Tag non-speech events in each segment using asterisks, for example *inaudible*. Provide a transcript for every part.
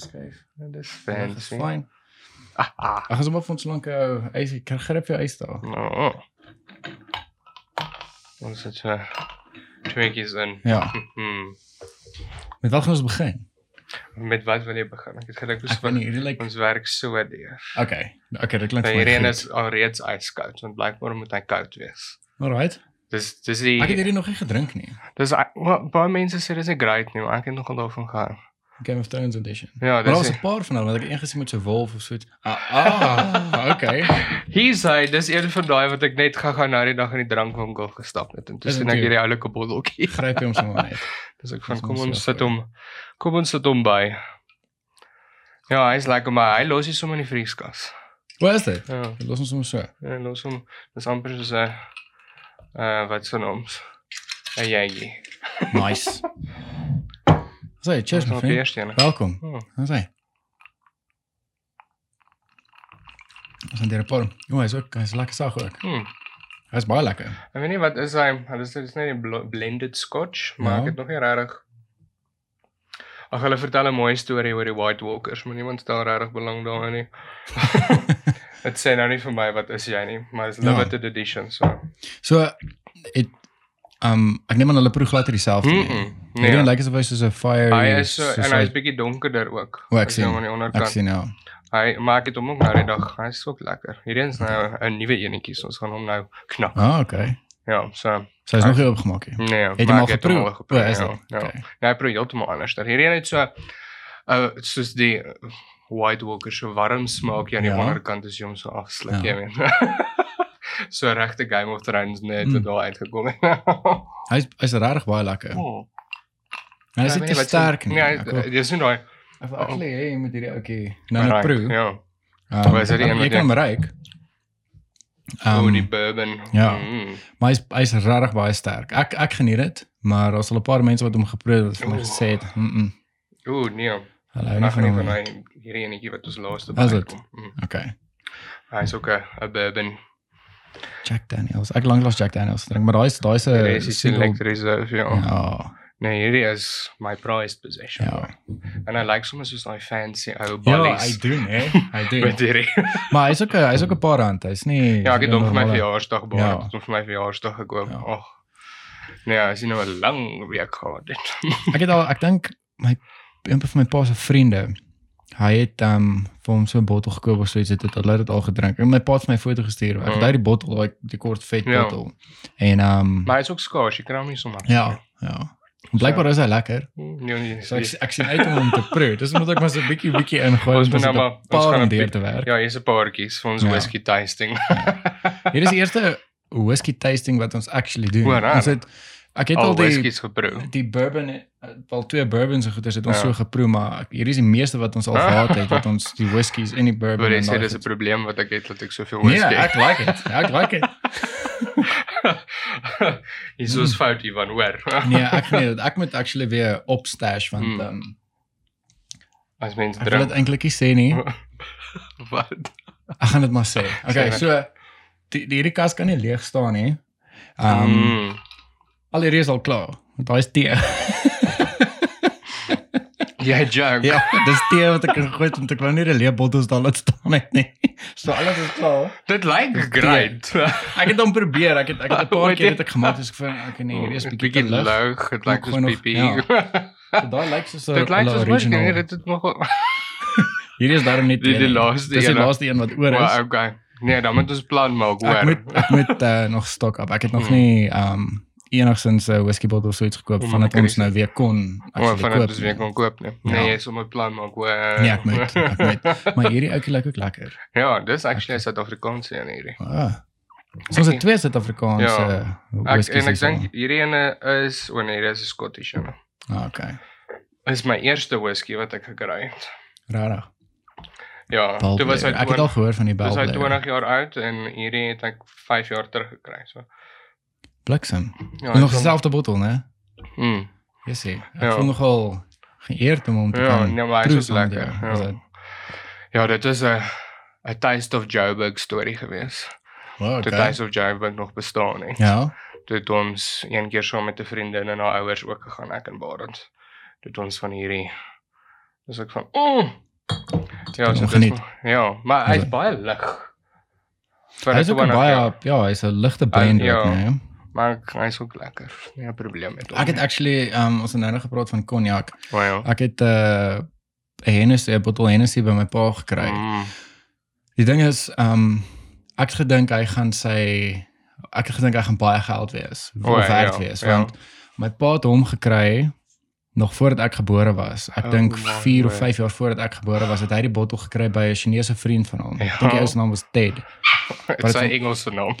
Die ding is so skryf. Dit is Dis fancy. fyn. Ah, ah. Ag, ons moet vir ons lank hou. Eis, ek kan grip jou eis daar. Nou. Ons het so tweetjies in. Ja. *laughs* Hmm. Met wat gaan ons begin? Met wat wil jy begin? Ek het gedink Ek ons nie, hierdie lyk ons werk so deur. Okay. Okay, dit klink Nou vir my. hierdie is alreeds ijskoud want blykbaar moet hy koud wees. Alright. Dis dis die Ek het hierdie nog nie gedrink nie. dis well, baie mense sê dis 'n great nie, maar ek het nogal daarvan gehou. Game of Thrones edition. Ja, Maar was 'n paar van hulle wat ek een gesien met so wolf of so iets. Ah, ah *laughs* okay. Hier sê dis een van daai wat ek net gou-gou nou die dag in die drankwinkel gestap het en toe sien ek hierdie oulike botteltjie. *laughs* Gryp hom sommer net. *laughs* Dis ek van kom ons so sit hom kom ons sit hom by. Ja, hy's lekker maar hy los hy sommer in die vrieskas. Waar is dit? Ja, Los ons sommer so. hy los hom. Dis amper soos 'n uh wat se naams. 'n Jaggie. Nice. Cheers my Ons vriend. eerste een. Welkom. Oh. Wat sê? Ons het hier 'n paar. O, hy's ook, hy's lekker sag ook. Hmm. Hy's baie lekker. Ek weet nie wat is hy. Hulle sê dis net 'n blo- blended scotch, maar Ja. ek het nog nie regtig Ag hulle vertel 'n mooi storie oor die White Walkers, maar niemand stel regtig belang daarin nie. Dit sê nou nie vir my wat is jy nie, maar Ja. limited edition so. So het um ek neem aan hulle proe glad dieselfde Mm nie. -mm. Nee, Nee. dit lyk asof hy soos 'n fire Hy is so soos en hy's hy- bietjie donkerder ook. O, ek sien. hom aan die Ek onderkant. sien nou. Hy maar ek het hom ook nou die dag. Hy's ook lekker. Hierdie is nou 'n nuwe enetjie, so ons gaan hom nou knak. Ah, okay. Ja, so So hy's nog nie opgemaak nie. nee. Het hom al ek geproe? O, is ja, dit? Ja. Okay. Ja, hy probeer heeltemal anders. Hierdie een het so uh soos die White Walker so warm smaak jy aan die Ja. onderkant as jy hom so afsluk, Ja. jy weet. *laughs* so regte Game of Thrones net Mm. mm. daar uitgekom het. *laughs* Hy's hy's regtig baie lekker. oh. Hy is Ja, wat sy- sterk nie. Nee, hy- dis nie daai. Ek wil actually hê jy moet hierdie ouetjie nou net Right, proe. Ja. Um, Waar is dit een wat kan jy- hom ruik. Um, Um, die bourbon. ja. Mm. maar hy's hy's regtig baie sterk. Ek ek geniet dit, maar daar's al 'n paar mense wat hom geproe het wat vir my gesê het, "Mm, -mm Ooh, nee. hulle hou nie van nee hom nie." hy hierdie enetjie wat ons laaste Is dit? kom. Mm. Okay. Hy's ook 'n bourbon. Jack Daniels. Ek lanklaas Jack Daniels drink, maar Die 'n res is single- select reserve, ja. Ja. Nee, hierdie is my prized possession. Ja. En hy lyk sommer soos daai fancy ou Ja, ballies. hy doen hè. Hy *laughs* doen. met hierdie. Maar hy's ook 'n hy's ook 'n paar rand. Hy's nie ja, ek het hom vir my verjaarsdag baie, Ja. ja. hom vir my verjaarsdag gekoop. Ja. Ag. Nee, hy sien nou 'n lang week gehad het. Ek het al ek dink my een van my pa se vriende hy het um vir hom so 'n bottel gekoop of so iets het dit hulle het dit al gedrink. En my pa het vir my foto gestuur. Ek het Mm. daai die bottel, daai die kort vet Ja. bottel. En um maar hy's ook skaars, jy kry hom nie so maklik. ja, ja. En blykbaar is hy lekker. nie. Nee, nee. So ek ek sien uit om hom te proe. Dis moet ek maar so 'n bietjie bietjie ingooi om so nou maar- ons gaan om een deur te werk. Ja, hier's 'n paartjies vir ons Ja. whisky tasting. Hier is die eerste whisky tasting wat ons actually doen. O, raar. Ons het ek het al Al die whiskies geproe. die bourbon wel twee bourbons en goeders het ons Ja. so geproe maar ek- hier is die meeste wat ons al gehad het wat ons die whiskies en die *laughs* bourbon Maar jy sê dis 'n probleem wat ek het dat ek soveel Nee, whisky. ek like dit. Ek like dit. *laughs* Hier is ons fout Ivan, hoor. *laughs* Nee, ek dit. Ek moet actually weer opstash want Hmm. ehm um, As mense ek wil dit drink. eintlik nie sê nie. Wat? Ek gaan dit maar sê. Okay, so die die hierdie kas kan nie leeg staan nie. Ehm um, Mm. al die reis al klaar. Daai is tee. *laughs* Jy joke. ja, dis tee wat ek gegooi het want ek wou nie 'n leë bottels daar laat staan het nie. *laughs* So alles is klaar. Dit lyk great. *laughs* Ek het hom probeer. Ek het ek het 'n paar keer ja. dit ek gemaak het. Ek vind ek nee, hier is bietjie te lig. Dit lyk Gewoon soos pipi. ja. Daai lyk soos 'n Dit lyk soos original. Dit het nog Hierdie is daarom nie Die- die een laaste Dis die laaste een wat oor is. Wow, okay. Nee, dan moet ons plan maak, Ek hoor. moet ek moet uh, nog stok op. Ek het nog Hmm. nie um enigsins 'n uh, whisky bottle of so iets gekoop vandat ons nou weer kon actually van koop. dit is weer kon koop nie. Ja. Nee, jy sal moet plan maak, hoor. Nee, ek moet, ek moet. *laughs* Maar hierdie ouetjie lyk ook lekker. Ja, dis actually 'n Suid-Afrikaanse een hierdie. Ah. So ons het twee Suid-Afrikaanse Ja. Ek en ek dink hierdie ene is o nee, dis 'n Scottish een. ah, okay. Dis my eerste whisky wat ek gekry het. Rarig. Ja, toe was hy Ek het al gehoor van die Dis hy Belblair. 20 jaar oud en hierdie het ek 5 jaar terug gekry. So. Bliksem. Ja, Ja, nog dieselfde bottel, né? Mm. Yes, ek Ja. voel nogal geëerd om hom te Ja, kan. nee, maar hy proe is lekker. Ja. dit? ja, dit is 'n 'n Taste of Joburg storie gewees. Wow, Toe okay. Taste of Joburg nog bestaan het. Ja. Toe het ons een keer saam met 'n vriendin en haar ouers ook gegaan ek en Barend. Dit ons van hierdie. Dis ek van mm. Ja, dis geniet. maar- Ja, maar hy's Ja. baie lig. Vir Hy is ook 'n 20 baie jaar. ja, hy's 'n ligte blend ja. ook, nee. maar hy's ook lekker. Nie 'n probleem met hom. Ek het actually um ons het nou gepraat van cognac. oh, ja. Ek het 'n uh, Hennessy, 'n bottel Hennessy by my pa gekry. Mm. Die ding is, um ek het gedink hy gaan sy ek het gedink hy gaan baie geld wees. O, Of ja, werd ja, wees, ja. want my pa het hom gekry nog voordat ek gebore was. Ek Oh dink my 4 of word. 5 jaar voordat ek gebore was, het hy die bottel gekry by 'n Chinese vriend van hom. Ja. Ek dink hy se naam was Ted. *laughs* *laughs* Wat het- Engelse naam.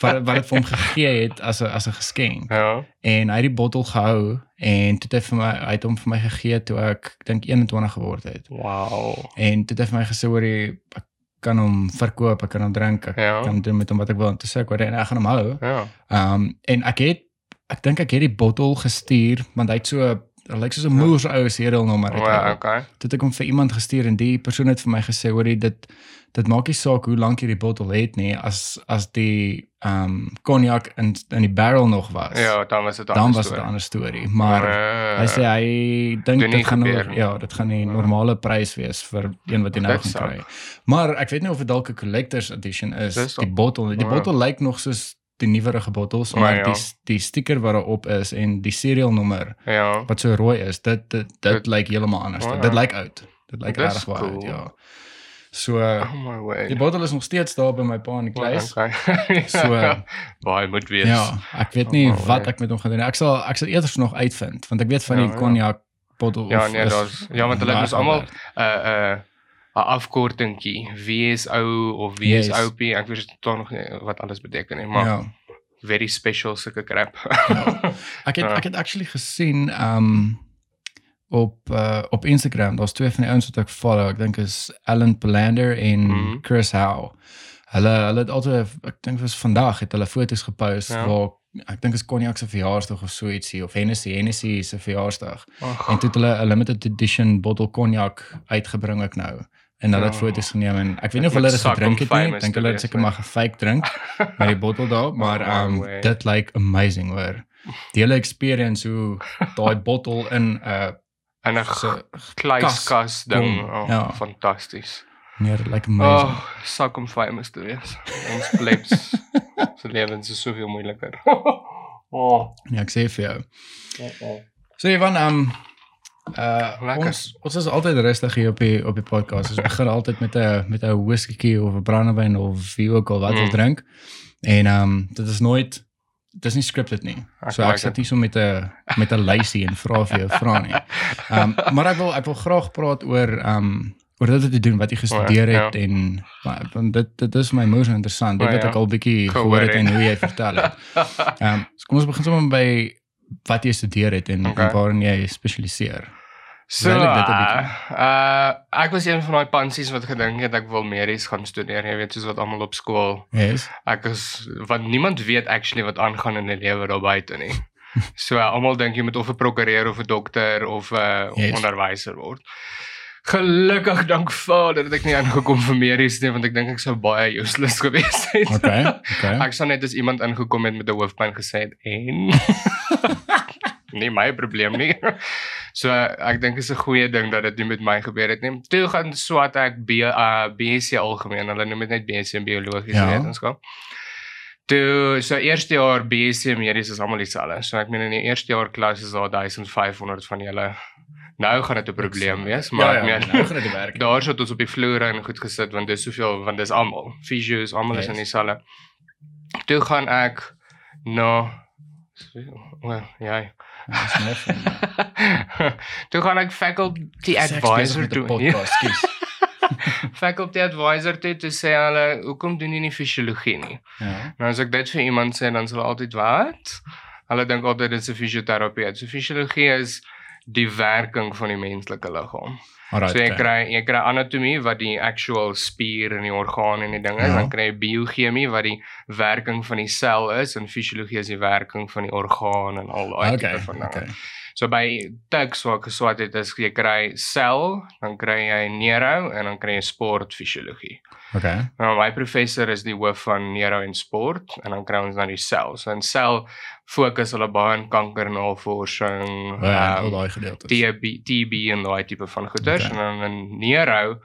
Wat wat dit vir hom gegee het as 'n as 'n geskenk. ja. En hy het die bottel gehou en toe het hy vir my hy het hom vir my gegee toe ek dink 21 geword het. Wow. En toe het hy vir my gesê hoor jy ek kan hom verkoop, ek kan hom drink, ek Ja. kan doen met hom wat ek wil. En toe sê ek hoor en ek gaan hom hou. Ja. Ehm um, en ek het ek dink ek het die bottel gestuur want hy het so hy lyk soos 'n moers ou serialnommer. het hy. Ja, okay. Toe het ek hom vir iemand gestuur en die persoon het vir my gesê hoor dit dit maak nie saak hoe lank jy die bottel het nie as as die ehm um, cognac in in die barrel nog was. Ja, dan was dit dan was dit 'n ander storie, maar uh, hy sê hy dink nie dit gaan nou, gebeur nie. ja, dit gaan die normale prys wees vir een wat jy nou Dit gaan kry. Maar ek weet nie of dit dalk 'n collector's edition is, Dis die al. bottel. Die Ja. bottel lyk nog soos die nuwerige bottels, Maar maar ja. die die stiker wat daarop is en die serial nommer ja. wat so rooi is, dit dit dit Dit- lyk heeltemal anders. Oh, ja. Dit lyk oud. Dit lyk regtig baie cool. oud, ja. So Oh die bottel is nog steeds daar by my pa in die kluis. Okay. *laughs* So- baie moet wees. Ja, ek weet nie Oh, wat word. ek met hom gaan doen. Ek sal ek sal eers nog uitvind want ek weet van Ja, die ja. cognac bottel Ja, nee, is daar's- ja, want hulle moes almal- werd. 'n 'n afkortingkie. Wie is ou of wie is Yes. oupie? Ek weet tog nog nie wat alles beteken nie, maar Ja. very special sulke crap. Ek het *laughs* Ja. ek het actually gesien um op uh, op Instagram, daar's twee van die ouens wat ek follow. Ek dink is Alan Palander en Mhm. Chris Howe. Hulle hulle het altyd ek dink was vandag het hulle foto's gepost Ja. waar ek dink is Cognac se verjaarsdag of so ietsie of Hennessy Hennessy se verjaarsdag. Ag, En toe het hulle 'n limited edition bottle cognac uitgebring ek nou. En hulle het Ja. foto's geneem en ek weet nie of hulle dit gedrink het nie. Ek dink hulle het seker maar gefake drink met die bottel daar, *laughs* maar Oh, um dit lyk amazing hoor. Die hele experience hoe daai *laughs* bottel in 'n uh, en 'n so kluiskas ding. Oh, ja. Fantasties. nee, dit lyk amazing. Oh, sak om famous te wees. Ons plebs se *laughs* lewens is soveel moeiliker. oh. Ja, ek sê vir jou. oh, oh. So Ivan, um uh ons ons is altyd rustig hier op die op die podcast. Ons begin altyd met 'n met 'n whisky of 'n brandewyn of wie ook al wat Mm. wil drink. En um dit is nooit dit is nie scripted nie. Ek So ek sit it. nie so met 'n met 'n lysie en vra vir jou vra nie. Um *laughs* maar ek wil ek wil graag praat oor um oor dit wat jy doen, wat jy gestudeer ja. het en maar, want dit dit is my moes interessant. Dit O, wat ja. ek al bietjie Gehoor het en hoe jy vertel het. *laughs* Ehm so kom ons begin sommer by wat jy studeer het en, Okay. en waarin jy spesialiseer. So, Verduidelik dit 'n uh, uh ek was een van daai pansies wat gedink het ek wil medies gaan studeer, jy weet soos wat almal op skool. Yes. Ek is want niemand weet actually wat aangaan in die lewe daar buite nie. *laughs* So uh, almal dink jy moet of 'n prokureur of 'n dokter of 'n uh, Yes. onderwyser word. Gelukkig dank Vader dat ek nie aangekom vir medies nie want ek dink ek sou baie useless *laughs* gewees het. Okay. Okay. Ek sou net as iemand ingekom het met 'n hoofpyn gesê het en *laughs* nie my probleem nie. *laughs* So ek dink is 'n goeie ding dat dit nie met my gebeur het nie. Toe gaan swat ek B uh, BSc algemeen. Hulle noem dit net BSc in biologiese Ja. wetenskap. Toe so eerste jaar BSc medies is almal dieselfde. So ek meen in die eerste jaar klas is daar 1500 van julle. Nou gaan dit 'n probleem wees, maar ja, ek ja, meen nou gaan dit werk. *laughs* Daar sit ons op die vloer en goed gesit want dis soveel want dis almal. Physios, almal is Yes. in dieselfde. Toe gaan ek na well, ja. *laughs* Toe gaan ek faculty advisor toe. Podcast, *laughs* faculty advisor toe te sê hulle, hoekom doen jy nie fisiologie nie? Ja. Nou as ek dit vir iemand sê dan sal altyd wat? Hulle dink altyd dit is 'n fisioterapeut. So fisiologie is die werking van die menslike liggaam. Alright. So jy okay. kry jy kry anatomie wat die actual spier en die orgaan en die ding is, Ja. dan kry jy biochemie wat die werking van die sel is en fisiologie is die werking van die orgaan en al daai Okay. tipe van dinge. Okay. So by Tuks waar ek geswat het, is jy kry sel, dan kry jy neuro en dan kry jy sportfisiologie. Okay. Nou my professor is die hoof van neuro en sport en dan kry ons dan die sel. So in sel fokus hulle baie in kankernavorsing, Ja, al ehm, daai gedeeltes. TB TB en daai tipe van goeders Okay. en dan in neuro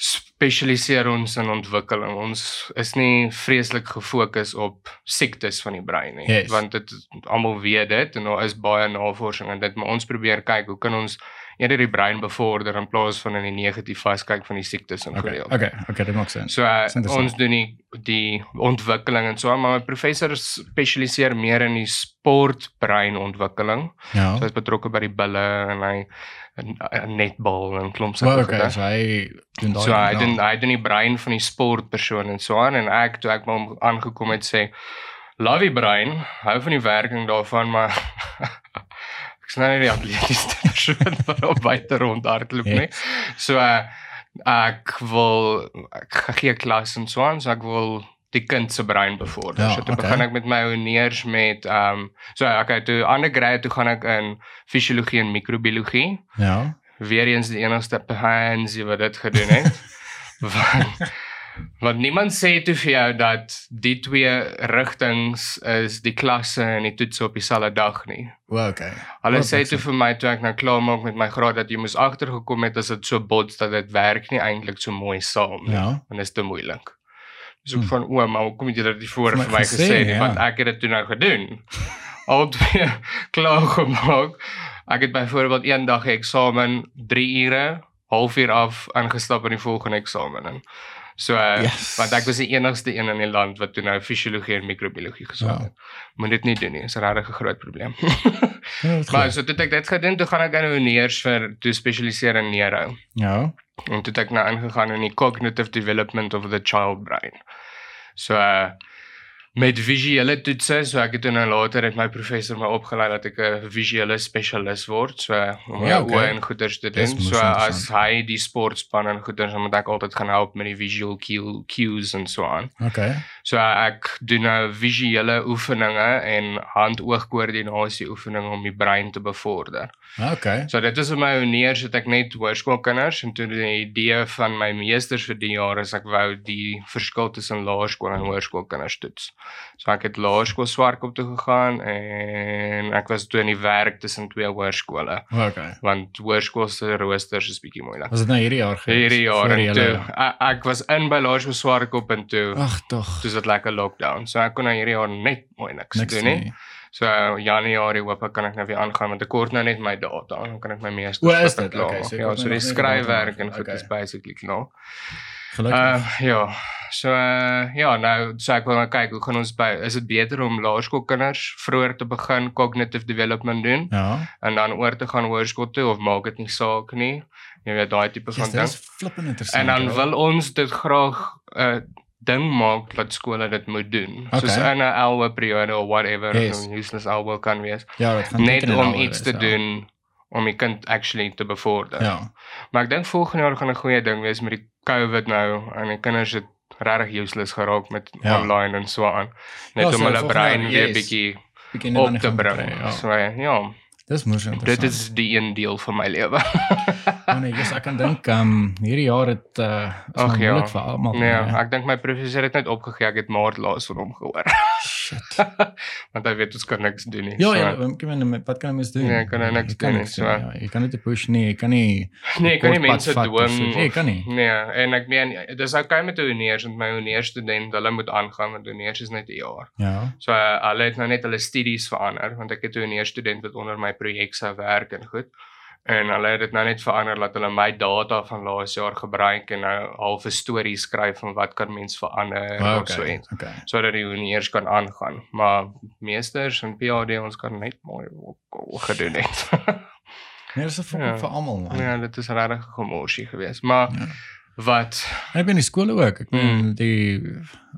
spesialiseer ons in ontwikkeling. Ons is nie vreeslik gefokus op siektes van die brein nie, Yes. want dit almal weet dit en daar is baie navorsing en dit maar ons probeer kyk hoe kan ons eerder die brein bevorder in plaas van in die negatief vaskyk van die siektes en Okay. gedeelte. Okay, okay, dit maak sin. So uh, ons doen die die ontwikkeling en so aan, maar my professor spesialiseer meer in die sportbreinontwikkeling. Ja. So hy is betrokke by die bulle en hy netbal en klomp Well, sulke okay, goed. so hy doen daai. So hy ja. doen hy doen die brein van die sportpersoon en so aan en ek toe ek maar hom aangekom het sê love die brein, hou van die werking daarvan, maar ek's *laughs* nou nie die atletiese persoon wat op buite rondhardloop nie. So uh, ek wil ek gee klas en so aan, so ek wil die kind se brein bevorder. Ja, so toe okay. begin ek met my honeurs met ehm um, so okay, toe undergrad toe gaan ek in fisiologie en microbiologie Ja. weer eens die enigste pansy wat dit gedoen het. want want niemand sê toe vir jou dat die twee rigtings is die klasse en die toetse op dieselfde dag nie. Well, okay. Hulle Wat sê toe vir my toe ek nou klaar maak met my graad dat jy moes agtergekom het as dit so bots dat dit werk nie eintlik so mooi saam nie. Ja. En dit is te moeilik. So ek Hm. van o, maar hoekom het jy dit nie voor Vir my gesê nie, nie? ja. Want ek het dit toe nou gedoen. *laughs* Al twee klaar gemaak. Ek het byvoorbeeld een dag eksamen 3 ure, halfuur af ingestap in die volgende eksamen in. So uh, Yes. want ek was die enigste een in die land wat toe nou fisiologie en microbiologie geswat Ja. het. Moet dit nie doen nie, is 'n regtig 'n groot probleem. Ja, *laughs* maar goed. so toe ek dit gedoen, toe gaan ek nou honeurs vir toe spesialiseer in neuro. Ja. En toe het ek nou ingegaan in die cognitive development of the child brain. So uh met visuele toetse, so ek het nou later het my professor my opgelei dat ek 'n visuele spesialis word, so om Ja, ja, okay. oë en goeders te doen. So as hy die sportspan en goeders, dan moet ek altyd gaan help met die visual cue, cues en so aan. Okay. So ek doen nou visuele oefeninge en hand-oog-koördinasie oefeninge om die brein te bevorder. Okay. So dit is in my honeurs het ek net hoërskoolkinders en toe die idee van my meesters vir die jaar is ek wou die verskil tussen laerskool en hoërskoolkinders toets. So ek het laerskool Swartkop toe gegaan en ek was toe in die werk tussen twee hoërskole Okay. want hoërskool se roosters is bietjie moeilik. Was dit nou hierdie jaar? Hierdie jaar en toe ek, ek was in by laerskool Swartkop en toe Ag tog. dis dit lekker lockdown. So ek kon nou hierdie jaar net mooi niks, Niks doen nie. So Januarie hoop ek kan ek nou weer aangaan want ek kort nou net my data, dan kan ek my meeste O, is dit? Okay, so ja, so die skryfwerk en goed af. is basically klaar. Gelukkig. Uh ja. So uh, ja, nou so ek wil nou kyk hoe gaan ons by is dit beter om laerskoolkinders vroeër te begin cognitive development doen ja. en dan oor te gaan hoërskool toe of maak dit nie saak nie. Jy weet daai tipe van Yes, dit ding. is flippend interessant. En dan wil ons dit graag uh, ding maak dat skole dit moet doen. Okay. Soos in 'n LW periode of whatever, Yes. useless LW kan wees. ja, dit gaan Net om iets wees, te ja. doen om die kind actually te bevorder. Ja. Maar ek dink volgende jaar gaan 'n goeie ding wees met die COVID nou en die kinders het regtig useless geraak met Ja. online en so aan. Net Ja, om so hulle volgende brein jaar, weer yes. bietjie net op te bring. kry, Ja. So ja, Dis mos dit is die een deel van my lewe. *laughs* Oh nee, yes, ek kan dink um hierdie jaar het uh Ag, maar ja. moeilik vir almal. nee, ek dink my professor het net opgegee. Ek het maart laas van hom gehoor. shit. *laughs* Want hy weet ons kan niks doen nie. Ja, so, ja, kan men wat kan mens doen? Nee, jy kan nou niks Jy doen nie, so. Ja, jy kan dit push nie, jy kan nie *laughs* Nee, ek kan nie mense of so. dwing. Nee, jy kan nie. Nee, en ek meen dis okay met 'n honeurs want my honeurstudent, hulle moet aangaan want honeurs is net 'n jaar. Ja. So uh, hulle het nou net hulle studies verander want ek het 'n honeurstudent wat onder my projek sou werk en goed. En hulle het dit nou net verander dat hulle my data van laas jaar gebruik en nou half 'n storie skryf van wat kan mens verander Ah, of so Okay. iets Okay. sodat die honeurs kan aangaan. Maar meesters en PhD ons kan net mooi gedoen het. *laughs* Nee, dis 'n fok Ja. vir almal man. ja, dit is regtig 'n gemorsie geweest. Maar Ja. wat Ek ben in skole ook. Ek Mm. die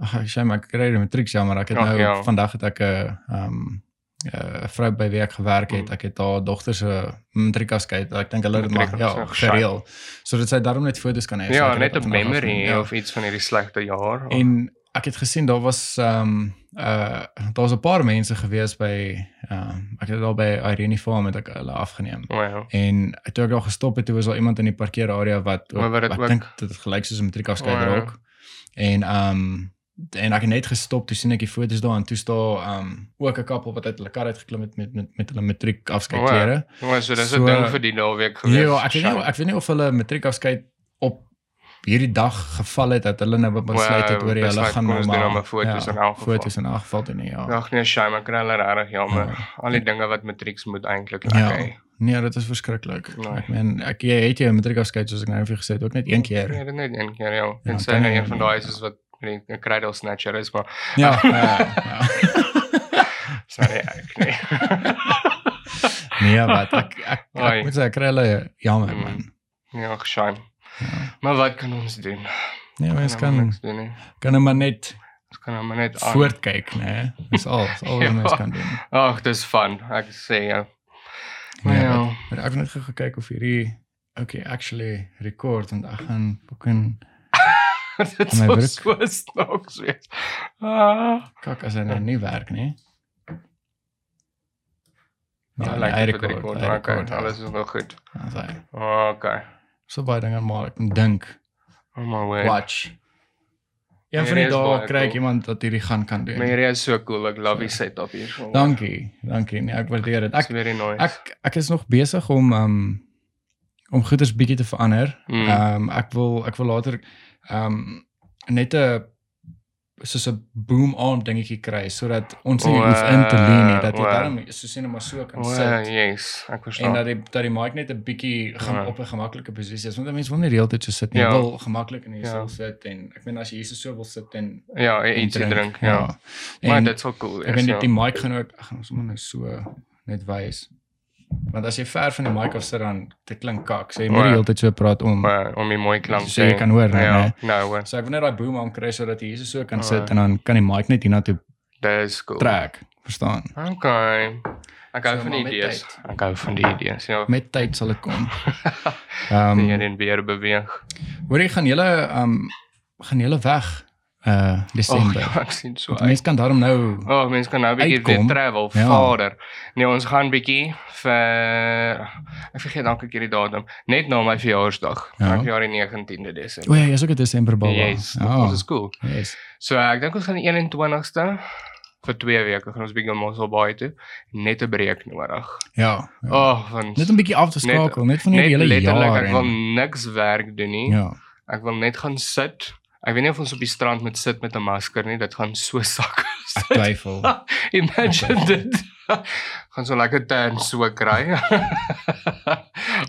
ag, maar ek kry die matriek ja, maar ek het nou ja. vandag het ek 'n um 'n vrou by wie ek gewerk het. Mm. Ek het haar dogter se matriekafskeid. Ek dink hulle het dit maar ja, so, gereël. Sodat sy daarom net foto's kan hê. So ja, het net vandag memory ja. of iets van hierdie slegte jaar. of- En ek het gesien daar was ehm um, uh daar was 'n paar mense gewees by ehm um, ek het daar by Irene Farm het ek hulle afgeneem. Wow. En toe ek daar gestop het, toe was daar iemand in die parkeerarea wat Maar wat dit ek ook- dink dit gelyk soos 'n matriekafskeid O, ja. raak. En ehm um, en ek het net gestop toe sien ek die foto's daar en toe staan um, ook 'n koppel wat uit hulle kar uitgeklim het met met met hulle matriekafskeidklere. Maar so dis 'n So- ding vir die naweek gewees. Ja, ek weet nie ek weet nie of hulle matriekafskeid op hierdie dag geval het dat hulle nou besluit het Wow, oor hulle gaan nou maar nou foto's in elk geval. Foto's in elk geval doen nie, ja. Ag nee, shame, ek hulle regtig jammer. Ja. Al die dinge wat matrieks moet eintlik Ja. lekker. Nee, dit is verskriklik. Nee. Ek meen ek jy het jou matriekafskeid soos ek nou vir gesê het ook net een keer. Nee, dit net een keer, ja. Ja, En sy nou nie- een van daai is wat met 'n kruidel snatcher is, maar Ja, ja, ja. *laughs* sorry ek nee. Nee, wat ek ek, Ai. ek moet sê ek kry hulle jammer Mm. man. Ja, shame. Ja. Maar wat kan ons doen? Nee, Kan kan niks doen nie. kan maar net Ons kan maar net aan. voortkyk, né? Dis al, dis al wat Ja. mens kan doen. Ag, dis fun. Ek sê ja. Maar Nee, ja. wat- wat ek het net gekyk of hierdie okay, actually record en ek gaan begin Dit my is so snaaks wees. Ah. kyk as hy nou nie werk nie. Ja, like hy vir die hy Okay, ja. alles is nog goed. As hy Okay. so baie dinge maar ek dink. Oh my word. Watch. Een van die dit dae kry ek cool. iemand wat hierdie gaan kan doen. Maar hierdie is so cool. Ek love die setup hier. so. Dankie, dankie. Nee, ek waardeer dit. Ek nice. ek ek is nog besig om um om goeders bietjie te verander. Mm. Ehm ek wil ek wil later ehm net 'n soos 'n boom arm dingetjie kry sodat ons nie hoef in te lean nie, dat jy Wow. daarom so sien maar so kan Oh, sit. yes, ek En verstaan. dat die dat die mic net 'n bietjie gaan Ja. op 'n gemaklike posisie is want mense wil nie die hele tyd so sit nie. Ja. Wil gemaklik in die Ja. stoel sit en ek meen as jy hier so wil sit en ja, en ietsie drink, ja. En Maar dit sal cool ek weet ja. die mic gaan ook ek gaan ons moet nou so net wys. Want as jy ver van die mic af sit dan dit klink kak. So jy moet Ja. die hele tyd so praat om Maar om die mooi klank So jy kan hoor, nee, Ja, nee. nou, hoor. So ek wil net daai boom arm kry sodat jy hier so kan Ah. sit en dan kan die mic net hiernatoe Dit is cool. trek, verstaan? Okay. Ek hou So, van die idees. Ek hou van die idees. Ja. Met tyd sal dit kom. *laughs* Ehm hier en weer beweeg. hoor jy gaan julle ehm gaan julle weg uh Oh, Desember. *laughs* ja, ek sien so. Mense kan daarom nou Oh, mense kan nou 'n bietjie weer travel. Ja. Vader. Nee, ons gaan bietjie vir ek vergeet elke keer die datum. Net na my verjaarsdag. Ja. Ja. Ek jaar die 19de O Desember. ja, jy's ook 'n Desember baba. Yes, ja. ons is cool. Yes. So ek dink ons gaan die 21ste vir 2 weke gaan ons bietjie Mossel Bay toe. Net 'n breek nodig. Ja. ja. Oh, van Net 'n bietjie af te skakel, net, van net hierdie hele letterlik jaar. ek wil niks werk doen nie. Ja. Ek wil net gaan sit. Ek weet nie of ons op die strand moet sit met 'n masker nie. Dit gaan so sak. Ek twyfel. *laughs* Imagine dit. *laughs* gaan so lekker tan so kry. *laughs*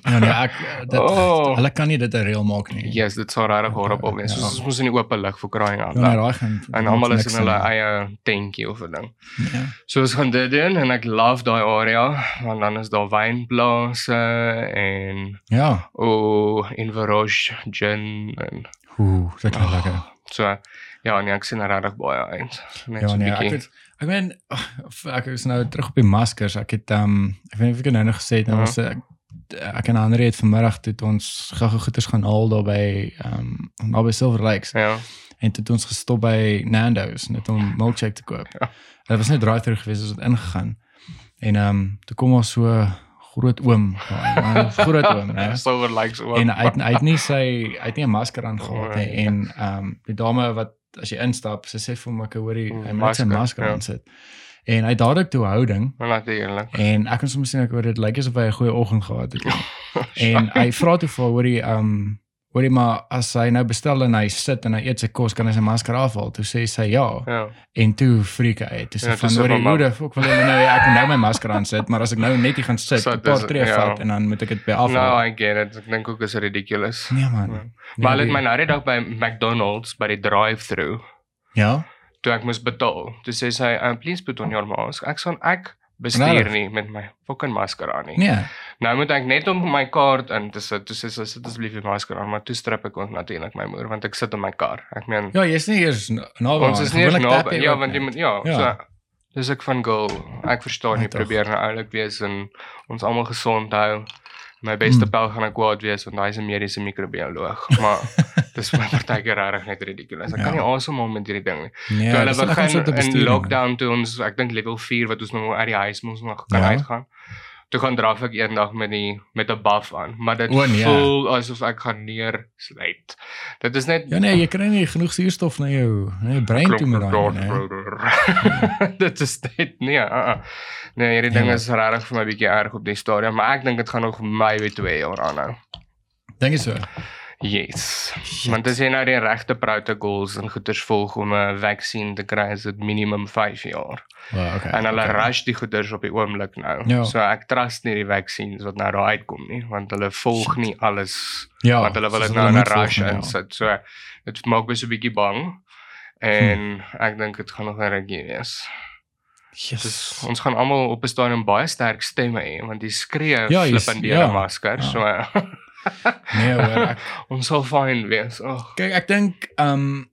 Ja nee, ek dit Oh. hulle kan nie dit reël maak nie. yes, dit sou regtig horrible wees. Ja. Soos ons moes in die oop lig vir kraai aan. Ja, nee, raai gaan. en almal is in hulle eie tentjie of 'n ding. Ja. So ons gaan dit doen en ek love daai area want dan is daar wynplase en Ja. o oh, in Varosh gin en Ooh, dit klink Oh, lekker. so ja, nee, ek sien regtig baie uit. Net Ja so 'n nee, ek bietjie. het ek meen ag, ek is nou terug op die maskers. Ek het ehm um, ek weet nie of ek nou nog gesê het, nou was ek ek en Andre het vanmiddag toe ons gou-gou goeders gaan haal daar by ehm um, naby Silver Lakes Ja. en toe het ons gestop by Nando's net om milkshake te koop. Ja. Dit was net drive-thru geweest, ons het ingegaan. En ehm um, toe kom ons so groot oom, daai man, groot oom, *laughs* né? Silver likes ook. En hy het, hy het nie sy hy het nie 'n masker aan gehad nie Nee. en ehm um, die dame wat as jy instap, sy sê vir my ek hoor hy Mm, hy moet sy masker, ja. aan sit. En hy dadelik toe houding natuurlik. en ek kan soms sien ek hoor dit lyk asof hy 'n goeie oggend gehad het. *laughs* en hy vra toe vir hoor hy ehm um, hoor hy maar as hy nou bestel en hy sit en hy eet sy kos kan hy sy masker afhaal. Toe sê sy ja. Ja. En toe freak hy uit. Toe sê Ja, van sê hoor van, jy maar- hoe die fuck wil jy nou ek nou my masker aan sit, maar as ek nou net hier gaan sit, So, 'n paar tree ja. vat en dan moet ek dit by afhaal. I get it. Ek dink ook is ridiculous. Nee man. Ja. Nee, Maar hulle het die- my nou die dag by McDonald's by die drive-through Ja. toe ek moes betaal. Toe sê sy, uh, "Please put on your mask." Ek sê ek bestuur nie met my fucking masker aan nie. Nee. Nou moet ek net om my kaart in te sit. Toe sê sy, "Sit asseblief die masker aan," maar toe strip ek ook natuurlik my moer want ek sit in my kar. Ek meen Ja, jy's nie eers na- naby. ons is nie tap naby. Ja, want jy moet ja, Ja. so dis ek van girl. Ek verstaan jy probeer nou oulik wees en ons almal gesond hou. My beste Mm. pel gaan ek kwaad wees want hy is 'n mediese microbioloog, maar *laughs* Dis my partykeer regtig net ridiculous. Ek Ja. kan nie asemhaal met hierdie ding nie. Nee, Toe hulle begin in lockdown toe ons ek dink level 4 wat ons nou uit die huis moes nog kan Ja. uitgaan. Toe gaan draf ek eendag met die met 'n buff aan, maar dit O, nee. voel asof ek gaan neersluit. Dit is net Ja nee, jy kry nie genoeg suurstof na jou, na jou brein toe met daai nee. *laughs* Dit is net nee. Uh -uh. Nee, hierdie ding Ja. is regtig vir my bietjie erg op die stadium, maar ek dink dit gaan nog my weer 2 jaar aanhou. Dink jy so? Yes. Want as jy nou die regte protocols en goeders volg om 'n vaksin te kry, is dit minimum 5 jaar. Well, okay. En hulle okay. rush die goeders op die oomblik nou. Ja. So ek trust nie die vaksines wat nou daar uitkom nie, want hulle volg nie alles Ja, want hulle wil dit nou in 'n rush volg, ja. insit. So dit maak my so 'n bietjie bang. En ek dink dit gaan nog 'n rukkie wees. Yes. Dus ons gaan almal op 'n stadium baie sterk stemme hê want die skree Ja, jy s- flip in die ja. masker. Ja. So *laughs* *laughs* Nee, hoor, ek *laughs* ons sal fyn wees. Ag. kyk ek dink ehm um,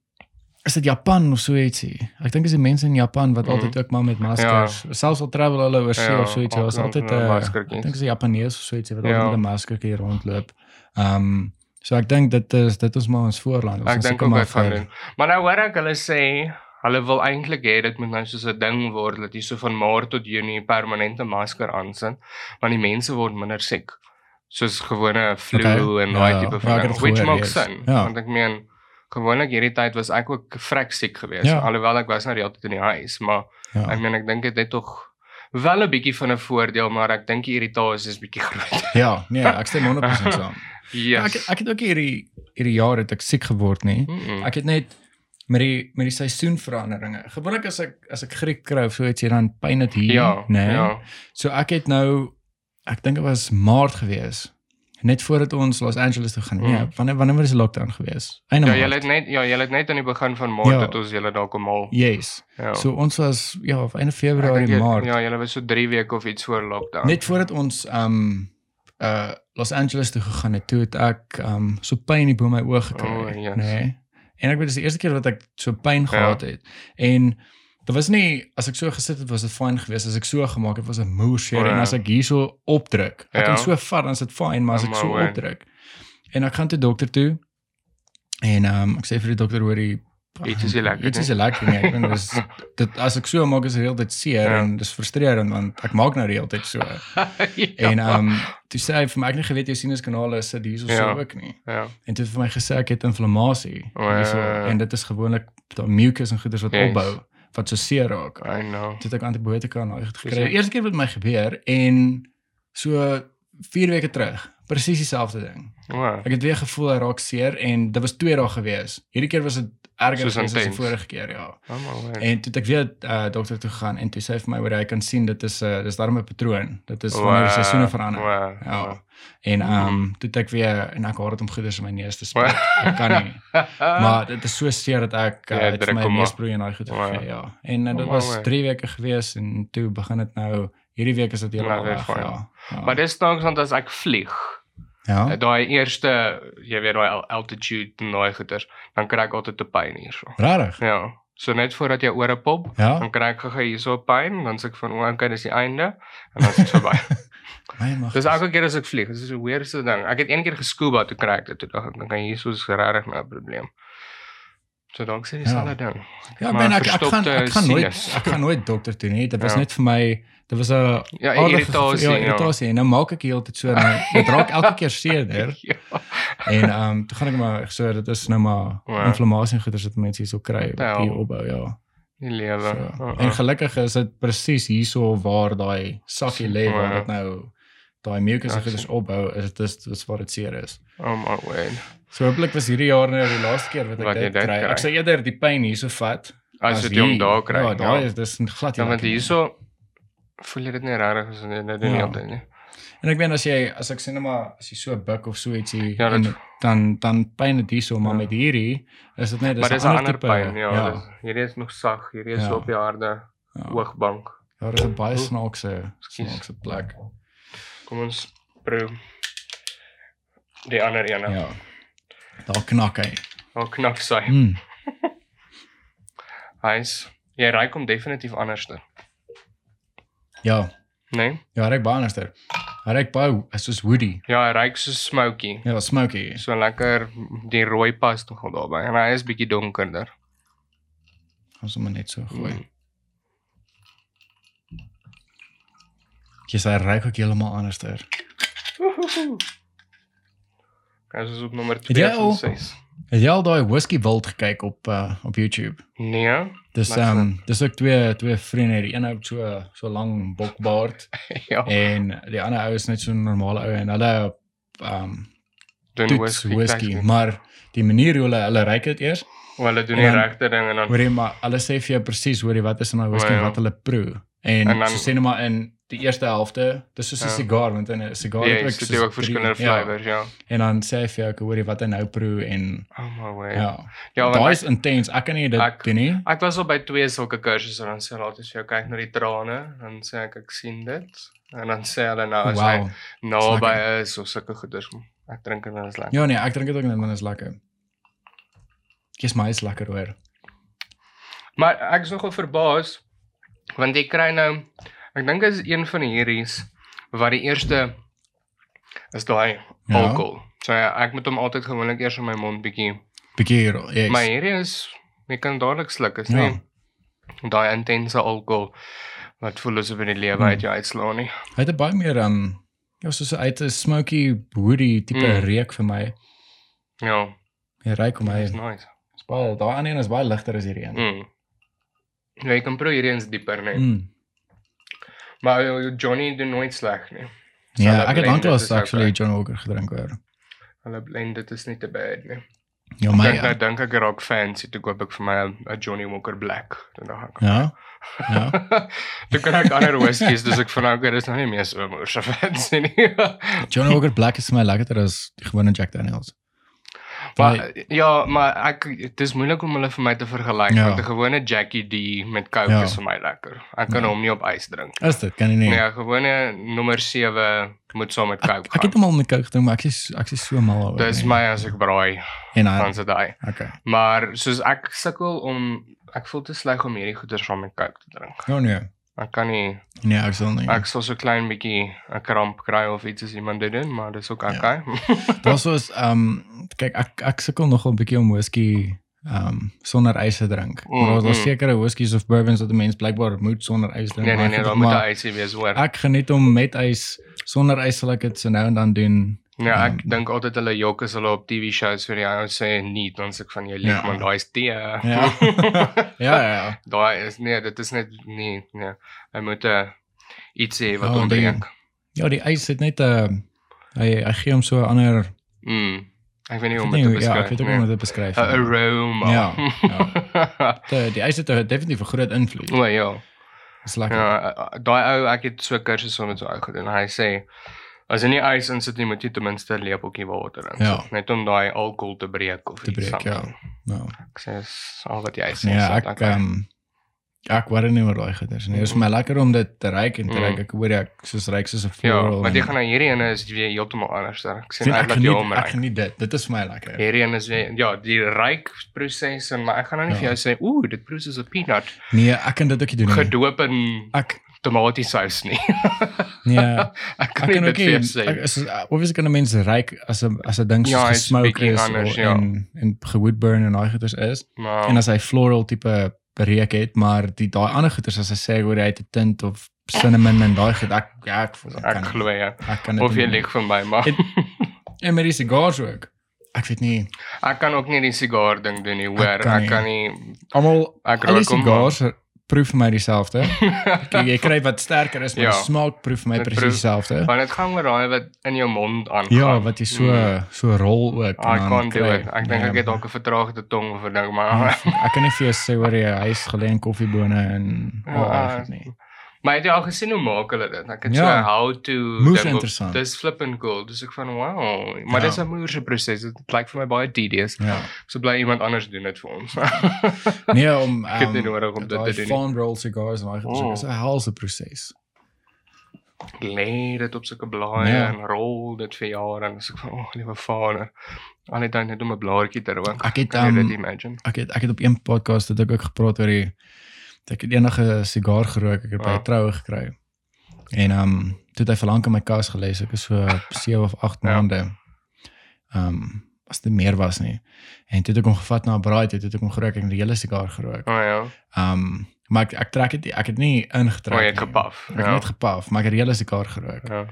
is dit Japan of so ietsie. Ek dink is die mense in Japan wat Mhm. altyd ook maar met maskers, selfs al travel hulle oor see Ja, of so ietsie, was altyd 'n maskertjie. ek dink is 'n Japanees of so ietsie wat Ja. altyd met 'n maskertjie rondloop. Ehm um, so ek dink dit is dit is maar ons voorland. Ons Ek is dink ook ek gaan doen. Maar nou hoor ek hulle sê hulle wil eintlik hê dit moet nou soos 'n ding word dat jy so van Maart tot Junie permanente masker aansit, want die mense word minder siek. Soos gewone flu Okay, en daai ja, tipe ja, van ding. dit Which gehoor, makes yes. sin. Ja. Want ek meen gewoonlik hierdie tyd was ek ook vrek siek geweest. Ja. Alhoewel ek was nou die hele tyd in die huis, maar Ja. ek meen ek dink dit het tog wel 'n bietjie van 'n voordeel, maar ek dink die irritasie is bietjie *laughs* groot. Ja, nee, ek stem 100% saam. Ja, *laughs* Yes. ek ek het ook hierdie hierdie jaar het ek siek geword nie. Mm -mm. Ek het net met die met die seisoenveranderinge. Gewoonlik as ek as ek griep kry of so iets hier dan pyn dit hier, ja, nê. ja. So ek het nou ek dink dit was Maart gewees. Net voordat ons Los Angeles toe gaan. Nee, Mm. wanneer wanneer was die lockdown gewees? Einde Ja, jy het net ja, jy het net aan die begin van Maart Ja. dat ons julle daar kom haal. Yes. Ja. So ons was ja, of einde Februarie, jy- Maart. Ja, julle was so 3 weke of iets voor lockdown. Net voordat ons um uh Los Angeles toe gegaan het, toe het ek um so pyn hier bo my oog gekry, O, yes. nê. En ek weet dis die eerste keer wat ek so pyn Ja. gehad het. En dit was nie as ek so gesit het was dit fyn geweest as ek so gemaak het was 'n moer seer O, ja. en as ek hierso opdruk. Ek Ja. kan so vat dan is dit fyn, maar as Oh, ek so opdruk. En ek gaan toe dokter toe. En um ek sê vir die dokter hoor die Iets is lekker Iets is lekker nie. Ek bedoel dis *laughs* dit as ek so maak is dit heeltyd seer Ja. en dis frustrerend want ek maak nou die hele tyd so. *laughs* ja. En um toe sê hy vir my ek nie geweet jou sinuskanale sit hierso so Ja. ook nie. ja. En toe vir my gesê ek het inflammasie O, ja, ja, ja. en dit is gewoonlik daai mucus en goeders wat Yes. opbou wat so seer raak. I know. Toe het ek antibiotika goed gekry. Eerste keer wat my gebeur en so 4 weke terug, presies dieselfde ding. Wow. Ek het weer gevoel hy raak seer en dit was 2 dae gewees. Hierdie keer was dit erger as die intens. vorige keer, ja. Oh. En toe het ek weer uh, dokter toe gegaan en toe sê hy vir my hoor hy kan sien dit is 'n uh, dis daarom 'n patroon. Dit is wanneer die seisoene verander. Wow. Ja. En ehm um, toe het ek weer en ek haat dit om goeders in my neus te spuit. Wow. Ek kan nie. *laughs* Maar dit is so seer dat ek uh, Ja, het vir druk my neusbroei en daai goed Wow. gegee, ja. En uh, dit Oh, was wow. 3 weke gewees en toe begin dit nou hierdie week is dit Nou, heeltemal weg, ja. ja. Maar dis staaks want as ek vlieg, ja. daai eerste, jy weet daai al- altitude en daai goeters, dan kry ek altyd 'n pyn hierso. Rarig. Ja. So net voordat jy ore pop, Ja. dan kry ek gou hierso pyn, dan sê ek van, "O, okay, dis die einde." En dan is dit verby. My mag. Dis elke keer as ek vlieg, dis 'n weirdste ding. Ek het een keer gescuba toe kry ek dit toe dink ek, dan kan hierso is regtig nou 'n probleem. So dalk sê dis Ja. ding. Ja, maar ek ek gaan ek gaan nooit sinus. ek gaan nooit dokter toe nie. Dit was Ja. net vir my dit was 'n Ja, aardige irritasie, gevoel- ja. ja, irritasie. En nou maak ek heeltyd so nou dit raak elke keer seerder. *laughs* Ja. En ehm um, toe gaan ek maar so dit is nou maar Ja. inflammasie en goeders wat mense hierso kry Ja. op die opbou ja. Die lewe. So. Uh-uh. En gelukkig is dit presies hierso waar daai sakkie lê waar Ja. dit nou daai mucus en Ja, sien. opbou is dit is dis waar dit seer is. Oh my word. So hopelik was hierdie jaar nou die laaste keer wat ek Wat dit dit kry. kry. Ek sê eerder die pyn hierso vat As dit hom daar kry. Ja, daai is dis glad Ja, nie want lekker nie. hierso voel jy dit nie regtig as jy dit doen Ja. altyd nie. En ek meen as jy as ek sê net maar as jy so buk of so ietsie Ja, en dit- dan dan pyn dit hierso maar Ja. met hierdie is dit net dis 'n ander tipe- pyn, ja. Ja, dis- Hierdie is nog sag, hierdie is Ja. op die harde ja. oogbank. Ja, dis 'n baie snaakse snaakse plek. Kom ons proe die ander ene. Ja. Daar knak hy. Al knap sy. Mm. *laughs* Hy's jy ryk hom definitief anderster, Ja. Nee? Ja, reg baie anderster. Hy ruik baie soos woody. Ja, hy ruik so smoky. Ja, smoky. So lekker die rooi pas nogal daarbey en hy is bietjie donkerder. Ons hom net so gooi. Mm. Jy's hy ruik ook heeltemal anderster. Kyk, ons is op nommer Het 2 jy al- van 6. Het jy al daai whisky wild gekyk op uh, op YouTube? Nee. Dis ehm um, dis ook twee twee vriende, die een ou so so lang bokbaard *laughs* ja, en die ander ou is net so 'n normale ou en hulle ehm um, doen whisky, whisky. maar die manier hoe hulle hulle ryk dit eers, Hulle doen En die dan- regte ding en dan hoor jy maar hulle sê vir jou presies hoor jy wat is in daai whisky Ja, en ja. wat hulle proe. En, En dan- so sê net maar in die eerste helfte, dis soos 'n Ja. sigaar want in 'n sigaar Ja, het ook soos het ook verskillende ja. flavours, ja. En dan sê hy vir jou, hoor jy wat hy nou proe en Oh my way. ja. Ja, Daai ek- is intens. Ek kan nie dit Ek- doen nie. Ek was al by twee sulke kursusse en dan sê hulle altyd vir jou kyk na die trane, dan sê ek ek sien dit. En dan sê hulle nou as hy Wow. naby lekker. is of sulke goeders. Ek drink en dan is lekker. Ja nee, ek drink dit ook net want dit is lekker. Kies my is lekker hoor. Maar ek is nogal verbaas want jy kry nou ek dink dit is een van hierdies wat die eerste is daai Ja. alkohol. So ja, ek moet hom altyd gewoonlik eers in my mond bietjie. Bietjie hier. Yes. Maar hierdie is jy kan dadelik sluk, is Ja. nie daai intense alkohol wat voel asof in die lewe Hmm. uit jou uitslaan nie. Hy het baie meer um ja, soos 'n uit 'n smoky woody tipe Mm. reuk vir my. Ja, Hy reuk hom hy. dis Is nice. Baie daai ander een is baie ligter as hierdie een. Mm. Ja, jy kan probeer hierdie eens dieper net. Mm. Maar eh, Johnny doen nooit sleg nie. Ja, hulle ek het lanklaas actually okay. John Walker gedrink hoor. Hulle blend dit is nie te bad nie. Ja, Maar my ek nou dink ek raak fancy toe koop ek vir my 'n 'n Johnny Walker Black. Dan dink ek. Ja. Ja. *laughs* toe kan ek ander whiskies, dis ek van nou okay, dis nog nie meer so moeë so fancy nie. John Walker Black is vir my lekkerder as die gewone Jack Daniels. Maar ja, maar ek dit is moeilik om hulle vir my te vergelyk Ja. want 'n gewone Jackie D met Coke Ja. is vir my lekker. Ek kan Ja. hom nie op ys drink. Is dit? Kan nie? Nee, ja, gewone nommer 7 moet saam met Coke Ek, ek het gaan. hom al met Coke gedrink, maar ek is ek is so mal oor. Dis my as ek braai, en dan hy. se daai. Okay. Maar soos ek sukkel om ek voel te sleg om hierdie goeie saam met Coke te drink. Ja nee. Ek kan nie Nee, ek sal nie. ek sal so klein bietjie 'n kramp kry of iets as iemand dit doen, maar dis ook okay. *laughs* Daar's soos ehm um, kyk ek ek sukkel nogal 'n bietjie om whisky ehm um, sonder ys te drink. Mm, Maar daar's mm. sekere whiskies of bourbons wat 'n mens blykbaar moet sonder ys drink. nee nee nee, ek dan moet maar hy ietsie wees hoor. Ek geniet om met ys sonder ys sal ek dit so nou en dan doen. Ja, ek ehm, dink altyd hulle jok as hulle op TV shows vir die ou sê nie, dan sê ek van jy lieg Ja. man, daai is tee. Ja. *laughs* ja ja. ja. daai is nee, dit is net nie nee. Hy moet 'n iets hê wat Oh, hom die- breek. Ja, die ys het net 'n uh, hy hy gee hom so 'n ander Mm. Ek weet nie hoe om weet dit nie te hoe- ja, beskryf. ek weet ook nee. nie hoe om dit te beskryf. 'n nie. aroma. Ja, *laughs* Die, die ys het 'n definitief 'n groot invloed. o ja. Dis lekker. Ja, uh, daai ou ek het so kursus saam met so ou gedoen. Hy sê as jy nie ys insit nie, moet jy ten minste 'n lepeltjie water insit, Ja. net om daai alkohol te breek of Te breek, ja. Nou. Ek sê al wat jy sê. Ja, ek ehm um, ek worry nie oor daai goeders nie. Dit is vir my lekker om dit te ryk en te Mm. ryk. Ek hoor ek soos ryk soos 'n Ja, floral. want jy gaan na hierdie ene is weer heeltemal anders. Ek sien uit dat jy hom geniet ek geniet dit. Dit is vir my lekker. Hierdie een is weer ja, die ryk proses en maar ek gaan nou nie vir Ja. jou sê ooh, dit proe soos 'n peanut Nee, ek kan dit ook nie doen nie. gedoop in Ek tomatiesous nie. *laughs* nee, *laughs* ek kan ek kan ook nie. sê. Ek is obviously kan 'n mens ryk as 'n as 'n ding Ja, soos gesmoke bietjie is anders, ja. en en gewoodburn en daai goeders is. Maar En as hy floral tipe bereik het, maar die daai ander goeders as hy sê hoor hy het 'n tint of cinnamon en daai goed ek ja, ek voel ek ek kan glo ja. ek kan Of jy lieg vir my, maar Het- En met die sigars ook. Ek weet nie. ek kan ook nie die sigaar ding doen nie, hoor. Ek kan Ek nie. Almal ek rook hom. sigars proef vir my dieselfde. *laughs* Kyk, jy kry wat sterker is, maar Ja. smaak proef vir my Dit presies dieselfde. Want dit gaan oor daai wat in jou mond aangaan. Ja, wat jy so Mm. so rol ook. I en dan can't do it. Ek dink nee, ek het dalk 'n vertraagde tong of 'n ding, maar Ek kan nie vir jou sê hoor jy hy is gelê in koffiebone en Ja, al ah, oh, nie. Maar het jy al gesien hoe maak hulle dit? Ek het Ja. so how to Moes op- interessant. Dis flipping cool. Dis ek van wow. Maar Ja. dis 'n moeëse proses. Dit lyk vir my baie tedious. Ja. So bly iemand anders doen dit vir ons. *laughs* Nee, om *laughs* Ek het nie um, nodig om dit te doen. Farm roll cigars en daai goeders, Oh. is 'n helse proses. lê dit op sulke blaaie Ja. en rol dit vir jare en ek van oh liewe vader. Al net dan net om 'n blaartjie te rook. Ek het jy dit um, imagine? ek het ek het op een podcast het ek ook gepraat oor die ek het enige sigaar gerook, ek het by. 'n troue gekry. En ehm um, toe het hy verlang in my kas gelê, ek is so 7 of 8 Ja. maande. Ehm um, as dit meer was nie. En toe het ek hom gevat na 'n braai, toe het ek hom gerook en die hele sigaar gerook. O ja. Ehm um, maar ek ek trek dit ek het nie ingetrek O, jy het nie. gepaf, Ek het ja. net gepaf, maar ek het die hele sigaar gerook. Ja.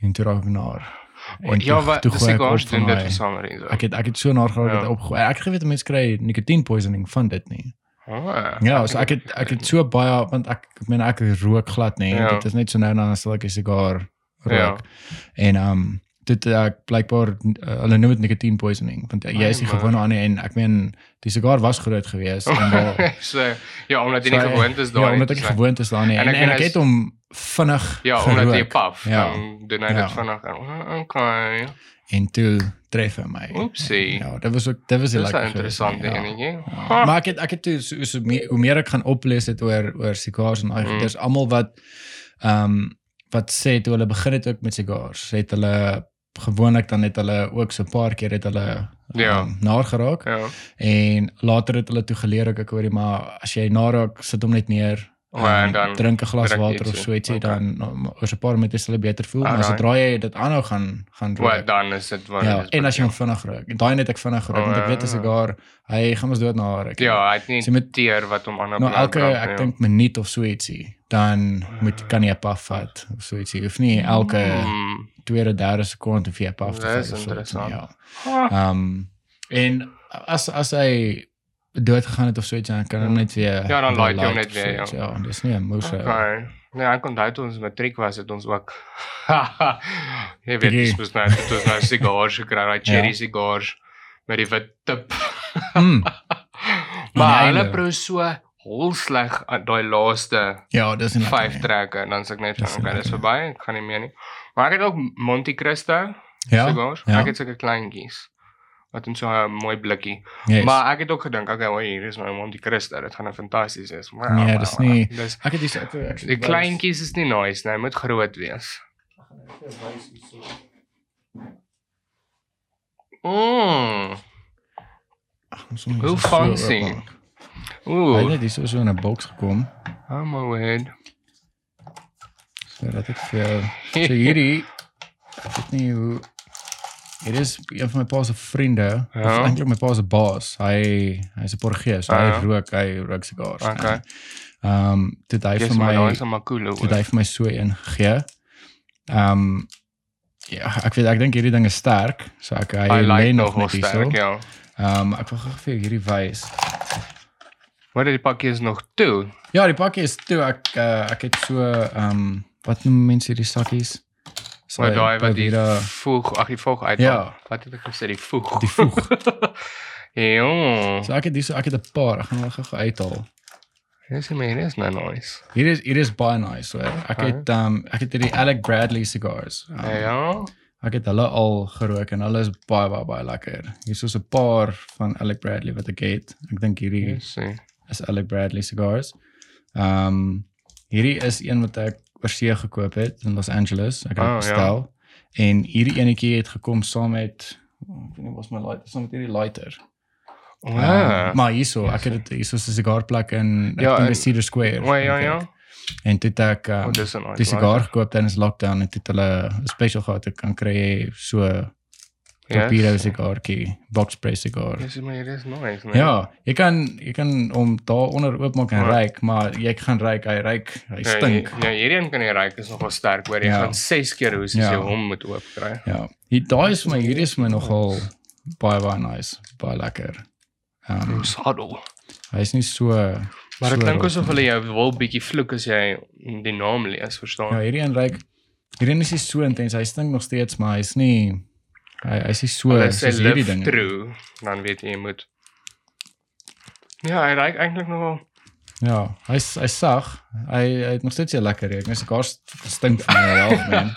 En toe raak ek naar. O, ja, wat toe gooi ek sigars op van doen dit vir some reason. Ek het ek het so naar geraak Ja. dat opgegooi. Ek het geweet mense kry nikotien poisoning van dit nie. Oh, Ja, so ek het ek het so baie want ek ek meen ek rook glad nie. Ja. Dit is net so nou en dan sal ek 'n sigaar rook. Ja. En um, dit ek blykbaar uh, hulle noem dit nikotien poisoning want jy is nie gewoond aan nie en ek meen die sigaar was groot geweest en *laughs* daar so ja, omdat jy nie so, gewoond is Ja, daarin. omdat ek nie gewoond is daarin En en, en, ek het hom vinnig Ja, omdat jy gerook. paf, Ja. dan doen hy Ja. dit vinnig. Oh, Okay. En toe tref hy my. Oepsie. Ja, dit was ook dit was lekker. 'n geweest, interessante ja. enetjie. Ja. Maar ek het ek het toe so, so meer, hoe meer ek gaan oplees het oor oor sigars en daai Mm. dis almal wat ehm um, wat sê toe hulle begin het ook met sigars, het hulle gewoonlik dan het hulle ook so 'n paar keer het hulle Ja. um, naar geraak Ja. en later het hulle toe geleer ook ek hoorie maar as jy naraak sit hom net neer O, en ehm, dan drink 'n glas drink water of so ietsie Okay. dan oor 'n paar minute sal jy beter voel maar Alright. sodra jy dit aanhou gaan gaan rook Wat dan is dit wat ja, en as jy hom vinnig rook. Daai net ek vinnig gerook Oh, want ek weet 'n ja. sigaar, hy gaan ons dood na haar. Ja, hy het nie Sy moet- teer wat hom aan nou elke ek dink minuut of so ietsie, dan moet kan jy 'n puff vat of so ietsie. Hoef nie elke Mm. tweede, derde sekonde jy 'n puff te Dis vat. so nie, interessant. Ja. Ehm um, en as as hy dood gegaan het of so ietsie, dan kan hom net weer Ja, dan light jy hom net weer, ja. iets. Ja, dis nie 'n moes. Okay. Nee, ek onthou toe ons matriek was het ons ook. *laughs* Jy weet, ons moes nou het ons nou sigars gekry, daai cherry Ja. sigars met die wit tip. Mm, *laughs* Maar hulle einde. pro so hol sleg aan daai laaste ja, dis lekker 5 nie. trekke en dan sê ek net Dis okay, dis verby, ek gaan nie meer nie. Maar ek het ook Monte Cristo Ja. sigars. ja. Ek het sulke kleintjies. Wat in so 'n mooi blikkie. Yes. Maar ek het ook gedink, okay, oei, hier is nou Monte Cristo, dit gaan fantasties wees. Maar Nee, dis nie- dis ek het dis ek, ek, die kleintjies is nie nice nie, moet groot wees. Mm. Hoe fancy. Hy Ooh, het net hier so in 'n boks gekom. oh my word. So dat ek vir So hierdie ek weet nie hoe Dit is een van my pa se vriende, Ja. ja. eintlik my pa se baas. Hy hy's 'n Portugees, so hy ja. rook, hy rook sigars. Okay. Ehm um, dit hy vir my dit hy vir my so een gegee. Ehm um, ja, ek weet ek dink hierdie ding is sterk, so ek hy lê like nog nog wel net hierso. sterk, ja. Ehm um, ek wil gou vir hierdie wys. Maar die pakkie is nog toe. Ja, die pakkie is toe ek uh, ek het so ehm um, wat noem mense hierdie sakkies? So daai wat die Provida- voeg, ag die voeg uit. Ja. Wat het ek gesê die voeg? die voeg. *laughs* ja. So ek het dis ek het 'n paar, ek gaan hulle gou uithal. Dis my dis nou nice. Hier is hier is baie nice hoor. Ek Okay. het um, ek het hierdie Alec Bradley cigars. Um, Ja. Ek het hulle al gerook en hulle is baie baie baie lekker. Hier is so 'n paar van Alec Bradley wat ek het. Ek dink hierdie is Alec Bradley cigars. Um, hierdie is een wat ek oorsee gekoop het in Los Angeles. Ek het Ah, dit ja. En hierdie enetjie het gekom saam met oh, ek weet nie wat my lighter, saam met hierdie lighter. Oh, Ehm, maar hierso, ek het dit hierso 'n sigaarplek in ek Ja, in Cedar Square. O ja ja. ek. En het ek Oh, um, dis 'n nice. sigaar gekoop tydens lockdown en het hulle 'n special gehad. Ek kan kry so Torpedo sigaartjie, box spray sigaar. Dis my dis nice. nee. Ja, jy kan jy kan hom daaronder oopmaak en Ja. ryk, maar jy gaan ryk, hy ryk, hy Ja, stink. Ja, hierdie een kan jy ryk is nogal sterk hoor. Jy Ja. gaan 6 keer hoe as Ja. jy hom moet oop kry. Ja. Hier daai is vir my hierdie is my nogal baie baie nice, baie lekker. Ehm um, Saddle. hy is nie so Maar ek so dink rof asof hulle jou wil bietjie vloek as jy die naam lees, verstaan? Ja, hierdie een ryk hierdie een is nie so intens. Hy stink nog steeds, maar hy's nie hy hy's nie so sê soos hierdie ding. through, dan weet jy jy moet. Ja, hy ryk eintlik nogal. Ja, hy's hy's sag. Hy hy het nog steeds 'n lekker reuk. My sigaar stink vir my al, man.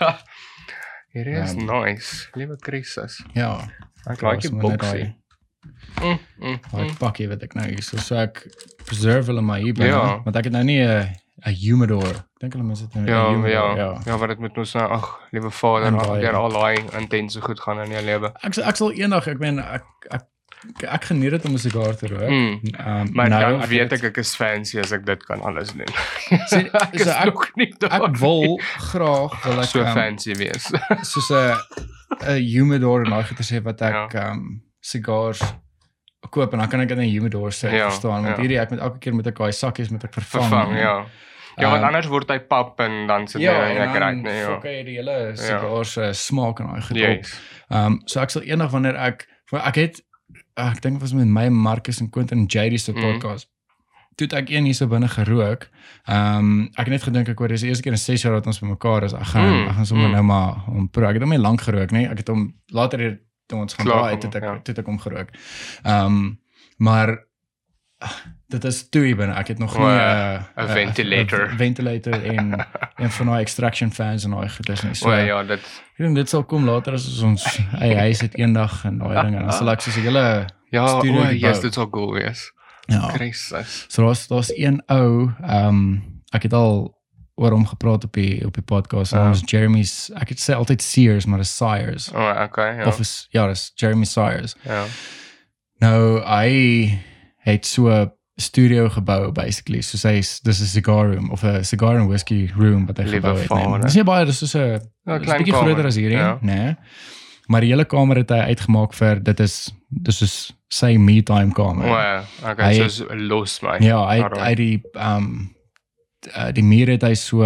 Hierdie is Ehm, nice. Liewe Christus. Ja. Ek like is die boksie. Mm, mm, mm. pakkie wat ek nou hier so so ek preserve hulle maar hier binne, Ja. want ek het nou nie 'n 'n humidor. Dink hulle mense het nou 'n Ja, humidor. ja, ja. ja, wat dit met ons nou, ag, liewe Vader, ag, deur al daai intense goed gaan in jou lewe. Ek ek sal eendag, ek meen ek ek ek geniet dit om 'n sigaar te rook. Mm. Um, Maar nou, dan ek weet ek ek is fancy as ek dit kan alles doen. *laughs* Sê- *laughs* ek so ek- nie ek wil graag wil ek so um, fancy wees. soos 'n 'n humidor en daai goeie sê wat ek Ja. um sigars koop en dan kan ek dit in 'n humidor sit, Ja, verstaan? Want ja. hierdie ek moet elke keer met ek daai sakkies moet ek vervang. Vervang, ja. Ja, want Um, anders word hy pap en dan sit Ja, jy en en ek raak nee, ja. fok jy die hele sigaar se smaak en daai goed op. Yes. Ehm um, so ek sal eendag wanneer ek ek het ek dink was met my Marcus en Quentin en JD se Mhm. podcast. Toe het ek een hier so binne gerook. Ehm um, ek het net gedink ek hoor dis die eerste keer in 6 jaar dat ons bymekaar is. Ek gaan Mm, ek gaan sommer mm. nou maar om pro. Ek het hom nie lank gerook nie. Ek het hom later toe ons gaan braai kom, het ek ja. toe het ek hom gerook. Ehm um, maar ah, dit is toe binne. Ek het nog nie O, 'n ja. 'n ventilator. ventilator en *laughs* en van daai extraction fans en daai goedes nie. So O ja, dit Ek dink dit sal kom later as ons eie huis het eendag en daai dinge. Dan sal ek soos 'n hele ja, o, yes, dit sal cool wees. ja. Christus. So daar's daar's een ou, ehm um, ek het al oor hom gepraat op die op die podcast. Ja. Ja. Ons Jeremy's, ek het sê altyd Sears, maar dis Sires. O, okay, ja. Of is ja, dis Jeremy Sires. ja. Nou hy het so 'n studio gebou basically. So sê dis 'n cigar room of 'n cigar and whiskey room wat hy Liewe gebou het. Nee. Dis nie baie, dis so 'n Ja, is bietjie groter as hierdie, Ja. né? Maar die hele kamer het hy uitgemaak vir dit is dis is sy me time kamer. O, ja, okay, Hy- soos los my. ja, hy Alright. hy die um uh, die muur het hy so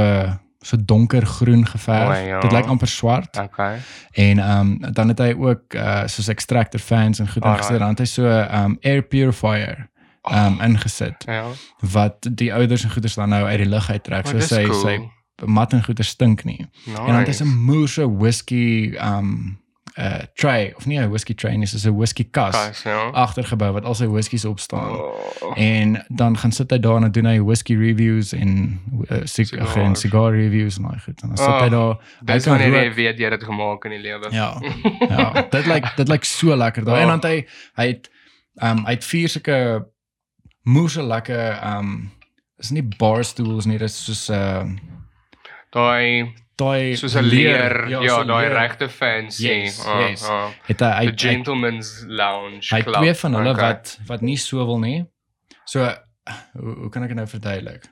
so donkergroen geverf. O, ja. Dit lyk amper swart. Okay. En um dan het hy ook uh soos extractor fans en goed Alright. ingesit. Dan het hy so um air purifier um ingesit Ja. wat die ouders en goeders dan nou uit die lug uittrek. Oh, So sy cool. sy mat en goeder stink nie. Nice. En dan het hy 'n moerse whisky um uh tray of nie 'n whisky tray nie, dis 'n whisky kas Kas, ja. agtergebou wat al sy whiskies op staan. Oh. En dan gaan sit hy daar en dan doen hy whisky reviews en uh, sig Cigars. en cigar reviews en al goed. En dan sit Oh, hy daar. Hy Dis kan rook. weet jy het dit gemaak in die lewe. Ja. *laughs* Ja, dit lyk dit lyk so lekker daar. Oh. En dan hy hy het um hy het vier sulke moerse lekker um is nie bar stools nie, dit is soos uh Daai daai soos 'n leer, ja, so daai regte fancy. Yes, Ah, yes. ah. Het hy hy, The hy, gentleman's lounge hy club. twee van hulle Okay. wat wat nie so wil nie. So hoe, hoe kan ek dit nou verduidelik?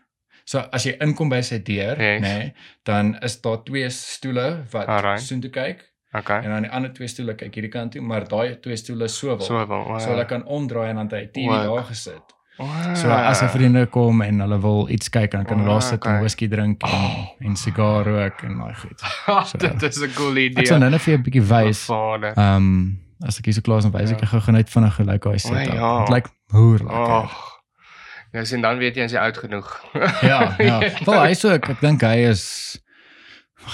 So as jy inkom by sy deur, Yes. nê, nee, dan is daar twee stoele wat Alright. soontoe kyk Okay. en dan die ander twee stoele kyk hierdie kant toe, maar daai twee stoele so wil. So wel. wow. so hulle kan omdraai en dan het hy 'n TV Wow. daar gesit. Wow. So as 'n vriende kom en hulle wil iets kyk, dan kan hulle daar sit en whisky drink en, en sigaar rook en daai goed. *laughs* So- Dit is 'n cool idee. Ek sal nou net vir jou 'n bietjie wys. Ehm um, as ek hier so klaar is dan wys ek Ja. jou net vinnig hoe lyk daai O, setup. ja. Dit lyk hoer lekker. Ag. Ja, sien dan weet jy as jy oud genoeg. Ja, *laughs* ja. Wel hy so ek, ek dink hy is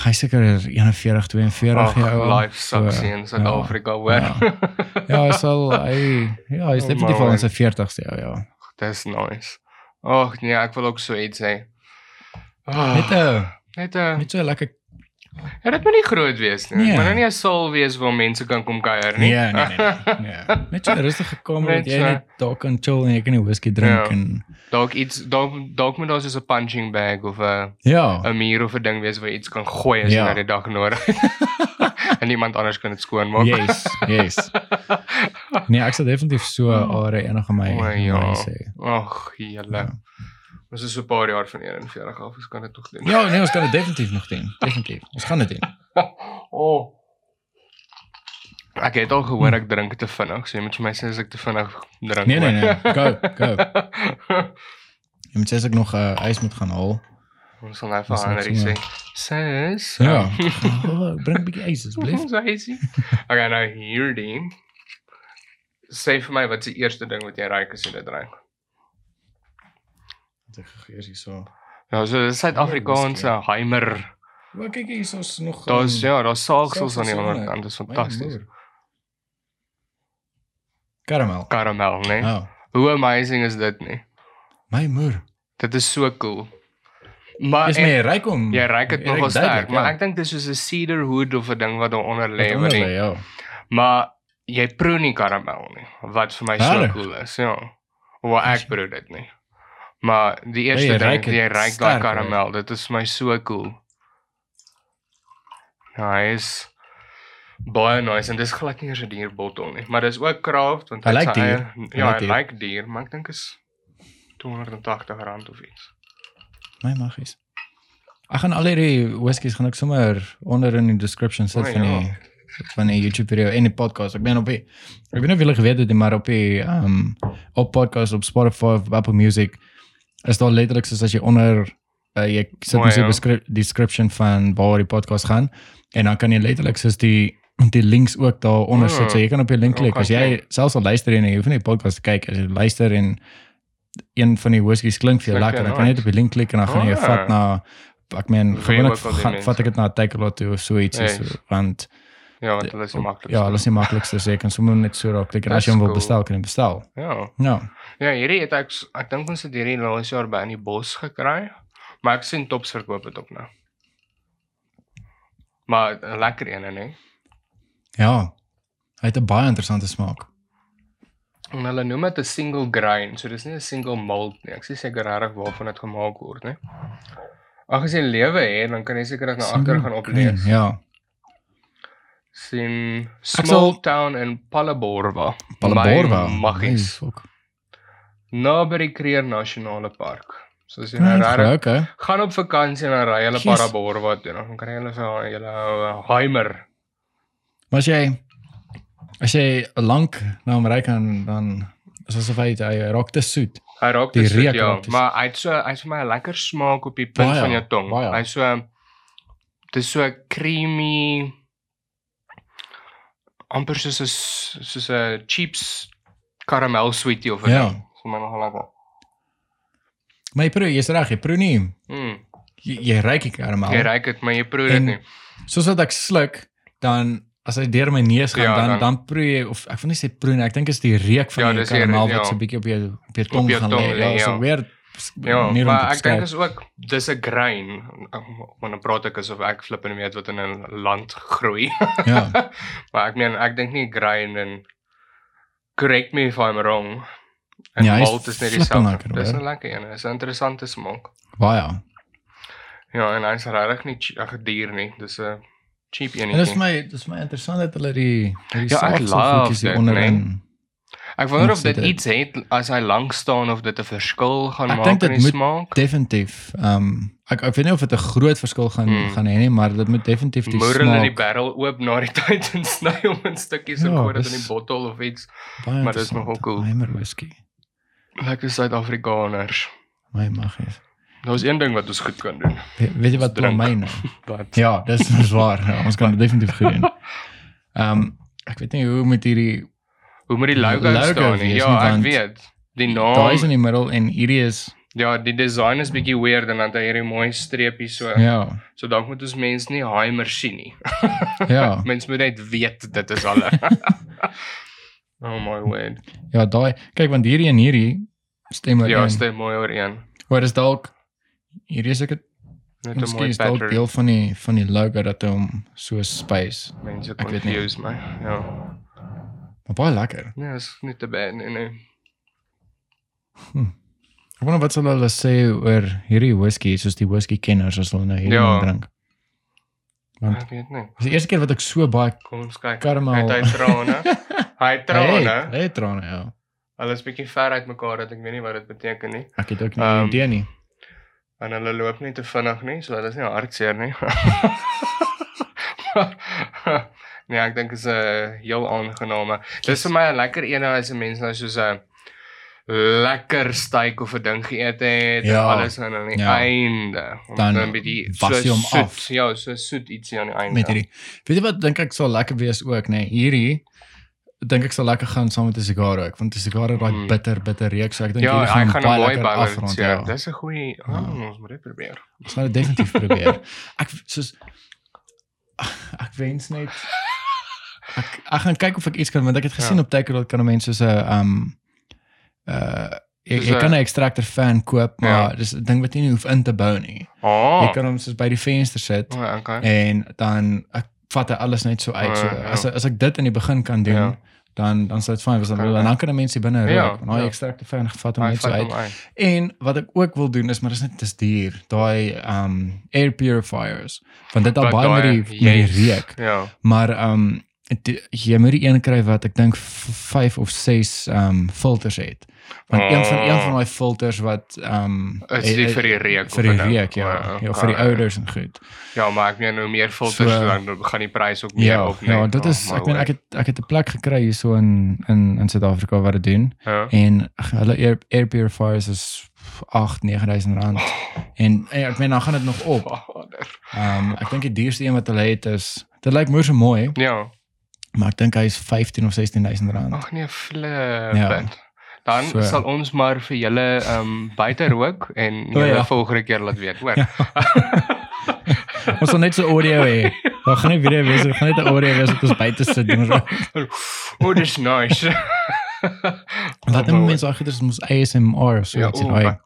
hy seker 41 42 Ag, jaar oud. life sucks So, in Suid-Afrika, hoor. Ja. Ja, hy sal hy ja, hy is *laughs* Oh, definitief al in sy 40ste ja, ja. Dis nice. Ag nee, ek wil ook so iets hê. Oh, Net 'n net 'n net so 'n lekker Ja, dit moet nie groot wees nie. Nee. Nee. Maar nou nie 'n saal wees waar mense kan kom kuier nie. nee, nee, nee, nee. Net 'n rustige kamer dat jy net daar kan chill en jy kan 'n whisky drink Ja. en dalk iets dalk dalk moet daar soos 'n punching bag of 'n ja. 'n muur of 'n ding wees waar jy iets kan gooi as jy Ja. na die dag nodig *laughs* en iemand anders kan dit skoonmaak. Yes, yes. Nee, ek sal definitief so 'n Oh. are enig aan my O, my ja. sê. Ag, julle. Ja. Ons is so 'n paar jaar van 41 af, ons kan dit tog doen. Ja, nee, ons kan dit definitief nog doen. Definitief. Ons gaan dit doen. *laughs* Oh. Ek het al gehoor ek drink te vinnig, so jy moet vir my sê as ek te vinnig drink. Nee, nee, nee. Go, go. *laughs* Jy moet sê as ek nog 'n uh, ys moet gaan haal. Ons sal nou vir sal Henry sê. Sis. Ja. Oh, *laughs* bring 'n bietjie ys asseblief. Ons hysie. Okay, nou hierdie. Sê vir my wat is die eerste ding wat jy ry as jy dit ry? Wat ek gegees hierso. Ja, so dis Suid-Afrikaanse Heimer. Maar kyk hier is nog Daar's um, ja, daar's saagsels aan die ander kant. Dis fantasties. Karamel. Karamel, né? Nee? Oh, Hoe amazing is dit nie? my moer. Dit is so cool. Maar Is my ryk om. Jy ryk dit jy nogal sterk, duidelik, maar ja. ek dink dis soos 'n cedar wood of 'n ding wat daaronder lê, Wat wat onder nie. lê, ja. Maar jy proe nie karamel nie, wat vir my so Regtig? cool is, ja. Waar ek proe dit nie. Maar die eerste jy ding, ruik jy ryk daai karamel, dit is vir my so cool. Nice. baie nice en dis glad nie eers 'n duur bottel nie, maar dis ook craft want Hy sy duur. eie- Ja, hy lyk duur, maar ek dink is 280 rand of iets. My maggies. Ek gaan al hierdie whiskies gaan ek sommer onder in die description sit O, van ja. die van die YouTube video en die podcast. Ek ben op die ek weet nie of julle geweet het nie, maar op die um op podcast op Spotify of Apple Music is daar letterlik soos as jy onder uh, jy sit O, mos die ja. beskri- description van waar die podcast gaan en dan kan jy letterlik soos die die links ook daar onder sit. So jy kan op die link klik as jy selfs al luister en jy hoef nie die podcast te kyk as jy luister en een van die whiskies klink vir jou lekker, dan kan jy net op die link klik en dan gaan jy Ah. vat na ek meen gewoonlik vat ek dit na Takealot toe of so iets Yes. so, want Ja, want hulle is nie maklik. ja, hulle is nie maklikste jy kan sommer net so raak klik en as jy hom wil That's bestel kan jy bestel. Ja. Ja. Ja, hierdie het ek ek dink ons het hierdie laas jaar by in die bos gekry. Maar ek sien tops verkoop dit ook nou. Maar 'n lekker een hè. Ja. Hy het 'n baie interessante smaak. En hulle noem dit 'n single grain, so dis nie 'n single malt nie. Ek sê seker regtig waarvan dit gemaak word, né? Ag as jy lewe het, dan kan jy seker dit na agter gaan oplees. Ja. Sal- Small Town in Palaborwa. Palaborwa. Maggies. Naby die Kruger Nasionale Park. So as jy nou regtig okay. gaan op vakansie en dan ry hulle. Palaborwa toe, dan kry hulle so julle ou Heimer. Maar as jy as jy lank na hom ry kan dan is asof hy hy raak te soet. Hy raak te soet, ja, te maar hy het so hy het vir my 'n lekker smaak op die punt Baie, van jou tong. baie. Hy so dis so creamy amper soos 'n soos 'n chips karamel sweetie of 'n Ja. ding. So my nogal lekker. Maar jy proe, jy's reg, jy proe nie. Mm. Jy, jy ruik die karamel. Jy ruik dit, maar jy proe dit nie. Soos wat ek sluk, dan as hy deur my neus gaan, Ja, dan dan- dan proe jy of ek wil nie sê proe nie, ek dink is die reuk van Ja, die dis die karamel reuk, wat ja. so 'n bietjie op jou op jou tong jou gaan lê. lê, Ja, so ja. weer Ja, maar ek dink is ook dis 'n grain. Want dan praat ek asof ek flip en weet wat in 'n land groei. *laughs* Ja. maar ek meen ek dink nie grain en correct me if I'm wrong. En Ja, malt is net dieselfde. Dis. 'n lekker een. Dis 'n interessante smaak. Baie. Ja, en hy's regtig nie ag duur nie. Dis 'n cheap En dit is enetjie. my dis my interessant dat hulle die die Ja, ek saafse love voetjies hier onderin. Ek wonder of dit iets het as hy lank staan of dit 'n verskil gaan Ek maak dink in dit die moet smaak. Definitief. Ehm um, ek ek weet nie of dit 'n groot verskil gaan Hmm. gaan hê nie, maar dit moet definitief die Moer hulle die smaak barrel oop na die *laughs* tyd en sny hom in stukkies en Ja, gooi dit in die bottel of iets. maar dis interessant. nogal cool. Heimer whisky. Lekker Suid-Afrikaners. My maggies. Daar's een ding wat ons goed kan doen. We, weet jy wat Drink. bly my nou? Wat? Ja, dis waar. Ja, ons kan dit definitief goed doen. *laughs* Ehm um, ek weet nie hoe met hierdie Hoe moet die logo, Logo staan nie? Ja, nie, ek weet. Die daai is naam. in die middel en hierdie is Ja, die design is bietjie weird en dan het hy hierdie mooi streepies so. ja, So dalk moet ons mense nie Heimer sien nie. *laughs* ja. *laughs* Mense moet net weet dit is hulle. *laughs* oh my word. Ja, daai kyk want hierdie en hierdie stem Ja, ooreen. stem mooi ooreen. Hoor is dalk hierdie is ek het Net 'n mooi is dalk pattern. deel van die van die logo dat hy hom so space. Mense confuse my. Ja. Maar baie lekker. Nee, is nie te bad nee nee. Ek wonder wat sal hulle sê oor hierdie whisky soos die whisky kenners as hulle nou hierdie Ja. drink. Want Ek weet nie. dis die eerste keer wat ek so baie Kom ons kyk. Karamel. Hy het hy trane. Hy *laughs* trane. Hey trane ja. Hulle is bietjie ver uit mekaar dat ek weet nie wat dit beteken nie. Ek het ook nie um, idee nie. En hulle loop nie te vinnig nie, so dit is nie hartseer nie. *laughs* *laughs* nee, ek dink is 'n heel aangename. Dis vir my 'n lekker een as 'n mens nou soos 'n lekker steak of 'n ding geëet het Ja, en alles aan aan die ja. einde. Dan dan bietjie hom soet, af. Ja, so soet ietsie aan die einde. Met hierdie. Weet jy wat dink ek sal lekker wees ook, nê? Nee, hierdie dink ek sal lekker gaan saam met 'n sigaar ook, want 'n sigaar het daai Mm. bitter bitter reuk, so ek dink Ja, hierdie gaan gaan baie lekker balance. afrond. Ja, Ja. dis 'n goeie. Ja. Oh, ons moet dit probeer. Ons gaan dit definitief probeer. Ek soos ek wens net ek ek gaan kyk of ek iets kan want ek het gesien Ja. op Takealot kan mense so 'n um uh jy, jy a- kan 'n extractor fan koop, maar Ja. dis 'n ding wat jy nie hoef in te bou nie. Oh. Jy kan hom soos by die venster sit Oh, okay. en dan ek vat hy alles net so uit. So Ja, ja. as as ek dit in die begin kan doen, Ja. dan dan sal dit fyn wees dan Okay. en dan kan mense binne Ja, rook. Nou ja. extractor fan gevat hom Hy net so uit. En wat ek ook wil doen is maar dis net dis duur. Daai um air purifiers. Want dit al Wat baie met daai- die met die reuk. Ja. Maar um Toe- jy moet die een kry wat ek dink 5 of 6 ehm um, filters het. Want een van een van daai filters wat ehm um, Is dit vir die reuk vir die reuk ja, O, ja vir die okay. ouders en goed. Ja, maar ek meen nou meer filters So, dan gaan die prys ook meer Ja, op ja, dit is ek meen ek het ek het 'n plek gekry hier so in in in Suid-Afrika wat dit doen ja. en hulle air, air purifiers is 8 9000 rand. En ek meen dan gaan dit nog op. Ehm um, ek dink die duurste een wat hulle het is dit lyk moeë so mooi, Ja. Maar ek dink hy is 15 of 16000 rand. Ag nee, flip. Ja. Ja. Dan So. sal ons maar vir julle ehm um, buite rook en O, julle ja. volgende keer laat weet, hoor. *laughs* Ons sal net so audio hê. Daar gaan nie video wees, daar gaan net 'n audio wees wat ons buite sit doen. *laughs* oh, dis nice. Wat *laughs* dan mense daai goeders moet ASMR of so Ja, iets o, daai.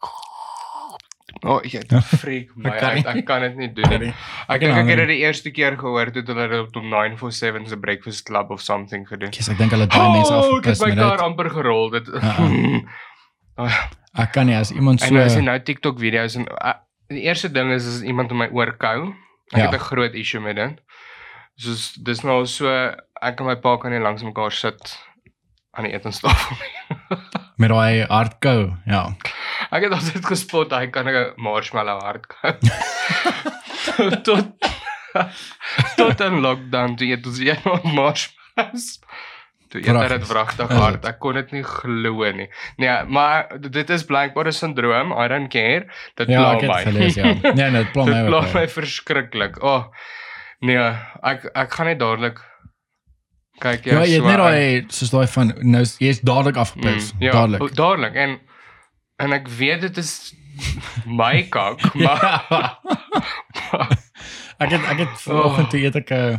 Oh, jy freak my. Ek kan nie. ek kan dit nie doen nie. Ek dink ek het dit die eerste keer gehoor toe hulle dit op 947 se breakfast club of something gedoen. Kies ek dink hulle daai mense Oh, ek het my kar amper gerol. Dit Uh-uh. *laughs* Ek kan nie as iemand En so nou is dit nou TikTok video's en uh, die eerste ding is as iemand in my oor kou. Ek Ja. het 'n groot issue met dit. Soos dis nou so ek en my pa kan nie langs mekaar sit aan die etenstafel nie. *laughs* met daai hardkou. Ja. Ek het altyd gespot hy kan 'n marshmallow hard kou. tot tot aan lockdown toe eet ons nog marshmallows. Toe eet hy dit wragtig hard. Ek kon dit nie glo nie. Nee, maar dit is blykbaar 'n sindroom. I don't care. Dit Ja, pla ek het my. gelees ja. Nee, nee, dit pla my Dit ook. pla ja. my verskriklik. O. Oh, nee, ek ek gaan net dadelik kyk Ja, jy het net daai soos daai van nou jy's dadelik afgepis. Mm, ja, Dadelik. Dadelik en en ek weet dit is *laughs* my kak, *laughs* maar Ja. *laughs* ek het ek het vanoggend toe eet ek 'n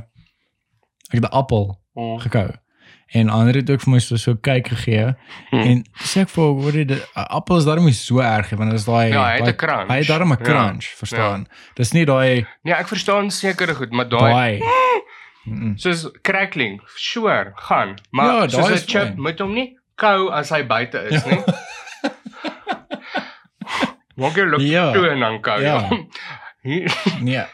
ek het 'n appel Mm. gekou. En ander het ook vir my so so kyk gegee Hmm. en sê ek vir hoor jy die appel is daarom nie so erg nie want dit is daai Ja, hy het 'n crunch. Hy het daarom 'n Ja, crunch, verstaan. Dis nie daai Nee, ek verstaan seker goed, maar daai daai Mm-mm. soos crackling, sure, gaan. Maar Ja, ja, soos 'n is chip fyn. moet hom nie kou as hy buite is nie. Ja. toe *laughs* en dan kou. Ja. Ja. Nee.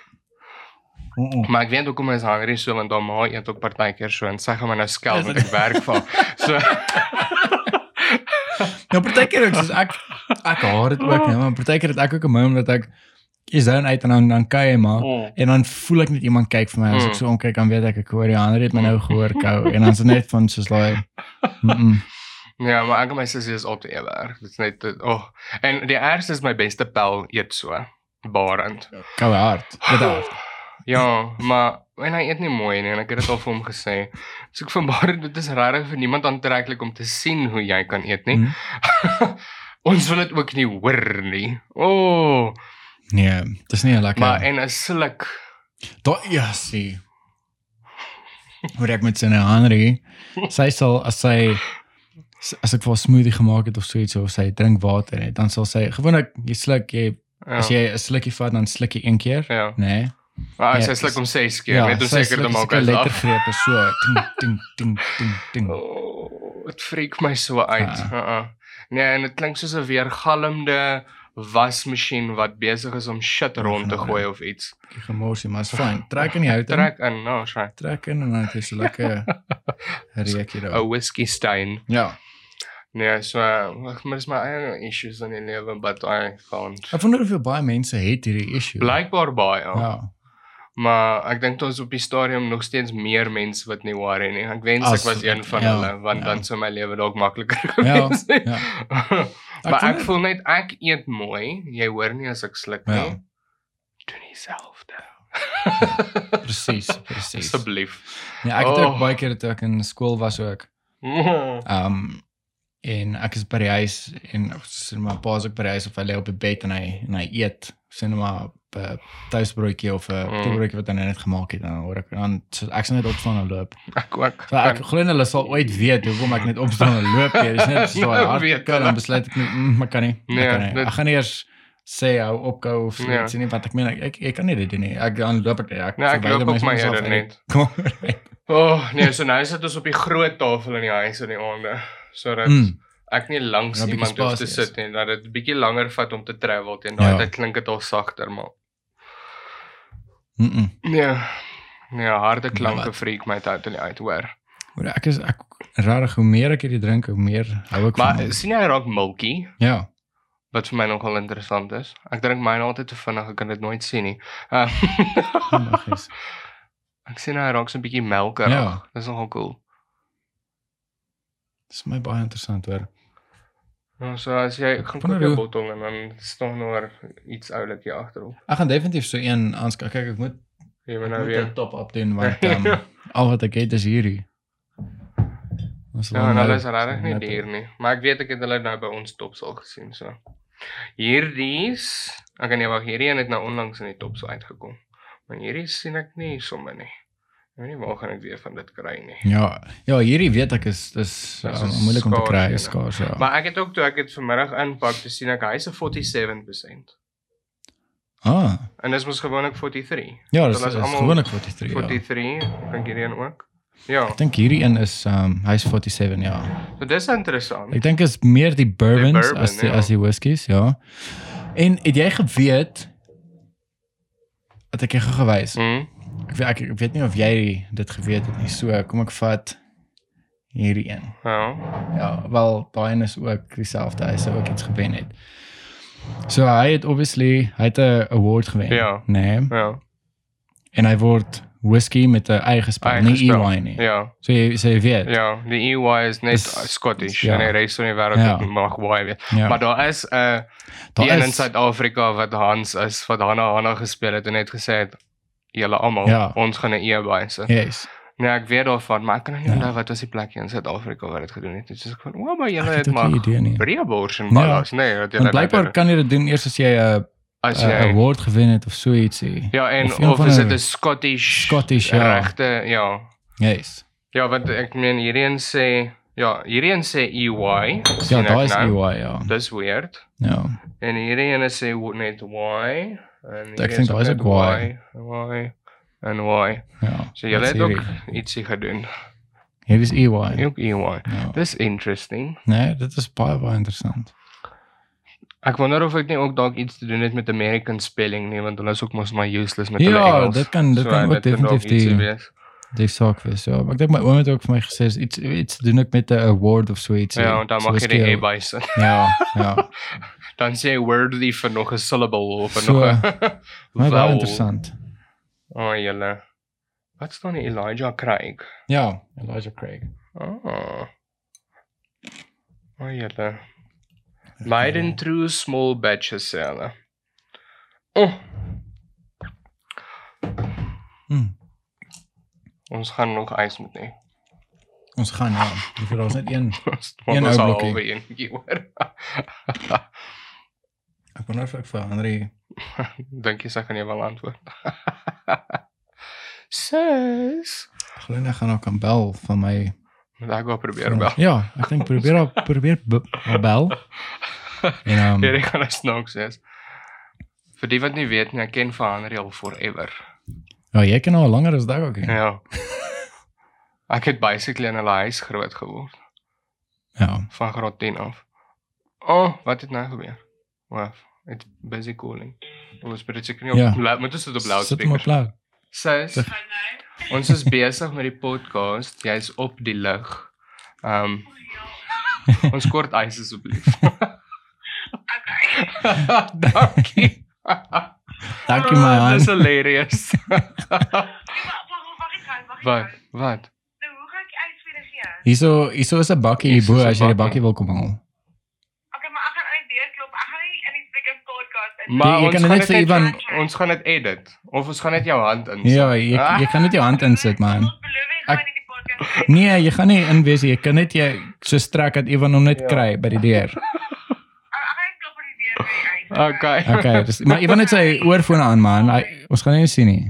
Mm-mm. maar ek weet hoekom hy is hungry so want dan ma eet ook partykeer so en sy gaan my nou skel Is met ek werk val. So Nou partykeer ook soos ek ek haat dit ook nee, maar partykeer het ek ook 'n moment dat ek is dan uit en dan dan kyk jy maar mm. en dan voel ek net iemand kyk vir my as ek Mm. so omkyk dan weet ek ek hoor die ander het my nou gehoor kou en dan is dit net van soos daai *laughs* mm -mm. Ja, maar ek en my sussie is altyd ewe erg. Dit is net dit- oh. En die ergste is my beste pel eet so. Barend. koue hart. Dit hart. *sighs* Ja, maar en hy eet nie mooi nie en ek het dit al vir hom gesê. So ek van Barend dit is regtig vir niemand aantreklik om te sien hoe jy kan eet nie. Mm. *laughs* Ons wil dit ook nie hoor nie. O, oh, Nee, dis nie lekker. maar en 'n sluk. Daai ja, sien. Hoe ek met syne Henry, sy sal as sy as ek vir 'n smoothie gemaak het of so iets of sy drink water net, dan sal sy gewoonlik jy sluk jy Ja. as jy 'n slukkie vat dan sluk jy een keer. ja. Nee. Maar Ja, sy sluk dis- om 6 keer net om sy seker te maak sulke hy's af. lettergrepe so ting ting ting ting ting. *laughs* Oh, dit freak my so uit. Ja. Uh -uh. Nee, en dit klink soos 'n weergalmde wasmasjien wat besig is om shit rond te gooi of iets. Gemorsie, maar is fyn. Trek in die hout. in. Trek in, nou, sry. Trek in en dan het jy so lekker *laughs* reukie daar. 'n Whisky stain. Ja. Nee, so maar dis my eie issues in die lewe but I can't. Ek wonder hoeveel baie mense het hierdie issue. Blykbaar baie. Ja. Ja. Maar ek dink ons op die stadium nog steeds meer mense wat nie worry nie. Ek wens As- ek was een van ja, hulle want ja. dan sou my lewe dalk makliker Ja, gewees het. ja. *laughs* maar vond ek dit- voel net ek eet mooi. Jy hoor nie as ek sluk nie. Ja. Doen dieselfde. *laughs* Presies, presies. Asseblief. Ja, ek het ook Oh. baie keer toe ek in skool was ook. Ehm *laughs* um, en ek is by die huis en sien my pa is ook by die huis of hy lê op die bed en hy en hy eet sien maar 'n tuisbroodjie of 'n Mm. toebroodjie wat hy net gemaak het en dan hoor ek dan so ek sal net opstaan en loop. Ek ook. So ek glo hulle sal ooit weet hoekom ek net opstaan en loop nie. Dis net *laughs* so Nou hard kan dan besluit ek nie, mm, maar kan nie. Nee, kan nie. dit- Ek gaan eers sê hou opgou of so Ja. iets nie want ek meen ek, ek ek kan nie dit doen nie. Ek dan loop ek. Ek Nee, ek verwyder loop myself my die net. *laughs* kamer. O, oh, nee, so nou sit ons op die groot tafel in die huis in die aande sodat Mm. ek nie langs Ja, iemand hoef te sit en dat dit bietjie langer vat om te travel teen Ja. daai tyd klink dit al sagter maar Mm. -mm. nee. Ja, harde klanke wat? freak my totally uit, hoor. Maar ek is ek rarig hoe meer ek hierdie drink, hoe meer hou ek Maar van. hom. sien jy raak milky, Ja. wat vir my nogal interessant is. Ek drink myne altyd te vinnig, ek kan dit nooit sien nie. Uh, Maggies. *laughs* ek sien hy raak so 'n bietjie melkerig. Ja. Dis nogal cool. Dis my baie interessant hoor. Ja, so as jy ek gaan koop 'n bottel en dan staan daar iets oulik hier agterop. Ek gaan definitief so een aanskaf. Kyk, ek moet Jy moet nou weer. top up doen want um, *laughs* al wat ek het is hierdie. Ons Ja, hulle is regtig nie duur nie. Maar ek weet ek het hulle nou by ons tops al gesien, so. Hierdies, ek kan nie wag, hierdie een het nou onlangs in die tops uitgekom. Maar hierdie sien ek nie sommer nie. Ek weet nie waar gaan ek weer van dit kry nie. Ja, ja, hierdie weet ek is dis um, is moeilik om te kry, ja. is skaars ja. Maar ek het ook toe ek dit vanmiddag inpak, te sien ek hy's 'n 47%. ah, En dis mos gewoonlik 43. ja, dis Hulle is is gewoonlik 43. Ja. 43, dink hierdie een ook. Ja, Ek dink hierdie een is um hy's 47, ja. so dis interessant. Ek dink is meer die bourbons bourbon, as die, ja. as die whiskies, ja. En het jy geweet wat ek jou gewys? Mm. Ek weet ek, ek weet nie of jy dit geweet het nie. So kom ek vat hierdie een. Ja. Ja, wel daai een is ook dieselfde. Hy sou ook iets gewen het. So hy het obviously hy het 'n award gewen, Ja. nê? Nee, Ja. en hy word whisky met 'n eie spel, Eie nie. EY nie. Ja. So jy so jy weet. Ja, die EY is net Dis- Scottish ja. en die res van die wêreld Ja. mag Y weet. Ja. Maar daar is 'n uh, Daar een in is- Suid-Afrika wat Hans is wat Hanna Hanna gespeel het en net gesê het julle almal Ja. ons gaan 'n E bysit. Yes. Nee, ek weet daarvan, maar ek kan nie Ja. onthou wat was die plek hier in Suid-Afrika waar dit gedoen het. Dit is ek van, "O, maar julle het maar en Ja. ballas, nee, wat julle Want blykbaar kan jy dit doen eers as jy 'n as 'n jy award gewen het of so ietsie. Ja, en of of, is dit 'n Scottish Scottish, ja. regte, ja. Yes. Ja, want ek meen hierdie een sê ja, hierdie een sê EY. Ja, daai is nou. EY, ja. Dis weird. Ja. En hierdie ene sê net Y en Ek dink daai is net ook Y. Y en Y. Ja. So Wat het ook ietsie gedoen. Hier is EY. Ook EY. Ja. Dis interesting. Nee, dit is baie baie interessant. Ek wonder of ek nie ook dalk iets te doen het met American spelling nie, want hulle is ook mos maar useless met hulle Ja, Engels. dit kan dit kan ook dit dalk definitief die die saak wees. Ja, maar ek dink my oom het ook vir my gesê iets iets doen ek met 'n award of so iets. Ja, en dan mag jy die E bysit. Ja, ja. *laughs* Dan sê jy worthy vir nog 'n syllable of So, nog 'n *laughs* baie interessant. O, oh, julle. Wat staan hier Elijah Craig? Ja, Elijah Craig. Oh. O, oh, julle. Made in true small batches sê hulle. Oh, Hm. ons gaan nog ys moet hê. Ons gaan ja. Vir ons net een. *laughs* Een ou blokkie. *laughs* Ek wonder of ek vir Henry Dink jy sy gaan jy wel antwoord? Sis. glo net gaan ook kan bel van my. Moet ek gou probeer bel. Ja, ek dink probeer al probeer bel. *laughs* En ehm Ja, ek gaan nou snaaks wees. Vir die wat nie weet nie, ek ken vir Henry al forever. ja, jy ken al langer as daai ook. Ja. *laughs* Ek het basically in hulle huis groot geword Ja. van graad 10 af. Oh, wat het nou gebeur? Waf, it's busy calling. Ons moet dit seker nie op ja. moet ons dit op Sit hom op loudspeaker. laat. Sis, ons is besig met die podcast. Jy's op die lug. Ehm um, ons kort ys asseblief. Dankie. Dankie my Ah, Dis man. hilarious. *laughs* Wag. ek wat? gaan. Wat? Nou, hoe gaan ek ys vir gee? Hierso hierso is 'n bakkie hierbo as jy die bakkie wil kom haal. Okay, maar ek gaan uit deur klop. Ek gaan nie in die freaking podcast in. Maar jy ons kan gaan net dit vir Ivan- ons gaan dit edit of ons gaan net jou hand in. Ja, jy jy kan net jou hand insit man. Jy Ek- in. Nee, jy gaan nie inwees nie. jy kan net jy so strek dat Ivan hom net Ja. kry by die deur. *laughs* Okay. *laughs* Okay, dis maar Ivan het sy oorfone aan man. Hy, ons gaan nie sien nie.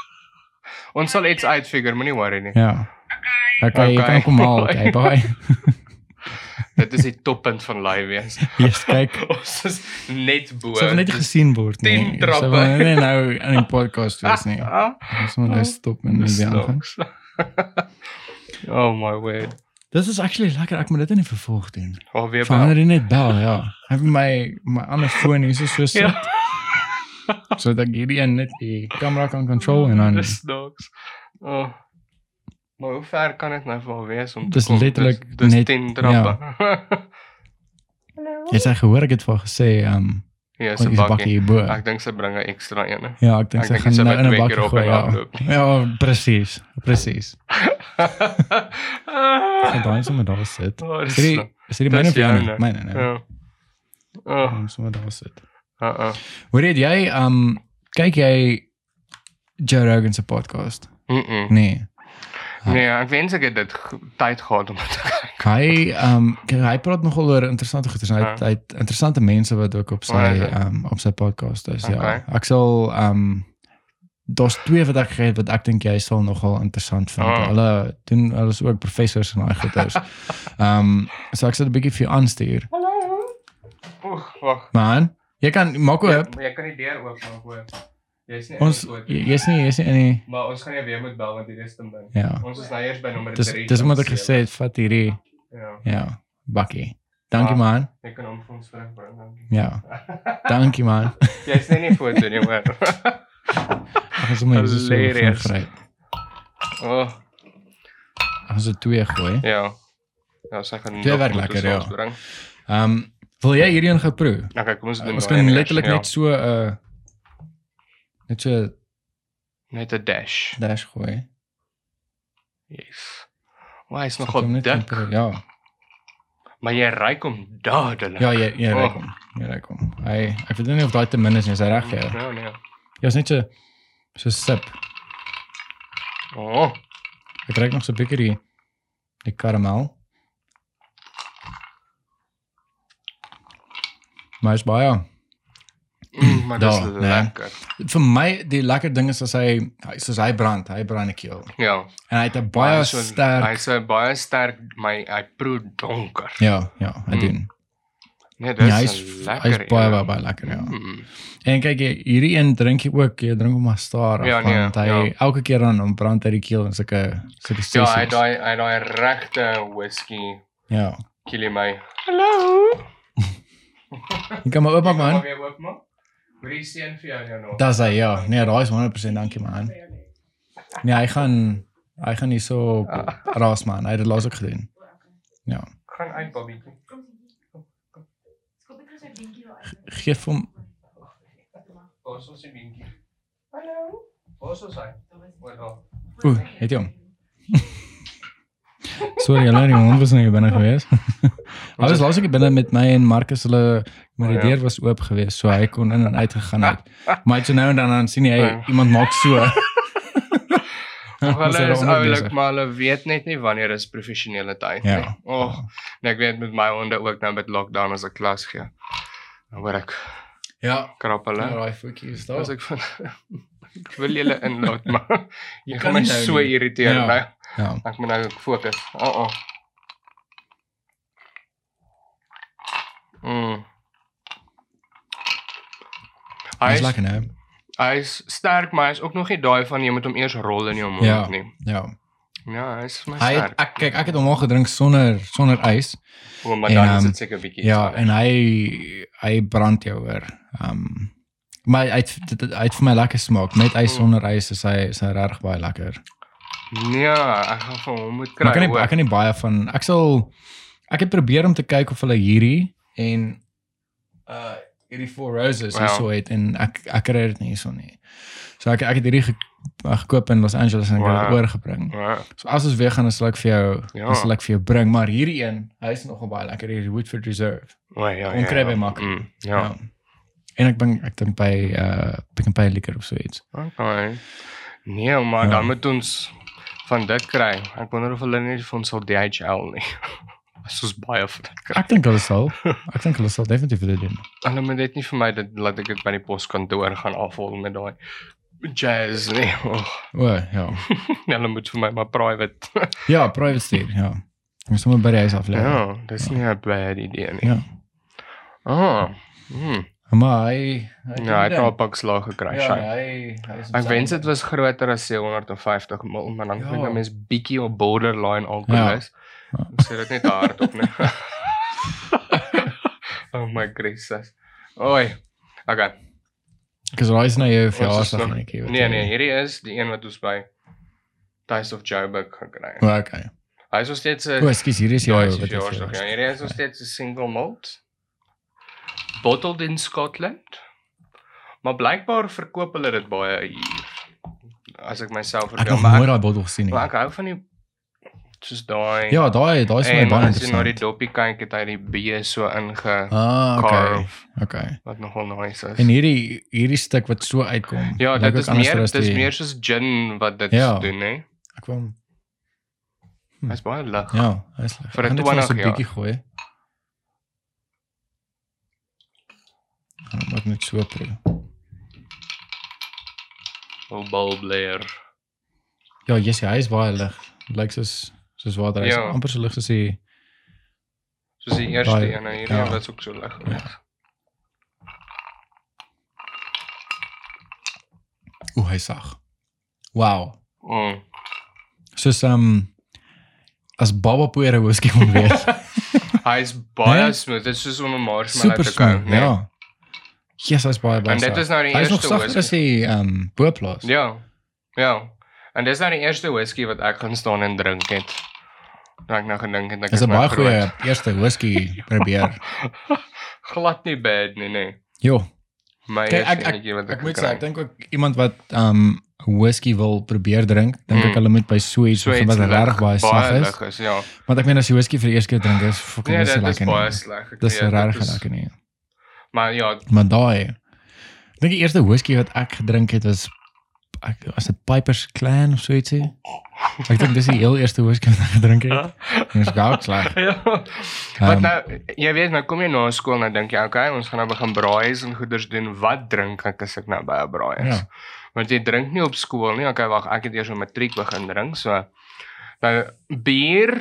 *laughs* Ons sal iets uitfigure, moenie worry nie. Ja. Okay. Okay, jy Okay. kan kom haal. Okay, bye. Dit is die toppunt van live wees. Yes, kyk. *laughs* Ons is net bo. Wil net Dis- gesien word nie. tien trappe. Sy wil nie nou in die podcast wees nie. *laughs* Ah, Ons moet nou stop en dis weer aangaan. *laughs* oh my word. Dit is actually lekker. Ek moet dit in die vervolg doen. Oh weer bel. Henry net bel, ja. Hy het my my ander foon hier so so sit. Ja. sodat ek hierdie net die kamera kan control en dan Dis dogs. Oh. Maar hoe ver kan dit nou wel wees om te Dis kom? letterlik dis, dis net- 10 trappe. *laughs* jy sê gehoor ek het vir haar gesê um Ja, se is bakkie. hierbo. Ek dink sy bring 'n ekstra een. Ja, ek dink sy gaan sy nou in 'n bakkie op gooi. Ja, *laughs* ja presies. Presies. *laughs* En dan sommer daar sit. Oh, is dit Dis myne joune? Myne, nee. Ja. Oh, Ons sommer daar sit. uh uh. Hoor jy jy um kyk jy Joe Rogan se podcast? Mm -mm. Nee. Nee, ek wens ek het dit tyd gehad om te kyk. Hy um kyk, hy praat nogal oor interessante goeie. Hy het, Ja. hy het interessante mense wat ook op Oh, is sy dit? um op sy podcast is. Ja. Okay. Ek sal um daar's twee wat ek gehet wat ek dink jy sal nogal interessant vind. Ah. Hulle doen hulle is ook professors en daai goeters. um *laughs* so ek sal 'n bietjie vir jou aanstuur. Oeg, wag. Man, jy kan maak Ja, oop. maar jy kan die deur oopmaak hoor. Jy's nie Ons jy- jy's nie jy's nie in die Maar ons gaan jou weer moet bel want hier is te min. ja. Ons is nou eers by nommer 3. Dis dis omdat ek gesê het vat hierdie Ja, ja, bakkie. Dankie Ah. man. ek kan hom vir ons terugbring dankie. Ja. Dankie man. Jy's nie in die foto nie hoor. Sommer hier so so Hilarious. vry. Oh, gaan so twee gooi. ja. Ja, sy gaan Twee werk lekker, ja. ons bring. Ehm um, wil jy hierdie een geproe? Okay, kom ons doen Ons daai kan letterlik eers, net so 'n uh, net so net 'n dash. dash gooi. Yes. Sit nogal hom net dik, Ja. maar jy ryk hom dadelik. Ja, jy jy Oh. ry kom. Jy ry kom. Hy ek weet nie of daai te min is nie, is hy reg ja. Ja, nee. Ja, is net so so sip. Oh, Ek kry nog so 'n bietjie die die karamel. Maar is baie. Mm, maar dis nee. lekker. Vir my die lekker ding is as hy hy- soos hy brand, hy brand 'n keel. Ja. En hy het 'n baie Hy's so- sterk Hy's 'n baie sterk, my hy proe donker. Ja, ja, hy Mm, doen. Nee, dis Ja, hy's is lekker. hy's baie baie baie lekker, ja. Mm. En kyk jy, hierdie een drink jy ook, jy drink hom maar stadig Ja, nee, want hy ja. elke keer dan hom brand hy die keel in sulke sulke Ja, sessies. hy het daai hy daai regte whisky Ja. kill my. Hallo. *laughs* Jy kan maar oopmaak man. weer oopmaak. Wie seën vir jou nou nog? Dis hy ja. Nee, daai is 100% dankie man. Nee, hy gaan hy gaan nie so Ah. raas man. Hy het dit laas ook gedoen. Ja. Gaan uit Bobbietjie. Geef hom Waar is ons die beentjie? Hallo. Waar is hy? Waar daar? Oeh, het jy hom? *laughs* Sorry, hulle hond was nou hier binne gewees. *laughs* Hulle was laas ek binne met my en Marcus hulle maar die Oh, ja. deur was oop geweest, so hy kon in en uit gegaan het. *laughs* Maar so nou en dan dan sien jy Ja. iemand maak so. *laughs* *laughs* Hulle is oulik, maar hulle weet net nie wanneer is professionele tyd Ja. nie. Oh, nee, ek weet met my honde ook nou met lockdown as ek klas gee. Dan hoor ek Ja. krap hulle. Daai voetjies As daar. ek van ek wil julle inlaat, maar jy gaan my so nie. irriteer Ja. nou. Ja. Ek moet nou fokus. Oh oh. Mm. Hy is, lekker nou. hy is sterk, maar hy is ook nog nie daai van jy moet hom eers rol in jou mond Ja. nie. Ja. Ja, hy is my Hy het, sterk. ek kyk ek het hom al gedrink sonder sonder ys. O, maar en, dan is ehm, dit seker bietjie. Ja, sterk. en hy hy brand jou hoor. Ehm maar hy het, dit- hy het vir my lekker smaak. Met ys Mm. sonder ys is hy is hy regtig baie lekker. Nee, ek gaan vir hom moet kry. Ek kan nie hoor. ek kan nie baie van ek sal ek het probeer om te kyk of hulle hierdie en uh hierdie Four Roses Ja. hierso het en ek ek kry dit nie hierso nie. So ek ek het hierdie ge, gekoop in Los Angeles en ek het dit Wow. oorgebring. Ja. So as ons weer gaan dan sal ek vir jou Ja. dan sal ek vir jou bring, maar hierdie een, hy is nogal baie lekker hierdie Woodford Reserve. O, ja. Hom kry by Mak. Mm, ja. En ek dink ek dink by uh Pick n Pay liquor of so iets. Okay. Nee, maar Ja. dan moet ons van dit kry. Ek wonder of hulle nie ons sal DHL nie. *laughs* As ons baie van dit kry. Ek dink hulle sal. Ek dink hulle sal definitief dit doen. Hulle moet net nie vir my dit laat ek dit by die poskantoor gaan afhaal met daai jazz nie. Oh, O, ja. *laughs* hulle moet vir my maar private. *laughs* Ja, private stuur, ja. Ons sommer by die huis af lê. ja, dis nie 'n bad idee nie. Ja. Ah. Mm. Maar hy hy Ja, hy het al 'n pak slag gekry. Ja, sy. hy hy is Ek wens dit was groter as 750 ml, maar dan Ja. klink 'n mens bietjie op borderline alkoholis. Ja. Ek sê dit net hard op, nee. oh my gracious. Oi. Okay. Ek is raai na jou Ons is verjaarsdag nog- netjie. wat Nee nee, hierdie is die een wat ons by Taste of Joburg gekry het. O, okay. Hy is nog steeds 'n O, ekskuus, hier is jou Ja, wat is jy verjaarsdag. Ja, hierdie is nog steeds 'n single malt. Bottled in Scotland. Maar blykbaar verkoop hulle dit baie hier. As ek myself Ek het vertel, nog maar nooit ek, daai bottel gesien maar nie. ek hou van die soos daai Ja, daai daai is my baie as jy na die interessant. dopie kyk, het hy die B so inge Ah, okay. Okay. wat nogal nice is. En hierdie hierdie stuk wat so uitkom. ja, dit is meer as dit is meer soos gin wat dit Ja. doen, hè. Ek wou Hy's baie lig. ja, hy's lekker. Vir Ek 'n dit vir ons 20 'n jaar. bietjie gooi. Ook net so proe. Ou bal blair. Ja, yes, hy is baie lig. Lyk soos soos water. Hy's Ja. amper so lig soos die Soos die eerste Daai- een, en hierdie ja. was ook so lig. Ja. Oeh, hy sag. Wow. Mm. Soos um as baba poeier whisky moet wees. *laughs* Hy is baie Nee? smooth. Dit is soos om 'n marshmallow te kou, né? Ja. Yes, hy's baie baie. En dit is nou die Hy's nog eerste sagter as whisky. die um boplaas. Ja. Ja. En dis nou die eerste whisky wat ek gaan staan en drink het. Dan ek nou gedink het ek Dis 'n baie goeie eerste whisky probeer. glad *laughs* nie bad nie, nee. Jo, My kyk ek ek, wat ek moet sê ek dink ook iemand wat um whisky wil probeer drink, dink Mm. ek hulle moet by so iets begin wat regtig baie sag is. is. Ja. Want ek meen as jy whisky vir die eerste keer drink is fucking Nee, nie dit is lekker baie sleg. Ek Dis regtig is- lekker nie. Maar ja, Maar daai ek dink die eerste whisky wat ek gedrink het was ek was dit Piper's Clan of so ietsie. Ek dink dis die heel eerste whisky wat ek gedrink het. En dit is gou sleg. *laughs* ja. Wat nou, jy weet, nou kom jy na skool en dan dink jy, okay, ons gaan nou begin braaiers en goeders doen. Wat drink ek as ek nou by 'n braaiers? Ja. Want jy drink nie op skool nie. Okay, wag, ek het eers op matriek begin drink, so nou bier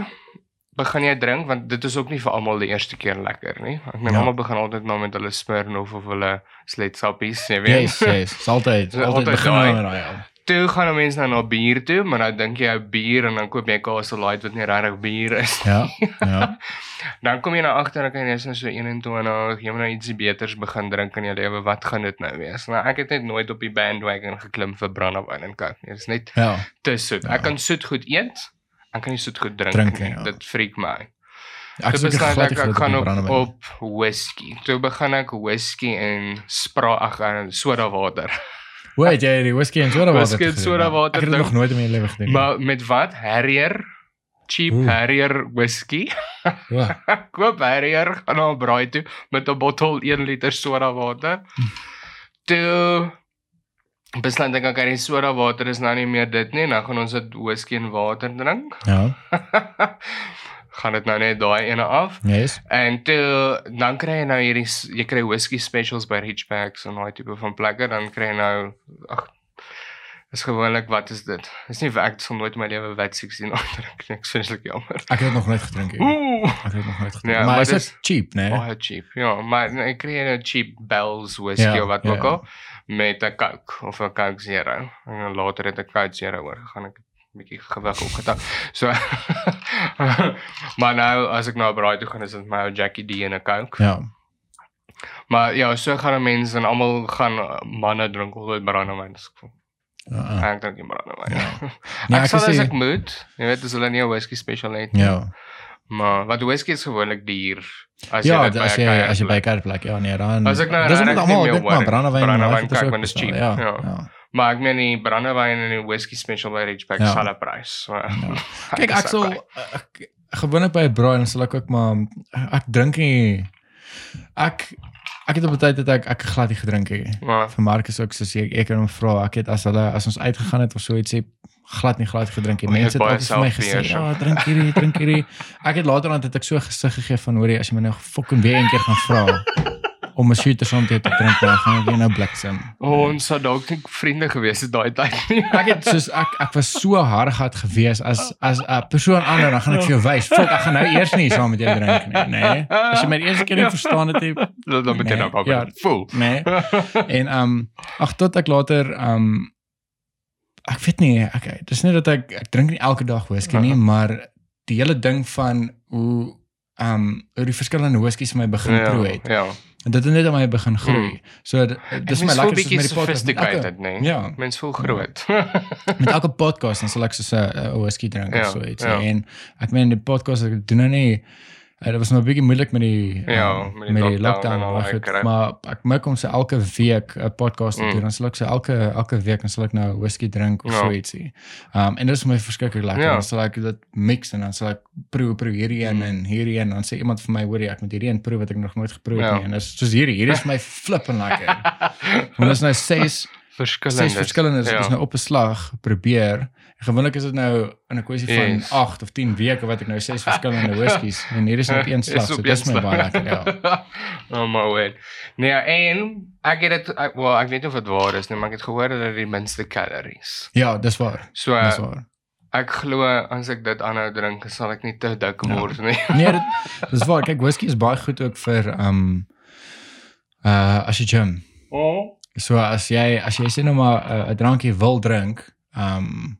begin jy drink want dit is ook nie vir almal die eerste keer lekker nie. Ek meen Ja. almal begin altyd nou met hulle Smirnoff of hulle sletsappies, jy weet. Yes, yes. Altyd altyd altyd begin daai. met daai. ja. Toe gaan 'n mens nou na bier toe, maar nou dink jy ou bier en dan koop jy Castle Light wat nie regtig bier is. Ja. Ja. *laughs* Dan kom jy na agter en jy is nou so 21, jy moet nou ietsie beters begin drink in jou lewe. Wat gaan dit nou wees? Nou ek het net nooit op die bandwagon geklim vir brandewyn en coke nie. Dit is net Ja. te soet. Ja. Ek kan soet goed eet, ek kan nie soet goed drink, Drink nie. ja. Dit freak my. Ek Toe sê besluit glad ek ek gaan op op whisky. Toe begin ek whisky en spra ag en soda water. Jy het die whisky en soda water. Whisky en soda ja. water Ek het nog nooit in my lewe gedoen. nie. Maar met wat? Harrier cheap Oeh. Harrier whisky. Ja. *laughs* koop Harrier gaan na 'n braai toe met 'n bottel 1 liter soda water. Toe besluit ek okay, die soda water is nou nie meer dit nie, nou gaan ons dit whisky en water drink. Ja. *laughs* gaan dit nou net daai ene af. Yes. En toe dan kry jy nou hierdie jy kry whisky specials by Richbacks en daai tipe van plekke, dan kry jy nou ag is gewoonlik wat is dit? Dis nie ek sal nooit in my lewe wat 16 drink nie. Ek sê dit jammer. Ek het nog nooit gedrink nie. Ek het nog nooit gedrink. Ja, maar maar is dit cheap, né? Baie cheap. Ja, maar nee, ek kry 'n cheap Bell's whisky Ja, of wat ja, ook al met 'n Coke of 'n Coke Zero. En dan later het ek Coke Zero oorgegaan. Ek het 'n bietjie gewig opgetel. So maar nou as ek nou op braai toe gaan is dit my ou Jackie D en 'n Coke. Ja. Maar ja, so gaan mense en almal gaan uh, manne drink altyd brandewyn. Voel, Ja. Ek drink nie brandewyn. Ja. Nee, ek ek sal as ek moet. Jy weet, as hulle nie 'n whisky special het nie. Ja. Maar wat whisky is gewoonlik duur. As Ja, as jy kuierplek- as jy by 'n kerkplek ja nee dan. As ek nou Dis nie almal dit maar brandewyn Brandewyn kyk, want dit is cheap, Ja. ja. ja. Maar ek meen die brandewyn en die whisky special by Richback Ja. ja. sal 'n prys. So, Kyk, ek sal ek, gewoonlik by 'n braai dan sal ek ook maar ek drink nie ek ek het op 'n tyd dat ek ek glad nie gedrink het nie. maar Vir Marcus ook soos ek ek kan hom vra, ek het as hulle as ons uitgegaan het of so ietsie glad nie glad gedrink jy Mense het het altyd vir my gesê. "Ja, drink hierdie, drink hierdie." Ek het later aan het ek so gesig gegee van hoorie as jy my nou fucking weer een keer gaan vra *laughs* *laughs* om 'n shooter saam te drink, dan gaan ek nou bliksem. oh, ons sou dalk nie vriende gewees het daai tyd nie. *laughs* Ek het soos ek ek was so hardgat gewees as as 'n persoon ander dan gaan ek vir jou wys. Fok, ek gaan nou eers nie saam met jou drink nie, nê. Nee. As jy my die eerste keer nie verstaan het, nie, dan dan moet jy Nee, nou ja. ook voel. nê. *laughs* En ehm um, ag tot ek later ehm um, ek weet nie, ek dis nie dat ek ek drink nie elke dag whisky nie, Aha. maar die hele ding van hoe um oor die verskillende whiskies vir my begin Ja. proe het. Ja. En dit het net aan my begin groei. Mm. So dis my lekker soos met die podcast. Elke, sophisticated, nee. Ja. Mens voel groot. *laughs* met elke podcast dan sal ek soos 'n 'n whisky drink Ja, of so iets. ja. En ek meen die podcast ek doen nou nie uh, dit was nou 'n bietjie moeilik met die Ja, um, met die met die lockdown lockdown en al maar, daai goed, maar ek maak om se elke week 'n podcast te Mm. doen. Dan sal ek so elke elke week dan sal ek nou whisky drink of Ja. so ietsie. Um en dit is my verskriklik lekker. Ja. Dan sal ek dit mix en dan sal ek proe proe hierdie een Mm. en hierdie een dan sê iemand vir my hoor jy ek moet hierdie een proe wat ek nog nooit geproe het Ja. nie. En dis soos hierdie, hierdie is my flippend lekker. *laughs* Want dit is nou 6 Verskillende. ses verskillende ja. is nou op 'n slag probeer. Gewoonlik is dit nou in 'n kwessie van Yes. 8 of 10 weke wat ek nou ses verskillende whiskies *laughs* en hier is net een slag. So dis my baie lekker ja. *laughs* oh my word. Nee, en ek het dit ek, well, ek weet nie of dit waar is nie, maar ek het gehoor dat dit die minste calories. Ja, dis waar. So Dis waar. ek glo as ek dit aanhou drink, sal ek nie te dik Ja. word nie. *laughs* Nee, dit dis waar. Kyk, whisky is baie goed ook vir um uh as jy gym. Oh. So as jy as jy sê nou maar 'n uh, drankie wil drink, um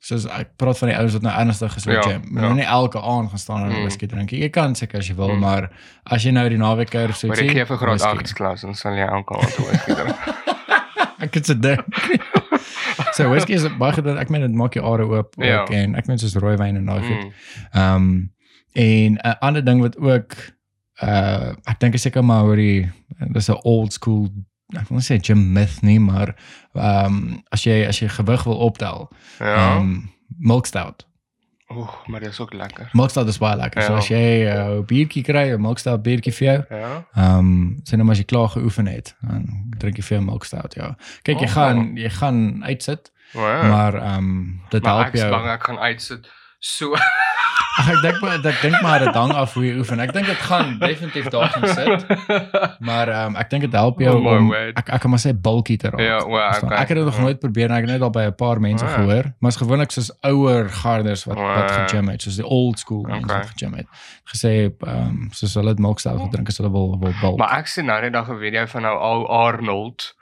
soos ek praat van die ouens wat nou ernstig is met Ja, gym. Moet ja. nou nie elke aand gaan staan en Mm. whisky drink. nie. Jy kan seker as jy wil, Mm. maar as jy nou die naweek kuier so Maar ietsie, ek gee vir graad whisky. 8 klas en sal jy elke aand whisky drink. *laughs* Ek het se ding. *laughs* so whisky is baie goed. Ek meen dit maak jou are oop Ja. ook en ek meen soos rooiwyn en daai goed. Mm. Ehm um, en 'n ander ding wat ook uh ek dink is seker maar oor die dis 'n old school ek wil nie sê gym myth nie, maar ehm um, as jy as jy gewig wil optel, ehm Ja. um, milk stout. Oeh, maar dit is ook lekker. Milk stout is baie lekker. So Ja. as jy uh, 'n biertjie kry, 'n milk stout biertjie vir jou, Ja. Ehm um, sê nou maar as jy klaar geoefen het, dan drink jy veel milk stout, ja. Kyk, jy Oh. gaan jy gaan uitsit, Wow. maar ehm um, dit maar help ek is jou. bang ek gaan uitsit. So Ag ek dink maar ek dink maar dit hang af hoe jy oefen. Ek dink dit gaan definitief daar gaan sit, maar ehm um, ek dink dit help jou Oh om word. ek ek kan maar sê bulky te raak. Ja, well, okay. Ek het dit nog Ja. nooit probeer en ek het net al by 'n paar mense Ah. gehoor, maar is gewoonlik soos ouer garders wat wat gegym het, soos die old school mense Okay. wat gegym het. Gesê ehm um, soos hulle het milk stout gedrink as hulle wil wil bulk. Maar ek sien nou net dag 'n video van nou ou Arnold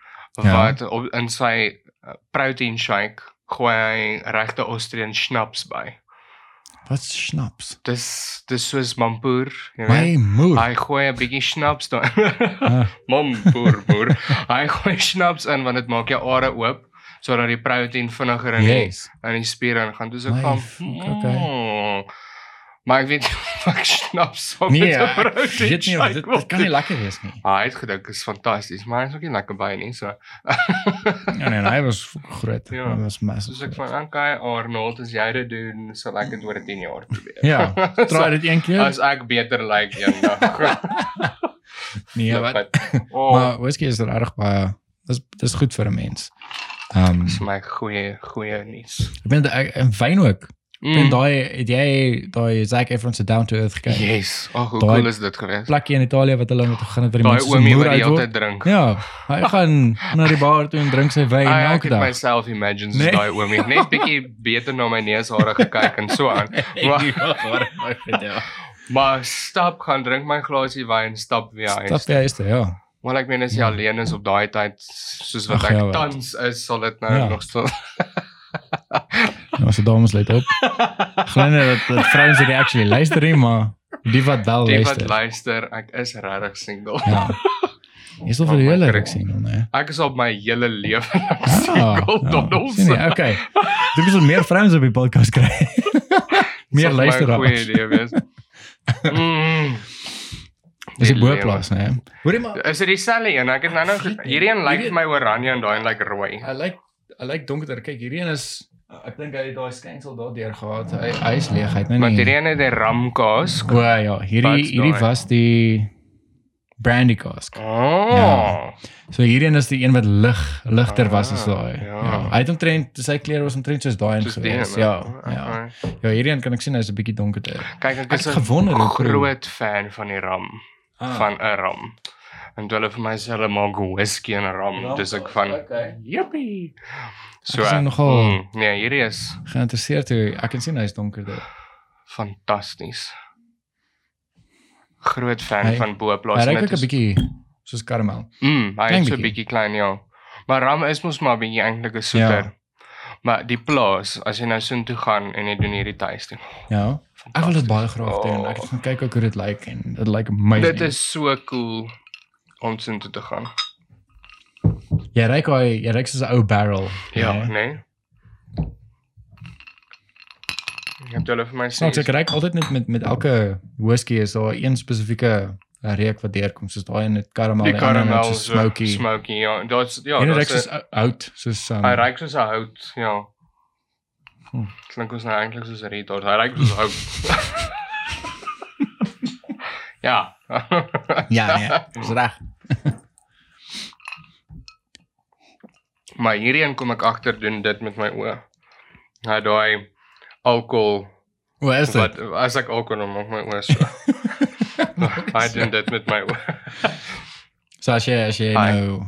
Ja. wat op in sy uh, protein shake gooi hy regte Austrian schnapps by. Wat snaps? Dis dis soos mampoer, jy My weet. moer. Hy gooi 'n bietjie schnapps daar. Ah. *laughs* mampoer boer. Hy gooi schnapps in want dit maak jou are oop sodat die proteïen vinniger in die, Yes. in die spiere ingaan. Dis ek My van fuck, okay. mm. Maar ek weet *laughs* ek schnapps sal Nee, met 'n ek protein weet nie of dit dit kan nie lekker wees nie. Ah, Hy het gedink is fantasties, maar hy is ook nie lekker baie nie, so. *laughs* Ja nee, hy was groot. Ja. Hy was massive. Soos ek van okay, Arnold, as jy dit doen, sal ek dit oor 10 jaar probeer. Ja, *laughs* try dit een keer. As ek beter lyk like eendag. Nee, wat? Oh, Maar whisky is reg baie dis dis goed vir 'n mens. Ehm dis my goeie goeie nuus. ek meen ek- en wyn ook. Mm. En daai het jy daai Zac Efron se Down to Earth gekyk. Yes. Ag, hoe cool is dit geweest? Plekkie in Italië wat hulle met begin het by die mense se oomie moer wat die hele uit. tyd drink. Ja, hy *laughs* gaan na die bar toe en drink sy wyn Ah, ek elke het dag. myself imagine Nee. daai oomie net bietjie beter na my neushare gekyk en so aan. *laughs* Maar, *laughs* maar stap gaan drink my glasie wyn, stap weer huis. Stap jy is dit, ja. Want ek meen as jy Ja. alleen is op daai tyd soos wat Ag, ek ja, wat. tans is, sal dit nou Ja. nog so Nou se dames let op. *laughs* Glo net dat dat vrouens dit actually luister nie, maar die wat wel die wat luister. luister, ek is regtig single. Ja. Jy sal vir die God. ruk sien hè. Ek is op my hele lewe *laughs* Ah, single ja, tot ons. sien jy, okay. Dit moet meer vrouens op die podcast kry. *laughs* meer Goeie luisteraars. idee wees. Mm. Dis die Die lewe. boplaas, né? Hoorie maar, Is dit dieselfde een? Ek het nou nou hierdie een lyk Hierdie- vir my oranje en daai een lyk rooi. hy lyk hy lyk donkerder. Kyk, hierdie een is ek dink hy het daai skynsel daardeur gehad. Hy hy is leeg, hy het nou Want hierdie een het 'n ramkaas. O ja, hierdie Wat's hierdie daai? was die brandy cask. Oh. Ja. So hierdie een is die een wat lig ligter was as Ah, daai. ja. Ja. Hy het omtrent sy klere was omtrent soos daai gewees. een, Ja, okay. ja. Ja, hierdie een kan ek sien hy's 'n bietjie donkerder. Kyk, ek is 'n groot fan van die ram, Ah. van 'n ram. En hulle vir my sê hulle maak whisky en ram, dis ek van Okay. Jippie. So. Ek is nogal- mm, nee, hierdie is Geïnteresseerd hoe ek kan sien hy's donkerder. fantasties. Groot fan Hy- van Boplaas Hy ryk dit ook 'n bietjie soos karamel. Mm, hy is so 'n bietjie. klein ja. Maar ram is mos maar bietjie eintlik 'n soeter. Ja. Maar die plaas, as jy nou soontoe gaan en jy doen hierdie tasting. Ja. Ek wil dit baie graag Oh. doen. Ek het gaan kyk ook hoe dit lyk en dit lyk amazing. Dit is so cool om soontoe te gaan. Jy ryk hy, jy ryk soos 'n ou barrel. Ja, né? nee. Ek het hulle vir my sê. Snaaks ek ryk altyd net met met elke whisky is daar een spesifieke reuk wat deurkom soos daai in dit karamel en karamel so so smoky. smoky ja. Dit's ja, dit dit's soos ou- hout, soos um, hy ryk soos 'n hout, ja. Hm. Klink ons nou eintlik soos 'n retard. Hy ryk soos hout. *laughs* ja. Ja, nee, dis reg. *laughs* maar hierdie een kom ek agter doen dit met my oë. Ja, daai alkohol Hoe is wat dit? as ek alkohol dan maak my oë so. *laughs* Hy doen dit met my oë. *laughs* So as jy as jy Hi. nou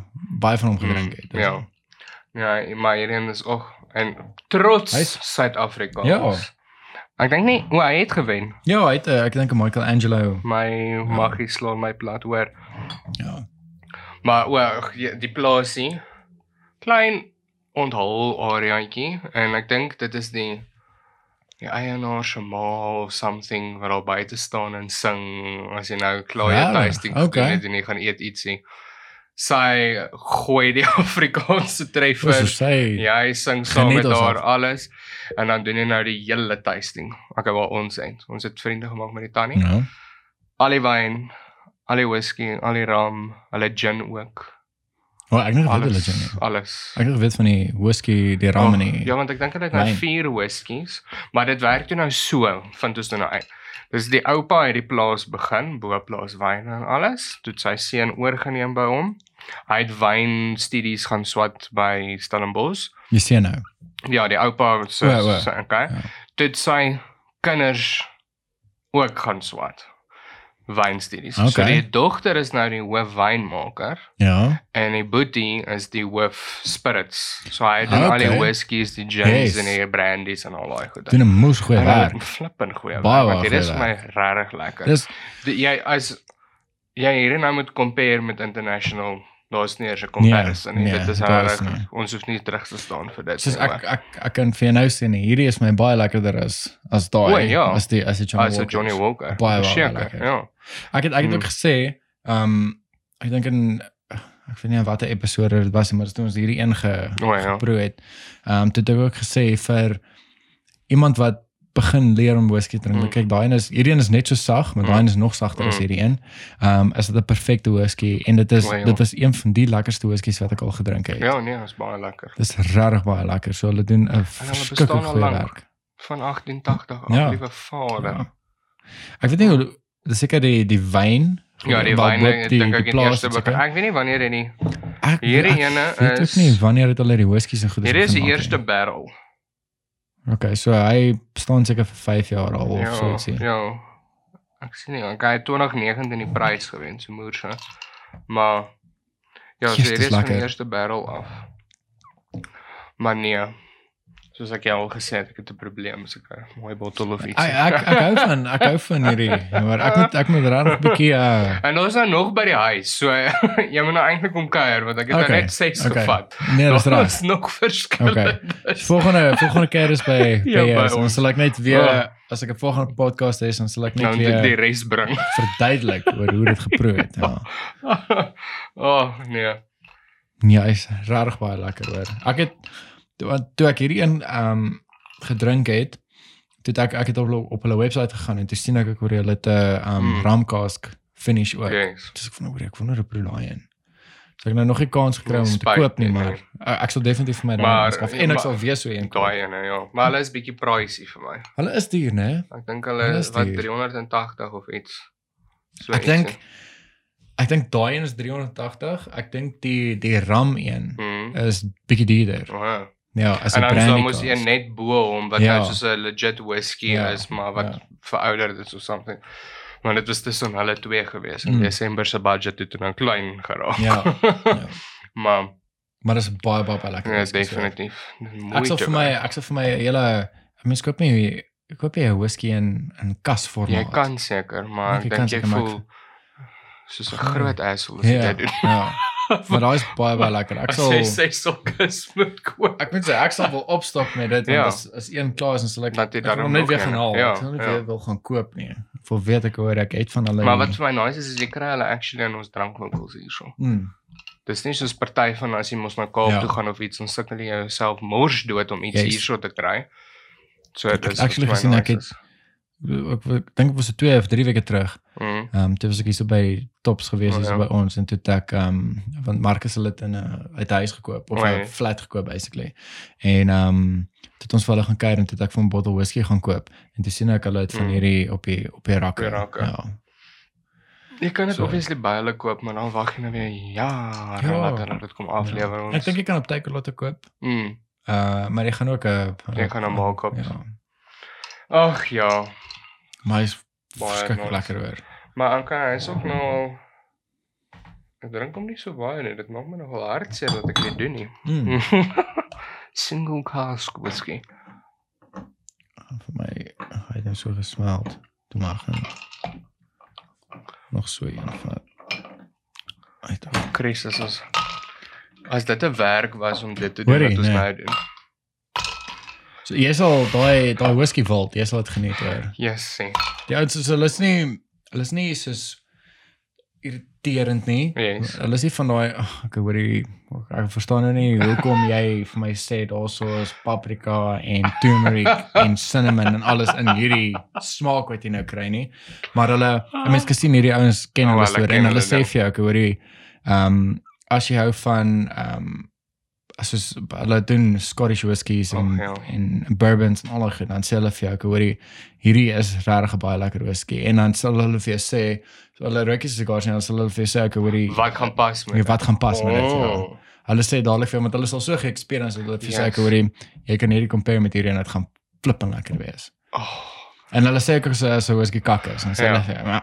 baie van hom gedrink het. Ja. Ja, maar hierdie een is ook en trots Suid-Afrika. Ja. Ek dink nie, o, hy het gewen. Ja, hy het uh, ek dink 'n Michelangelo. My maggie slaan my plat hoor. Ja. Maar o, die- die plaasie klein onthul areaatjie en ek dink dit is die die eienaar se ma of something wat al buite staan en sing as jy nou klaar jou tasting Okay. het en jy gaan eet ietsie. Sy gooi die *laughs* Afrikaanse treffer. Ja, hy sing saam met haar alles en dan doen jy nou die hele tasting. Okay, waar ons eind. Ons het vriende gemaak met die tannie. Ja. Al die wyn, al die whisky, al die rum, hulle gin ook. O, ek nog weet hulle Alles. gin. Alles. Ek nog weet van die whisky, die rum en die Ja, want ek dink hulle het nou wyn. vier whiskies, maar dit werk toe nou so, vind ons nou nou uit. Dis die oupa het die plaas begin, bo plaas wyn en alles. Toe sy seun oorgeneem by hom. Hy het wynstudies gaan swat by Stellenbosch. Jy sien nou. Ja, die oupa se O, o. se okay. Ja. Toe sy kinders ook gaan swat wynstudies. So Okay. die dogter is nou die hoof wynmaker Ja. en die boetie is die hoof spirits. So hy doen al die Okay. whiskies, die gins Yes. en die brandies en al daai goed. Doen 'n moes goeie werk. het Flippin goeie Baie werk. want Dit is vir my regtig lekker. Dis Die, jy as jy hier nou moet compare met international Daar's nie eers 'n comparison nie. nee, Dit is is regtig ons hoef nie terug te staan vir dit soos ek ek ek kan vir jou nou sê nee, hierdie is my baie lekkerder as as daai ja. as die as die Johnny as Walker. Johnny Walker. Baie, baie Verseker, lekker. Ja. Ek het ek het Mm. ook gesê, ehm um, ek dink in ek weet nie watter episode dit was maar toe ons hierdie een ge O ja. geproe het. Ehm um, toe het ek ook gesê vir iemand wat begin leer om whisky te drink. Mm. Kyk, daai een is hierdie een is net so sag, maar daai een is nog sagter as Mm. hierdie een. Ehm um, is dit 'n perfekte whisky en dit is O, ja. dit was een van die lekkerste whiskies wat ek al gedrink het. Ja, nee, is baie lekker. Dis regtig baie lekker. So hulle doen 'n verskriklik goeie lank. werk. Van 1880 af, Ja. liewe vader. Ja. Ek weet nie hoe dis seker die die wyn. Ja, die wyn ek dink ek die eerste seker. Ek weet nie wanneer dit nie. Ek Hierdie ek ene weet is- ook nie wanneer het hulle die whiskies en goed Hierdie is die eerste barrel. Okay, so hy staan seker vir 5 jaar al of Ja, so ietsie. ja. Ek sien nie, ek het 2019 die prys gewen, so moerse. Maar ja, so hierdie is die eerste barrel af. Maar nee. Soos ek jou al gesê het, ek het 'n probleem 'n mooi bottel of iets. Ek ek ek hou van ek hou van hierdie, maar ek moet ek moet regtig 'n bietjie uh En ons is nou nog by die huis. So jy moet nou eintlik kom kuier want ek het Okay, net 6 okay. gevat. nee, dis reg. is nog verskillende. Volgende volgende keer is by by Ja, by. Dan ons. sal ek net weer Oh. as ek 'n volgende podcast het, dan sal ek net Nou ek die weer res bring. verduidelik oor hoe dit geproe het. Ja. *laughs* oh, nee. Nee, hy's regtig baie lekker hoor. Ek het want toe ek hierdie een ehm um, gedrink het, toe ek ek het op hulle- op hulle webwerf gegaan en toe sien ek ek hoor hulle het 'n ehm um, Mm. ramcask finish ook. Yes. Dis ek van hoor ek wonder op hoe daai een. So ek nou nog nie kans gekry om te koop nie, maar uh, ek sal definitief vir my daai Maar- aanskaf en ek sal weer so een koop. Daai ene, ja. Maar hulle is bietjie pricey vir my. Hulle is duur, né? Ek dink hulle Hulle is wat duur. 380 of iets. So Ek dink ek dink daai een is 380. Ek dink die die ram een Hmm. is bietjie duurder. Oh, ja. Ja, as 'n En dan brandy. sou mos een net bo hom wat Ja. nou soos 'n legit whisky Ja, is, maar wat ja. verouderd is of something. Maar dit was tussen hulle twee gewees. In Mm. Desember se budget het toe nou klein geraak. Ja, *laughs* ja. maar Maar dis baie baie baie lekker. ja, definitief. Ek sal vir my ek sal vir my hele mens koop nie koop jy 'n whisky in in kasformaat. jy kan seker, maar Ek dink jy voel soos 'n Goeie. groot asshole as jy ja, dit doen. ja. *laughs* Maar daai is baie baie lekker. Ek sal sê sokkes moet koop. ek moet sê ek sal wel opstop met dit want Ja. as as een klaar is dan sal ek ek wil daarom net weer gaan haal. ja, Ek sal nie ja. weer wil gaan koop nie. Vir weet ek hoor ek het van hulle. Maar wat vir my nice is is jy kry hulle actually in ons drankwinkels hierso. Mm, Dis nie soos party van as jy mos na Kaap Ja. toe gaan of iets dan sukkel jy jouself mors dood om iets Yes. hierso te kry. So Ek dis wat actually gesien, ek nice het- is. Ek ek dink dit was so 2 of 3 weke terug. Mm. Ehm um, toe was ek hier so by Tops gewees Oh, hier so ja. by ons en toe ek ehm um, want Marcus het dit in 'n uit 'n huis gekoop of Oh, 'n ja. flat gekoop basically. En ehm um, toe het ons vir hulle gaan kuier en toe het ek vir 'n bottel whisky gaan koop en toe sien ek hulle het van Mm. hierdie op die op die rakke. Rakke. Ja. Jy kan dit So. obviously by hulle koop, maar dan wag jy nou weer jare Ja. later dat dit kom aflewer. ja. ons. Ek dink jy kan op Takealot koop. Mm. Uh maar jy gaan ook 'n Jy gaan hom maak op. Ja. Ag ja, Maar hy is Baie nice. lekker hoor. maar okay, hy is ook nou al Ek drink hom nie so baie nie. Dit maak my nogal hartseer dat ek dit doen nie. Mm. *laughs* Single cask whisky. vir my hy het nou so gesmeld. Toe mag gaan. Nog so een van. Uit. Chris, as ons as dit 'n werk was om dit te Hoorie, doen wat ons nee. nou doen. So jy sal daai daai whisky vault, jy sal dit geniet hoor. Yes, sien. Die ouens is hulle is nie hulle is nie soos irriterend nie. Yes. Hulle is nie van daai ag, ek hoor hier ek verstaan nou nie hoekom jy vir my sê daarso is paprika en turmeric en cinnamon en alles in hierdie smaak wat jy nou kry nie. Maar hulle mense kan sien hierdie ouens ken Oh, hulle hulle storie ken en hulle sê ding. vir jou ek hoor hier ehm um, as jy hou van ehm um, soos hulle doen Scottish whiskies en Ag, ja. en bourbons en al daai goed dan sê hulle vir jou ek hoor hier hierdie is regtig 'n baie lekker whisky en dan sal hulle vir jou sê so hulle rookie sigars en dan sal hulle vir jou sê ek hoor hier Wat gaan pas met? Ja, wat gaan pas met dit ja. Oh. Hulle sê dadelik vir jou want hulle is al so ge-experience dat hulle vir jou sê Yes. ek hoor jy kan hierdie compare met hierdie en dit gaan flippend lekker wees. Oh. En hulle sê as as 'n whisky kak is, dan sê Ja. hulle ja.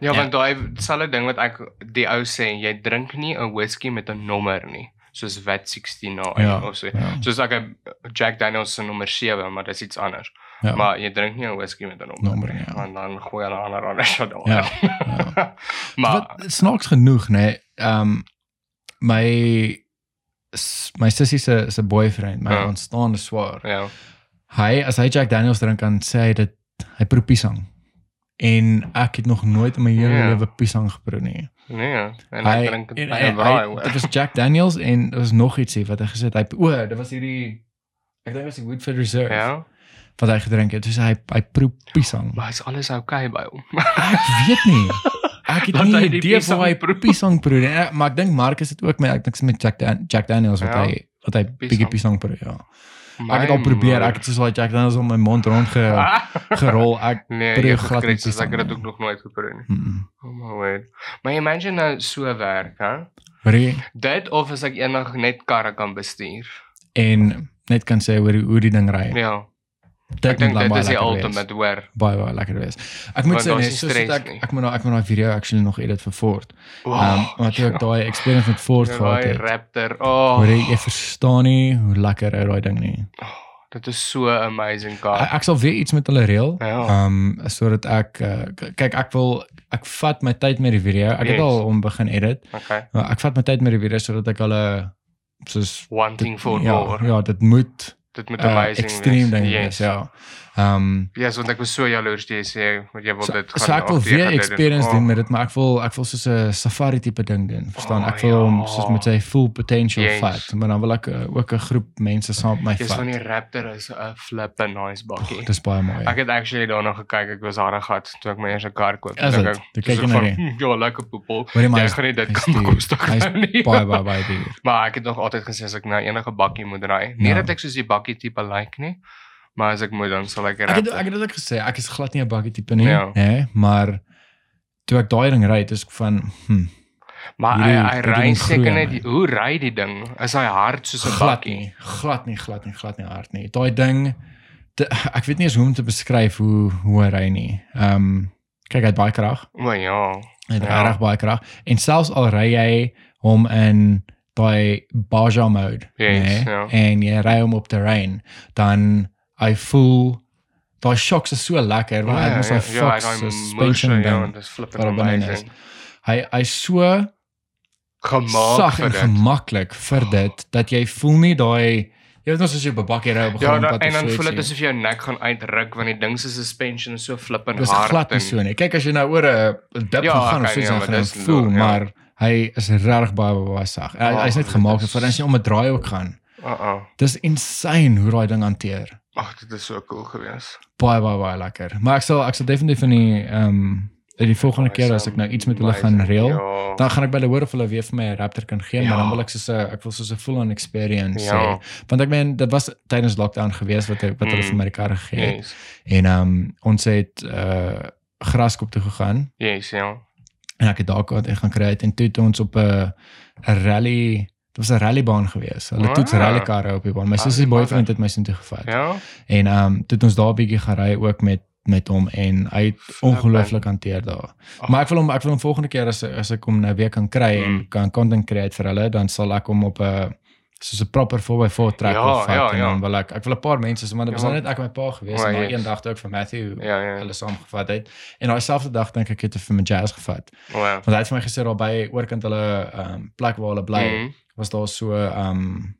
Ja, Ja. want daai selfe ding wat ek die ou sê, jy drink nie 'n whisky met 'n nommer nie, soos Vat 69 Ja, of so. ja. Soos ek 'n Jack Daniel's se nommer 7, maar dis iets anders. Ja. Maar jy drink nie 'n whisky met 'n nommer, Nommer, nie, ja. want dan gooi hulle ander ander shit daar. Ja, ja. *laughs* maar Wat snaaks genoeg, nê. Nee, ehm um, my my sussie se se boyfriend, my Ja. aanstaande swaar. ja. Hy as hy Jack Daniel's drink dan sê hy dit hy proe piesang. En ek het nog nooit in my hele Ja. lewe piesang geproe nie. Nee, ja. en Hy drink dit 'n braai. Dit was Jack Daniel's en daar was nog ietsie wat hy gesê het. Hy o, dit was hierdie ek dink was die Woodford Reserve Ja, wat hy gedrink het. Dus hy hy proe piesang. maar is alles okay by hom? Ek weet nie. Ek het *laughs* nie idee waar hy proe. piesang proe nie. Eh, Maar ek dink Marcus het ook met ek dink met Jack Dan, Jack Daniel's wat Ja. hy wat hy bietjie piesang proe, ja. Ek het al My probeer. Ek het soos daai Jack Daniel's om my mond rond ge, Ah, gerol. Ek *laughs* nee, proe jy het glad nie ek het dit ook nog nooit geproe nie. mm, Oh my word. Maar imagine nou so werk, hè? Hoorie? Dit of as ek eendag net karre kan bestuur. en net kan sê hoe hoe die ding ry. Ja. Dit Ek dink moet dit is die ultimate hoor. baie baie lekker wees. Ek moet sê nee, soos ek ek moet nou ek moet daai video actually nog edit vir Ford. Ehm um, want ek daai experience met Ford gehad Daai het. Raptor. Oh, Hoor jy, jy verstaan nie hoe lekker ou daai ding nie. dit is so amazing Ek, car. ek sal weer iets met hulle reël. Ja. Ehm um, sodat ek uh, kyk ek wil ek vat my tyd met die video. Ek het Yes. al om begin edit. Okay. Maar ek vat my tyd met die video sodat ek hulle soos Wanting for ja, more. ja, dit moet Dit moet uh, amazing extreme ding Yes. wees, ja. Ehm um, Ja, yes, want ek was so jaloers toe jy sê want jy wil so, dit so ek wil of jy weer gaan experience Oh, doen met dit, maar ek wil ek wil soos 'n safari tipe ding doen. Verstaan? Oh, ek wil hom ja. soos met sy full potential Yes. vat, maar dan wil ek uh, ook 'n groep mense saam met my Dis van vat. die Raptor is 'n flippe nice bakkie. Dis baie mooi. Ek het actually daarna gekyk. Ek was harde gat toe ek my eerste kar koop. Is Dink ek, Toe kyk so na van, "Hm, Ja, lekker maar Jy gaan nie dit kan Hy's nie. baie *laughs* baie baie duur. Maar ek het nog altyd gesê as ek nou enige bakkie moet ry, nie Ja. dat ek soos die bakkie tipe like nie, maar as ek moet dan sal ek Ek het ek het dit ook gesê, ek is glad nie 'n bakkie tipe nie, Ja. hè, maar toe ek daai ding ry, dis ek van hm, Maar hy hy ry seker net hoe ry die ding? Is hy hard soos 'n bakkie? glad nie, glad nie, glad nie hard nie. Daai ding de, ek weet nie eens hoe om te beskryf hoe hoe hy ry nie. Ehm um, kyk hy het baie krag. O ja. Hy het Ja. regtig baie krag en selfs al ry jy hom in daai Baja mode, Yes, né? ja. En jy ry hom op terrein, dan hy voel daai shocks is so lekker want hy het mos daai ja, Fox daai suspension motion, ja, ding. dis flippend amazing. Hy hy so gemaak sag en gemaklik vir dit dat jy voel nie daai jy weet ons as jy op 'n bakkie ry op 'n Ja, grondpad da, of en dan voel dit asof jou nek gaan uitruk want die ding se suspension is so flippend Dis hard. glad nie so nie. Kyk as jy nou oor 'n dip Ja, ja, gaan of okay, so iets gaan dis jy voel, lo- ja. maar hy is regtig baie baie sag. Hy, Oh, hy's net dit gemaak vir as jy om 'n draai ook gaan. Uh uh. Dis insane hoe daai ding hanteer. Ag, dit is so cool geweest. Baie baie baie lekker. Maar ek sal ek sal definitief in die ehm um, die volgende keer as ek nou iets met hulle gaan reël, Ja. dan gaan ek by hulle hoor of hulle weer vir my 'n Raptor kan gee, maar Ja. dan wil ek soos 'n ek wil soos 'n full on experience Ja. hê. Want ek meen dit was tydens lockdown geweest wat wat hulle Mm. vir my die karre gegee het. Yes. En ehm um, ons het uh graskop toe gegaan Yes, ja. en ek het daar gehad en gaan kry het en toe het ons op 'n 'n rally Dit was 'n rallybaan geweest. Hulle toets Ah. rallykarre op die baan. My Ah, sussie boyfriend mother. het my sin toe gevat. Ja. En ehm um, toe het ons daar 'n bietjie gery ook met met hom en hy het ongelooflik hanteer daar. Ag. Maar ek wil hom ek wil hom volgende keer as as ek hom nou weer kan kry en Mm. kan content create vir hulle, dan sal ek hom op 'n soos 'n proper 4x4 trek Ja, vat ja, en ja. dan wil ek ek wil 'n paar mense, so maar dit was Ja. nou net ek en my pa gewees Oh, en daai yes. een dag het ook vir Matthew Ja, ja. hulle saamgevat het. En daai selfde dag dink ek het hy vir my jazz gevat. Wow. Want hy het vir my gesê daar by oorkant hulle ehm um, plek waar hulle bly Mhm. was daar so ehm um,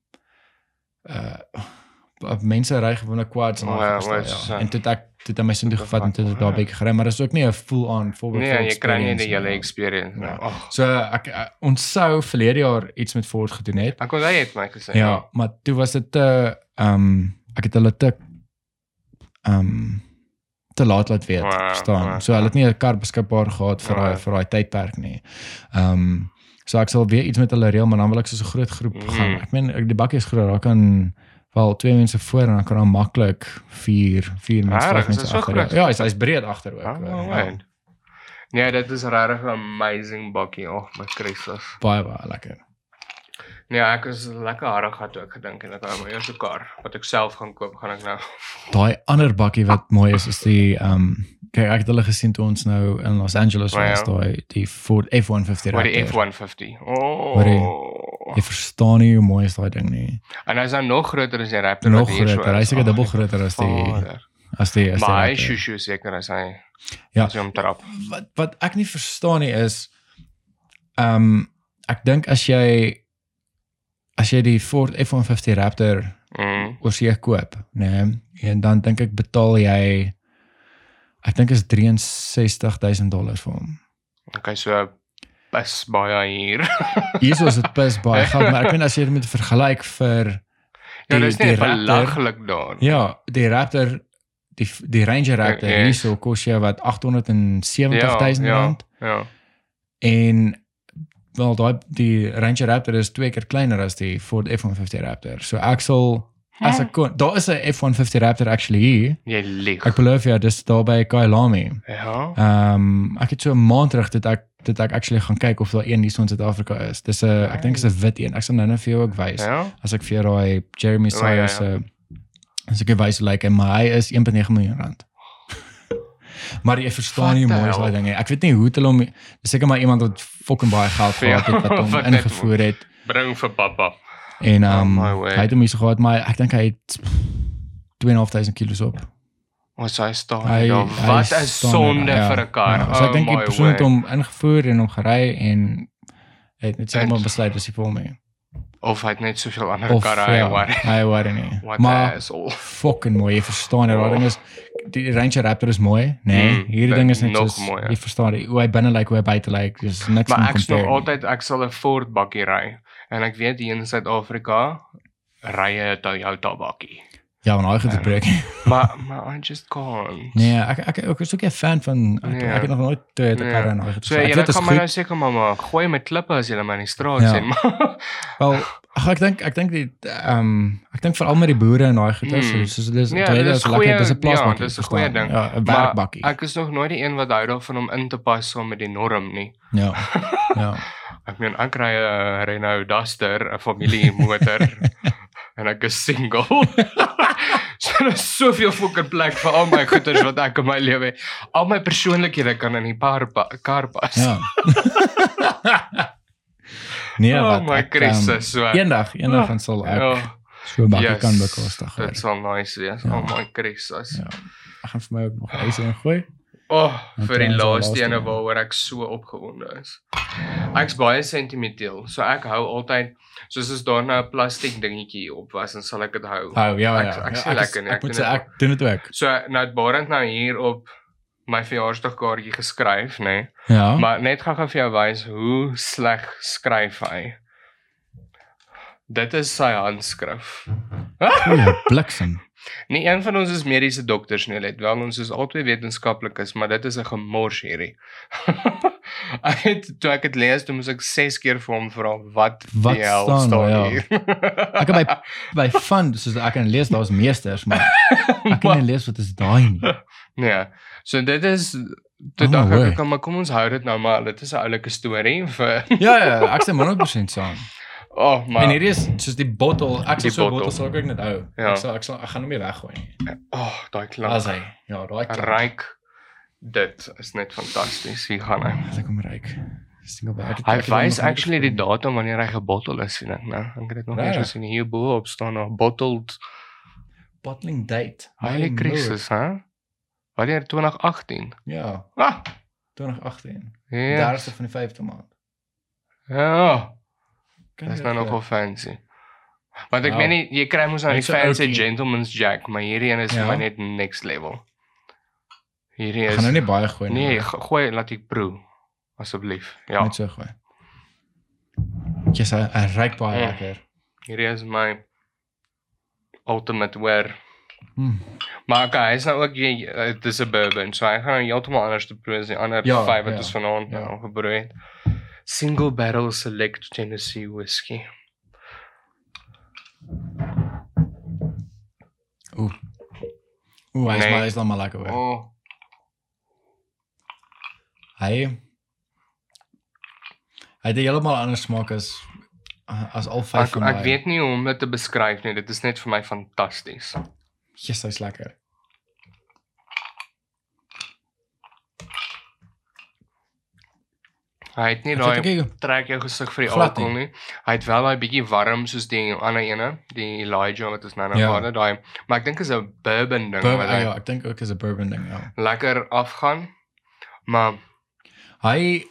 uh mense ry gewone quads en Ja, al ja, ja. En toe ek het hy my sin toe gevat en toe het ek daar 'n Ja. bietjie gery, maar dit is ook nie 'n full on full Nee, jy kry nie die hele experience. experience nie. Ja. So ek uh, ons sou verlede jaar iets met Ford gedoen het. Ek kon hy het my gesê. Ja, maar toe was dit te ehm um, ek het hulle te ehm um, te laat laat weet Ja, staan. ja, So hulle ja. het nie 'n kar beskikbaar gehad vir Ja. daai vir daai tydperk nie. Ehm um, so ek sal weer iets met hulle reël, maar dan wil ek so 'n groot groep Mm. gaan. Ek meen die bakkie is groot, daar kan wel twee mense voor en dan kan dan maklik vier vier mense, dit mense agter. Ja, hy's hy's breed agter ook. Oh, hoor. ja. Nee, dit is regtig 'n amazing bakkie. Ag, my Christus. Baie baie lekker. Nee, ek is lekker harde gehad ek gedink en ek hou my eerste kar wat ek self gaan koop, gaan ek nou. Daai ander bakkie wat mooi is is die ehm um, kyk ek het hulle gesien toe ons nou in Los Angeles Oh, ja. was, daai die Ford F150 Maar die Raptor. F150. Oh. Jy verstaan nie hoe mooi is daai ding nie. En hy's nou nog groter as die Raptor Nog wat hier so groter. is. Hy's seker Ag, dubbel groter as die vader. as die as die Maar hy shoo seker as hy Ja. as hy hom trap. wat wat ek nie verstaan nie is ehm um, ek dink as jy as jy die Ford F150 Raptor Mm. oor see koop, nê, nee, en dan dink ek betaal jy ek dink is 63000 dollars vir hom. Okay, so pas baie hier. *laughs* Hierso is dit pis baie geld, maar ek weet as jy dit moet vergelyk vir ja, Die- dis die net belaglik daar. ja, die Raptor die die Ranger Raptor Ja, ja. hierso kos jy wat 870000 ja, rand Ja. en wel daai die Ranger Raptor is twee keer kleiner as die Ford F150 Raptor. So ek sal as ek kon daar is 'n F150 Raptor actually hier. Jy lieg. Ek beloof jou dis daar by Kailami. Ja. Ehm um, ek het so 'n maand terug dit ek dit ek actually gaan kyk of daar een hier so in Suid-Afrika is. Dis 'n ek dink is 'n wit een. Ek sal nou net vir jou ook wys. Ja. As ek vir daai Jeremy Oh, ja, ja. Sayers se as ek wys hy, maar hy is 1.9 miljoen rand. Maar jy verstaan nie mooi is daai ding nie. Ek weet nie hoe hulle hom seker maar iemand wat fucking baie geld gehad het wat hom ingevoer het Bring vir pappa. En ehm um, my word. hy het hom hier so gehad maar ek dink hy het 2.500 kilos op. Ons hy staan Hy ja, hy wat 'n sonde ja, vir 'n kar. Ja, so ek Oh dink die my persoon het hom ingevoer en hom gery en het net sommer besluit dis vir hom of hy het net soveel ander Of karre ja, waar. hy worry nie. *laughs* Wat Maar fucking mooi. Jy verstaan dit. Daai ding is die Ranger Raptor is mooi, nê? Nee, Mm, hierdie ding is net mooier. jy verstaan die, hoe hy binne lyk, hoe hy buite lyk. Dis niks om Maar ek's nog compare. altyd ek sal 'n Ford bakkie ry en ek weet hier in Suid-Afrika ry 'n Toyota bakkie. Ja, en hy het Ja. gebreek. *laughs* Maar maar I just can't. Nee, ek ek ek is ook 'n fan van ek, Nee. ek het nog nooit Toyota Nee. karre hy het. So ek jy dit gaan my nou seker maar maar gooi met klippe as jy my in die straat Ja. sien. Maar *laughs* Wel, ag, ek dink ek dink die ehm um, ek dink veral met die boere en daai goeie Mm. so soos dis Ja, Toyota dit is is lekker, goeie- dis 'n plaasbakkie. ja, dis 'n goeie ding. Ja, 'n Maar werkbakkie. ek is nog nooit die een wat hou daarvan om in te pas saam met die norm nie. Ja. *laughs* Ja. Ek meen ek ry 'n Renault Duster, 'n familiemotor *laughs* en ek is single. *laughs* so daar is soveel fucking plek vir al my goeders wat ek in my lewe het. Al my persoonlikhede kan in die paar pa kar pas. Ja. *laughs* nee, oh wat my ek, ehm, Christus, so. Eendag, eendag gaan sal ek Ja, so 'n bakkie yes, kan bekostig. Dit sal nice wees. Ja. Oh my Christus. Ja. Ek gaan vir my ook nog huis *sighs* ingooi. Oh, En vir die laaste ene waaroor ek so opgewonde is. Ek's baie sentimenteel. So ek hou altyd soos as daar nou 'n plastiek dingetjie op was, dan sal ek dit hou. Oh ja Ek- ja. ek Ja, is- lekker nie, Ek ek dit ek doen dit ook. So nou het Barend nou hier op my verjaarsdagkaartjie geskryf, nê. Nee? Ja. Maar net gou-gou vir jou wys hoe sleg skryf hy. Dit is sy handskrif. Goeie bliksem. Nie een van ons is mediese dokters nie, let wel ons is albei wetenskaplikes, maar dit is 'n gemors hierdie. *laughs* ek het toe ek dit lees, toe moes ek 6 keer vir hom vra wat Wat hel staan staan ja. hier. *laughs* Ek kan by by van soos ek kan lees daar's meesters, maar *laughs* ek kan nie lees wat is daai nie. nee. So dit is toe Oh, dink ek ek maar kom ons hou dit nou maar dit is 'n oulike storie vir Ja ja, ek sê 100% saam. Oh Maar en hierdie is soos die bottel, ek sal so 'n bottel. sal ek net hou. Ja. Ek sal ek sal ek gaan hom nie weggooi nie. oh daai klank. As hy. Ja, daai klank. ryk dit is net fantasties. Hier gaan hy. As ek hom ryk. Ek. Hy wys actually die datum wanneer hy gebottel is, sien ek nou. Ek het dit nog nie gesien hier bo op staan nog bottled bottling date. Heilige Christus, hè? Wanneer 2018? lord. Ja, Ah, 2018. ja. 30ste van die 5de maand. Ja, dis jy nou dit nogal fancy. Want ek meen nie jy kry mos nou die is fancy gentleman's jack, maar hierdie een is Ja. maar net next level. Hierdie Ek is gaan nou nie baie gooi nie. Nee, go- gooi laat ek proe asseblief. Ja, net so gooi. Yes, hy, hy ryk baie Mm. lekker. hierdie is my ultimate wear. Mm. Maar okay, hy's nou ook jy dit is 'n bourbon, so hy gaan nou heeltemal anders te proe as die ander Ja, vyf wat ja, ons vanaand ja. nou gebroei het. Single barrel select Tennessee whiskey. Oeh. Oeh, hy is Nee. maar hy is dan maar lekker hoor. Oh, Hy Hy het 'n heeltemal ander smaak as as al vyf ek van ek weet nie hoe om dit te beskryf nie. Dit is net vir my fantasties. Yes, hy's lekker. Hy het nie daai weet ook nie- trek jou gesig vir die Glad alkohol nie. Hy het wel daai bietjie warm soos die ander ene, die Elijah wat ons nou nou Ja. gehad het, daai maar ek dink is 'n bourbon ding Bourbon, wat hy ja, ek dink ook is 'n bourbon ding, ja. lekker afgaan. Maar Hy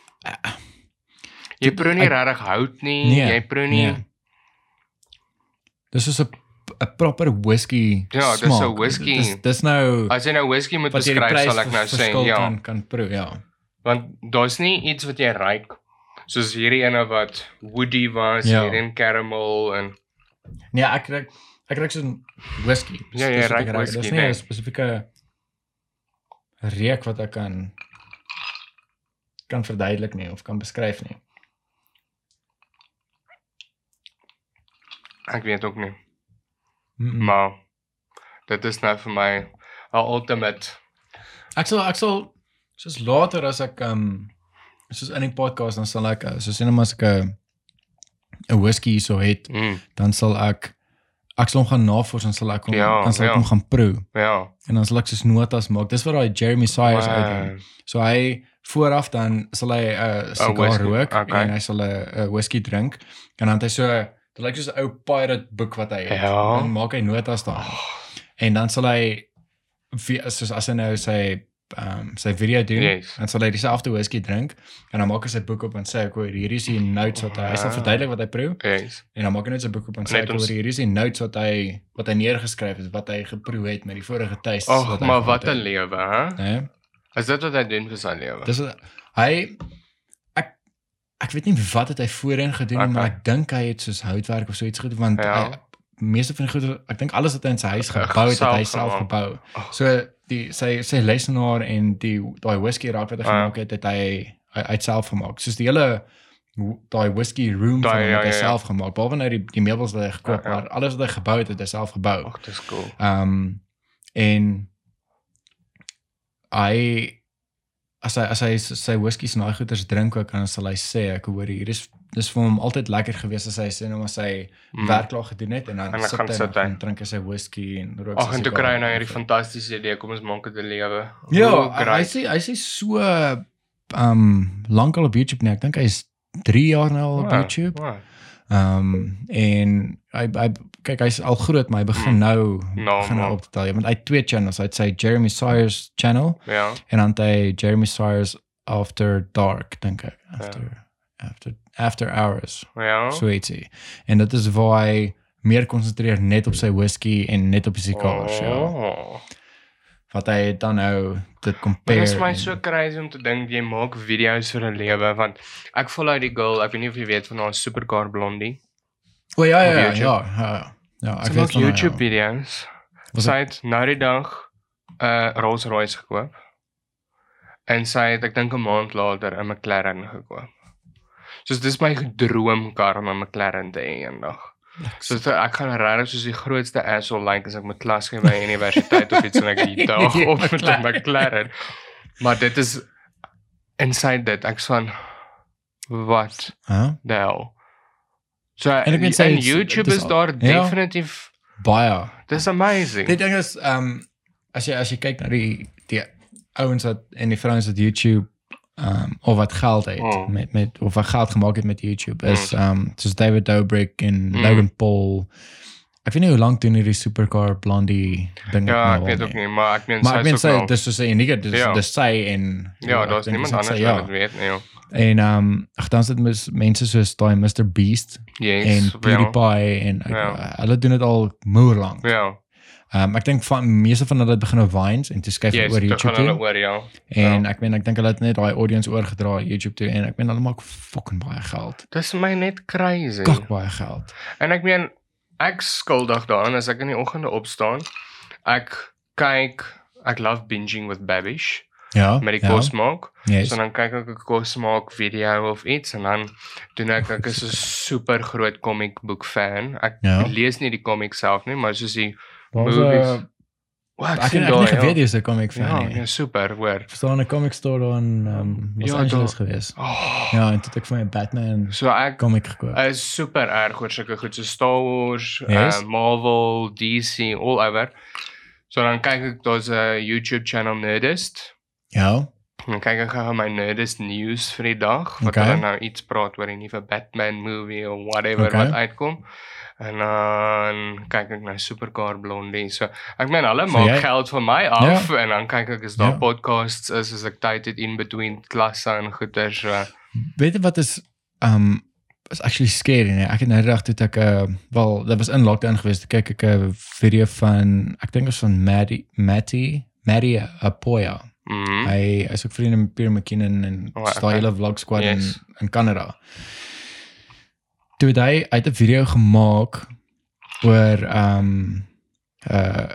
jy proe nie regtig hout nie, Nee, jy proe nie nee. Dis is 'n 'n proper whisky. Ja, dis 'n whisky. Dis dis nou As jy nou whisky moet beskryf, sal ek nou sê ja. kan kan proe, ja. Want daar's nie iets wat jy ruik soos hierdie ene wat woody was, Ja. hierdie en caramel en Nee, ek ruik ek ruik so 'n whisky. Ja, jy ruik. whisky, Dis nie nee. 'n spesifieke reuk wat ek kan kan verduidelik nie of kan beskryf nie. ek weet ook nie. Mm -mm. Maar dit is nou vir my 'n ultimate. Ek sal ek sal soos later as ek um soos in die podcast dan sal ek uh, soos sien as ek 'n 'n whisky hierso het, Mm, dan sal ek ek sal hom gaan navors en sal ek hom Ja, dan sal ek ja. hom gaan proe ja. en dan sal ek soos notas maak. Dis wat daai Jeremy Sires uitdoen. Man. So hy vooraf dan sal hy 'n uh, sigaar whisky, rook okay. en hy sal 'n uh, whisky drink en dan het hy so dit lyk soos 'n ou pirate boek wat hy het. Ja. Dan maak hy notas daar. En dan sal hy soos as hy nou sy ehm um, sy video doen, Yes. dan sal hy dieselfde whisky drink en dan maak hy sy boek op en sê ek hoor hier is die notes wat hy hy sal verduidelik wat hy proe Yes. en dan maak hy net sy boek op en sê ek hoor s- hier is die notes wat hy wat hy neergeskryf het wat hy geproe het met die vorige tastes Ag, wat hy maar wat 'n lewe, hè? Né? Is dit wat hy doen vir sy lewe? Dis wat- hy ek weet nie wat het hy voorheen gedoen okay. maar ek dink hy het soos houtwerk of so iets gedoen want Ja. hy meeste van die goede ek dink alles wat hy in sy huis Ge- gebou het, het hy self gebou. Oh. So die sy sy lesenaar en die daai whisky raak wat hy ja. gemaak het, het hy hy hy het self gemaak. Soos die hele daai whisky room Daai, van hom ja, het hy ja, ja. self gemaak. Behalwe nou die die meubels wat hy gekoop, Ja, ja. maar alles wat hy gebou het, het hy self gebou. Ag, dis cool. Ehm um, en hy as hy as hy sy whisky se goeders drink ook dan sal hy sê ek hoor hier is dis vir hom altyd lekker gewees as hy sê nou maar sy Mm. werk klaar gedoen het en dan En sit hy sit en drink hy sy whisky en rook Ag, en toe kry hy nou hierdie fantastiese idee, kom ons maak dit 'n lewe. Ja, Hoe hy sê hy sê so um lank al op YouTube nie. Ek dink hy is 3 jaar nou al op Wow, YouTube. wow. Um en hy hy kyk hy's al groot, maar hy begin Mm. nou Nou, begin nou man. op te tel. Ja, want hy het twee channels. Hy het sy Jeremy Sires channel Ja. en dan hy Jeremy Sires After Dark dink ek. After after after hours. Ja. So ietsie. En dit is waar hy meer konsentreer net op sy whisky en net op die sigars, ja. Oh. Wat hy dan nou dit compare. dit is my en- so crazy om te dink jy maak video's vir 'n lewe want ek follow die girl, ek weet nie of jy weet van haar Supercar Blondie. O ja ja ja, ja, ja. Ja, Sy ek maak weet haar, YouTube ja. video's. Sy het nou die dag 'n uh, Rolls-Royce gekoop. En sy het ek dink 'n maand later 'n McLaren gekoop. So dis my droomkar om 'n McLaren te hê eendag. So ek gaan regtig soos die grootste asshole lyk like, as ek met klas gee by universiteit of iets en ek die dag Die op met 'n McLaren. Maar dit is inside dit ek's van wat Huh? hell. So En ek en weet is- YouTube is daar ja. definitief Baie. dis amazing. Die ding is um, as jy as jy kyk na die die ouens wat en die vrouens wat YouTube um, of wat geld het Mm. met met of wat geld gemaak het met YouTube is ehm um, soos David Dobrik en Mm. Logan Paul. Ek weet nie hoe lank doen hierdie supercar blondie ding Ja, nou ek weet nie. ook nie, maar ek meen Maar ek meen sy dis soos 'n unieke dis Ja. dis sy en ja, daar's niemand anders sy, wat ja. dit weet nie. joh. En um, ag dan sit mis mense soos daai Mr Beast Yes. en. PewDiePie en ek, Ja. hulle doen dit al moer lank. Ja. Ehm um, ek dink van meeste van hulle het begin op Vines en toe skuif Yes, oor YouTube gaan hulle toe. oor ja. En Ja. ek meen ek dink hulle het net daai audience oorgedra YouTube toe en ek meen hulle maak fucking baie geld. Dis my net crazy. Kak baie geld. En ek meen ek skuldig daaraan as ek in die oggende opstaan. Ek kyk ek love binging with Babish Ja. met die ja, kos maak. Yes. So dan kyk ek 'n kos maak video of iets en dan doen ek ek is 'n super groot comic book fan. Ek Ja. lees nie die comic self nie, maar soos die Daar's movies. 'n Wat ek het ek het nie geweet jy's 'n comic Ja, fan nie. ja, super, hoor. Verstaan 'n comic store daar in um, Los Ja, Angeles daar- gewees. Oh, Ja, en toe het ek vir my 'n Batman so ek comic gekoop. is super erg oor sulke goed so Star Wars, Yes. uh, Marvel, DC, all over. So dan kyk ek daar's 'n YouTube channel Nerdist. Ja. Dan kyk ek gou my Nerdist news vir die dag wat Okay. hulle nou iets praat oor die nuwe Batman movie of whatever Okay. wat uitkom. En dan kyk ek na Supercar Blondie. So ek meen hulle So maak jy- geld van my af en dan kyk ek as daar Ja. podcasts is as ek tyd het in between klasse en goeie so. Weet jy wat is um is actually scary nee. Ek het nou die dag toe het ek uh, wel dit was in lockdown geweest. Toe kyk ek 'n video van ek dink was van Maddie Matty Maddie Apoya. Mhm. Hy is ook vriende met Pierre McKinnon en Oh, oh, okay. hele vlog squad Yes. in in Kanada. Toe het hy uit 'n video gemaak oor um uh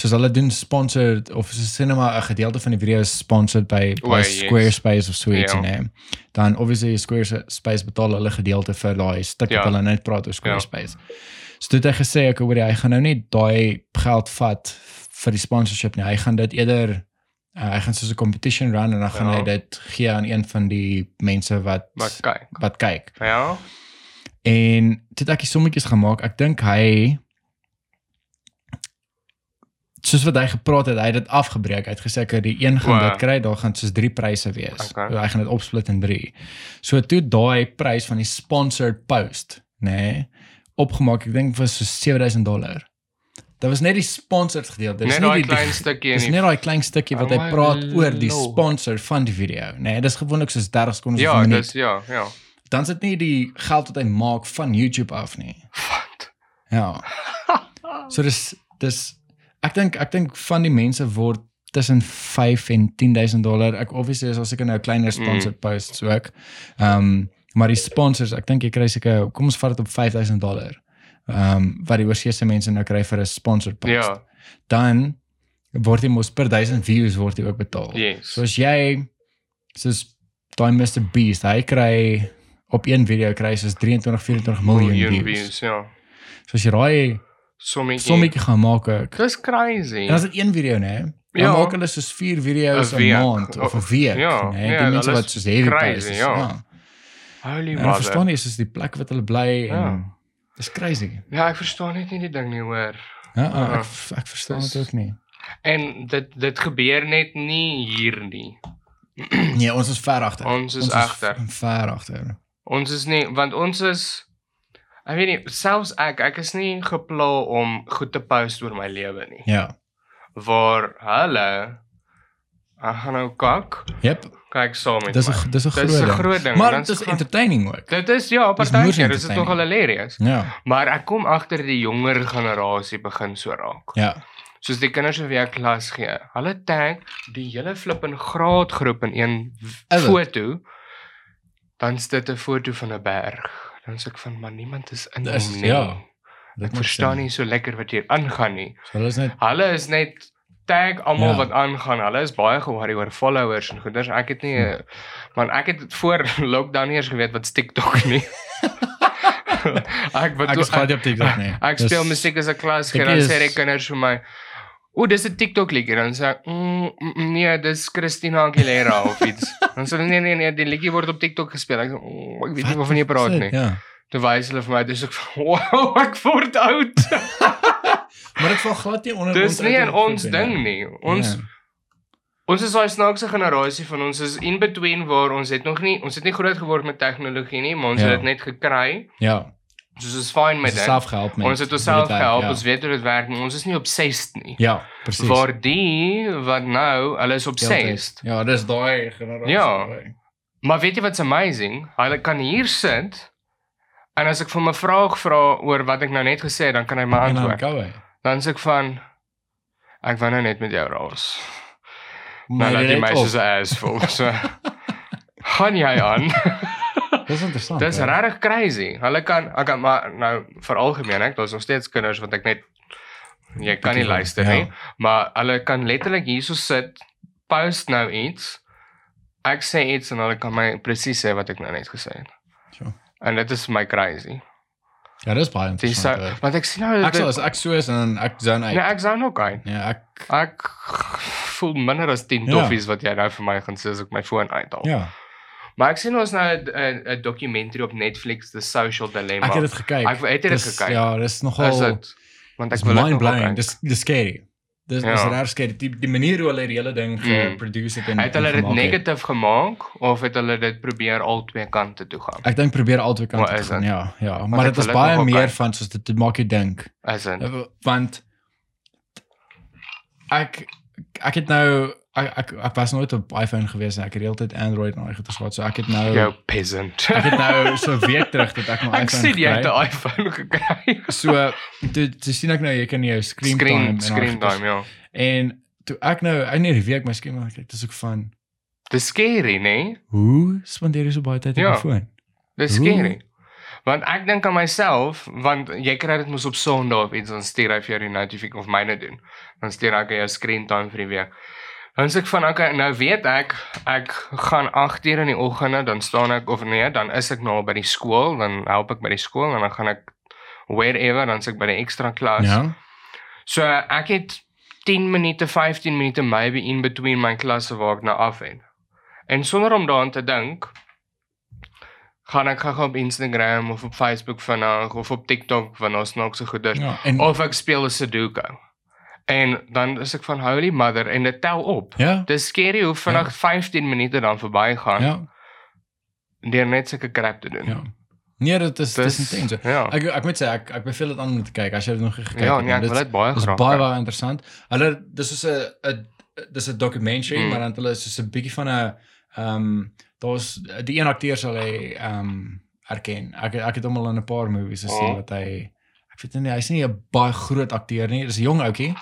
soos hulle doen sponsored of soos cinema 'n gedeelte van die video is sponsored by, by yes. Squarespace of so iets Ja. nee. Dan obviously Squarespace betaal hulle gedeelte vir daai stuk Ja. wat hulle net praat oor Squarespace. So toe het hy gesê ek hoor hy gaan nou nie daai geld vat vir die sponsorship nie. Hy gaan dit eerder uh, hy gaan soos 'n competition run en dan gaan Ja. hy dit gee aan een van die mense wat Maar kyk. wat kyk. Ja. En toe het ek die sommetjies gemaak. Ek dink hy soos wat hy gepraat het, hy het dit afgebreek. Hy het gesê ek die een gaan Wow. dit kry, daar gaan soos 3 pryse wees. Okay. Hy gaan dit opsplit in 3. So toe daai prys van die sponsored post, nê, nee, opgemaak. Ek dink was so 7000 dollar. Dit was net die sponsored gedeelte. Dit is Net daai die klein stukkie Dis in net daai klein stukkie wat Oh hy praat oor die sponsor van die video. Nee, dis gewoonlik soos 30 sekondes Ja, of 'n minuut dis ja, ja. Dan sit nie die geld wat hy maak van YouTube af nie. Wat? Ja. *laughs* So dis dis ek dink ek dink van die mense word tussen 5 en 10000 dollar. Ek obviously is al seker nou kleiner sponsored mm. posts ook. Ehm um, maar die sponsors, ek dink jy kry seker kom ons vat dit op 5000 dollar. Ehm um, wat die oorsese mense nou kry vir 'n sponsored post. Ja. Dan word jy mos per 1000 views word jy ook betaal. Yes. So as jy soos daai Mr Beast, hy kry op een video kry soos 23 24 miljoen views. views, ja. So as jy daai Sommetjie. sommetjie gaan maak ook. Dis crazy. En as dit een video nê, dan Ja. maak hulle soos 4 video's 'n maand of 'n week, Ja, nê. ja, Die mense wat is soos heavy crazy, is. ja. Ja. Holy En ek mother. verstaan nie soos die plek wat hulle bly en Ja. dis crazy. Ja, ek verstaan net nie die ding nie hoor. Ja, Ja. ek ek verstaan Dis- dit ook nie. En dit dit gebeur net nie hier nie. Nee, ons is ver agter. Ons is agter. Ver agter. Ons is nie want ons is ek weet nie, selfs ek ek is nie gepla om goed te post oor my lewe nie. Ja. Waar hulle ek gaan nou kak. Yep. Kyk saam met Dis. 'n dis 'n groot groot ding. Maar dit is entertaining ook. Dit is ja, partykeer moes is dit nogal entertaining. hilarious. Ja. Maar ek kom agter die jonger generasie begin so raak. Ja. Soos die kinders wat weer klas gee. Hulle tag die hele flip in graadgroep in een dit? foto. Dan is dit 'n foto van 'n berg. Dan sê ek van maar niemand is in Dis- hom nie. ja, Ek verstaan nie so lekker wat hier aangaan nie. So hulle is net Hulle is net tag almal Ja. wat aangaan. Hulle is baie ge-worry oor followers en goeders. Ek het nie Hm. eh, man ek het voor *laughs* lockdown eers geweet wat TikTok nie. *laughs* ek wat ek nie. *laughs* Ek Dis- speel musiek as 'n klas, Ek dan sê die kinders vir my, "O, dis 'n TikTok liedjie." Dan sê ek, mm, mm, "Nee, dis Christina Aguilera of iets." *laughs* Dan sê hulle, "Nee, nee, nee, die liedjie word op TikTok gespeel." Ek sê, "O, ek weet nie waarvan jy praat nie." Ja. Toe wys hulle vir my, dis ek, *laughs* "Wow, ek word oud." *laughs* Maar dit val glad nie onder dis nie in ons ding nie. Ons Ja. Ons is daai snaakse generasie van ons is in between waar ons het nog nie ons het nie groot geword met tegnologie nie, maar ons Ja. het dit net gekry. Ja. Soos is fine met dit. self gehelp met. Ons het onsself gehelp, ja. ons weet hoe dit werk, maar ons is nie obsessed nie. Ja, presies. Waar die wat nou, hulle is obsessed. Ja, dis daai generasie. Ja. Maar weet jy wat's amazing? Hulle kan hier sit en as ek vir 'n vraag vra oor wat ek nou net gesê het, dan kan hy my antwoord. Dan sê ek van ek wou nou net met jou raas. Nou Maar laat jy die net meisies op. as vol. So *laughs* gaan jy aan. Dis interessant. Dis hè? regtig crazy. Hulle kan ek kan maar nou vir algemeen ek daar's nog steeds kinders wat ek net jy kan nie luister ja. nie, maar hulle kan letterlik hierso sit, post nou iets. Ek sê iets en hulle kan my presies sê wat ek nou net gesê het. Sure. En dit is my crazy. Ja, dis baie so, interessant. hè. want ek sien nou Ek sou ek so is en ek zone Nee, uit. ek sou nog gaan. Ja, ek Ek voel minder as 10 Ja. toffies wat jy nou vir my gaan sê as ek my foon uithaal. ja, Maar ek sien ons nou 'n dokumentary op Netflix, The Social Dilemma. ek het dit gekyk. Ek het dit gekyk. Ja, dis nogal is dit want ek wil dit nog. Dis dis scary. Dis Ja. reg scary. Die die manier hoe hulle die hele ding Mm. geproduce het en Het hulle dit negatief gemaak of het hulle dit probeer al twee kante toe gaan? Ek dink probeer albei kante Maar te is gaan. Ja, ja, maar ek dit is dit baie meer kyk. van soos dit dit maak jou dink. As in Want ek ek het nou ek ek, ek was nooit op iPhone gewees nie. Ek het heeltyd Android en al die goeie gehad. So ek het nou jou peasant. ek het nou *laughs* so week terug dat ek my ek iPhone sien jy het gekry. 'n iPhone gekry. So toe toe sien ek nou jy kan jou screen, time Screen en al screen goeie. time, ja. En toe ek nou ek net die week my skerm kyk, dis ook van Dis scary, nee? hoe spandeer jy so baie tyd op Ja. die foon? Dis scary. Want ek dink aan myself, want jy kry dit mos op Sondag of iets, dan stuur hy vir jou die notificasie of myne doen. Dan stuur ek jou screen time vir die week. Dan sê ek van okay, nou weet ek ek gaan 8 uur in die oggende, dan staan ek of nee, dan is ek nou al by die skool, dan help ek by die skool en dan gaan ek wherever, dan sit ek by die ekstra klas. Ja. So ek het 10 minute, 15 minute maybe in between my klasse waar ek nou af het. En sonder om daaraan te dink, gaan ek gou op Instagram of op Facebook vinnig of op TikTok want ons so goeders Ja, en of ek speel 'n Sudoku. En dan is ek van holy mother en dit tel op. ja, Dis scary hoe vinnig 15 minute dan verbygaan ja, deur net sulke crap te doen. ja. Nee, dit is dis Dis intens. Ja. Ek ek moet sê ek ek beveel dit aan om te kyk as jy dit nog gekyk Ja, het. nee, ek Dit wil dit baie Dis graag. baie kyk. baie interessant. Hulle dis soos 'n 'n dis 'n documentary, Mm. maar dan hulle is soos 'n bietjie van 'n ehm um, daar's die een akteur sal hy ehm um, erken. Ek ek het hom al in 'n paar movies gesien Oh. wat hy ek weet nie hy's nie 'n baie groot akteur nie. Dis 'n jong ouetjie.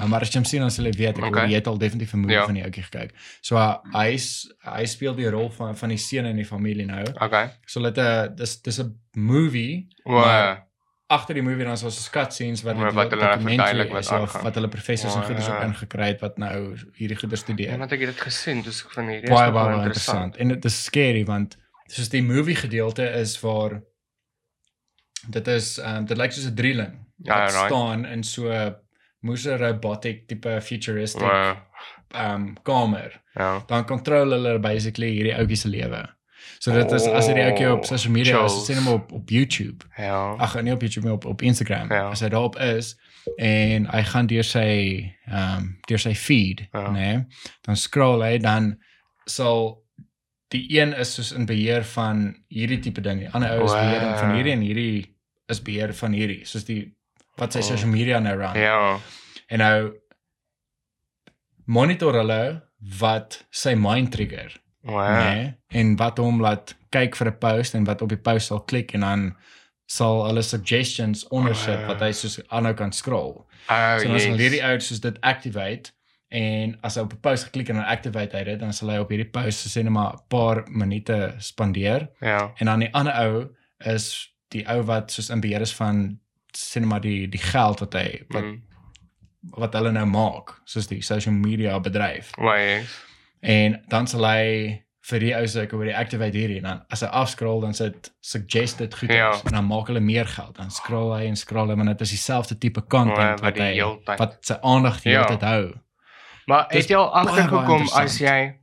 Uh, maar as jy hom sien dan sal jy weet ek Okay. het al definitief 'n movie Ja. van die ouetjie gekyk. So uh, hy's hy speel die rol van van die seun in die familie nou. Okay. So dit 'n dis dis 'n movie Maar- agter die movie dan is ons cutscenes wat Maar dit wat hulle nou verduidelik wat is, aangaan. wat hulle professors en Ja, goeders ook ja. ingekry het wat nou hierdie goeders Ja, studeer. want ek het dit gesien, dus ek van hierdie baie is baie baie baie interessant. En dit is scary want soos die movie gedeelte is waar dit is ehm um, dit lyk soos 'n drieling Ja, wat right. staan in so moes 'n robotic tipe futuristic ehm um, kamer. ja. Dan kontrole hulle basically hierdie ouetjie se lewe. So dit is as hy die ouetjie op Oh, social media is, chills. sien hom op op YouTube. Ja. ag nie op YouTube maar op op Instagram Ja. as hy daarop is en hy gaan deur sy ehm um, deur sy feed Ja. nê nee, dan scroll hy dan sal die een is soos in beheer van hierdie tipe ding die ander ou is Wow. beheer van hierdie en hierdie is beheer van hierdie soos die wat sy Oh. social media nou run Ja. en nou monitor hulle wat sy mind trigger, Wow. Nee? En wat hom laat kyk vir 'n post en wat op die post sal klik en dan sal hulle suggestions ondersit Oh, wat hy soos aanhou kan scroll. Oh, So dan sal yes. hierdie ou soos dit activate en as hy op 'n post geklik en dan activate hy dit, dan sal hy op hierdie post so sê net maar 'n paar minute spandeer Ja. en dan die ander ou is die ou wat soos in beheer is van net maar die die geld wat hy wat Mm. wat hulle nou maak, soos die social media bedryf. Yes. En dan sal hy vir die ou sê oor die activate hierdie en dan as hy afscroll dan sit suggested goed Ja. en dan maak hulle meer geld. Dan scroll hy en scroll hy maar dit is dieselfde tipe content Ja, wat wat hy wat sy aandag die hele Ja. tyd hou. Maar het jy al agtergekom as jy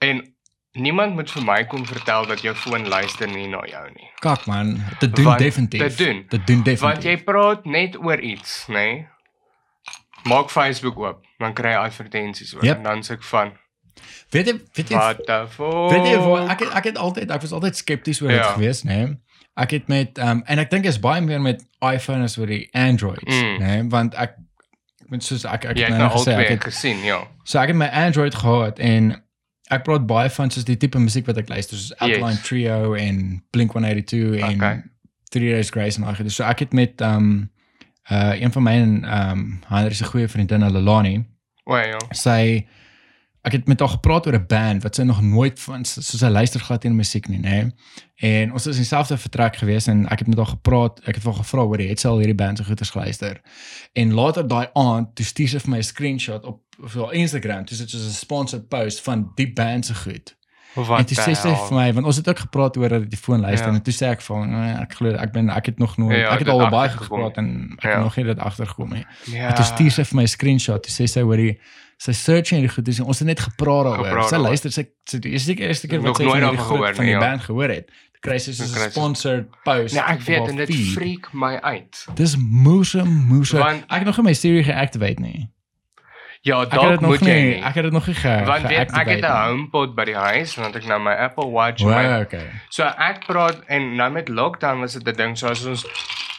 en niemand moet vir my kom vertel dat jou foon luister nie na jou nie. Kak man, dit doen Want definitief. dit doen. Dit doen definitief. Want jy praat net oor iets, nê? Nee? Maak Facebook oop, dan kry jy advertensies oor Yep. en dan sê ek van weet jy weet jy what the fuck. Weet jy waar ek het, ek het altyd ek was altyd skepties oor dit Ja. gewees, né? Nee? Ek het met um, en ek dink is baie meer met iPhone as oor die Androids, Mm. né? Nee? Want ek ek moet soos ek ek jy het nou gesê ek het gesien, ja. so ek het my Android gehad en ek praat baie van soos die tipe musiek wat ek luister soos Alkaline Yes. Trio en Blink-182 en Okay. Three Days Grace en daai. So ek het met um uh een van my en um Henry se goeie vriendin Lelani O ja. sy ek het met haar gepraat oor 'n band wat sy nog nooit van soos sy luister glad in musiek nie, nê. En ons is in dieselfde vertrek gewees en ek het met haar gepraat, ek het vir haar gevra oor het sy al hierdie band se goeders geluister. En later daai aand, toe stuur sy vir my 'n screenshot op op haar Instagram, dis dit soos 'n sponsored post van die band se goed. Wat en toe sê sy vir my, want ons het ook gepraat oor dat die foon luister Ja. en toe sê ek van "Nee, ek glo ek ben ek het nog nooit Ja, ek het al baie gepraat en ek Ja. het nog nie dit agtergekom nie. Ja. En toe stuur sy vir my 'n screenshot. Toe sê sy hoor die sy search en die goed dis ons het net gepraat daaroor. Sy luister sy sy die eerste keer eerste keer wat sy van die gehoor van die ja. band gehoor het. Kry sy so 'n sponsored post. Nee, ek weet en dit freak my uit. Dis moose moose. Ek het nog nie my Siri geactivate nie. Ja, dalk moet jy nie. nie. Ek het dit nog nie ge Want weet ek het 'n nie. HomePod by die huis want ek nou my Apple Watch my Wow, okay. So ek praat en nou met lockdown was dit 'n ding so as ons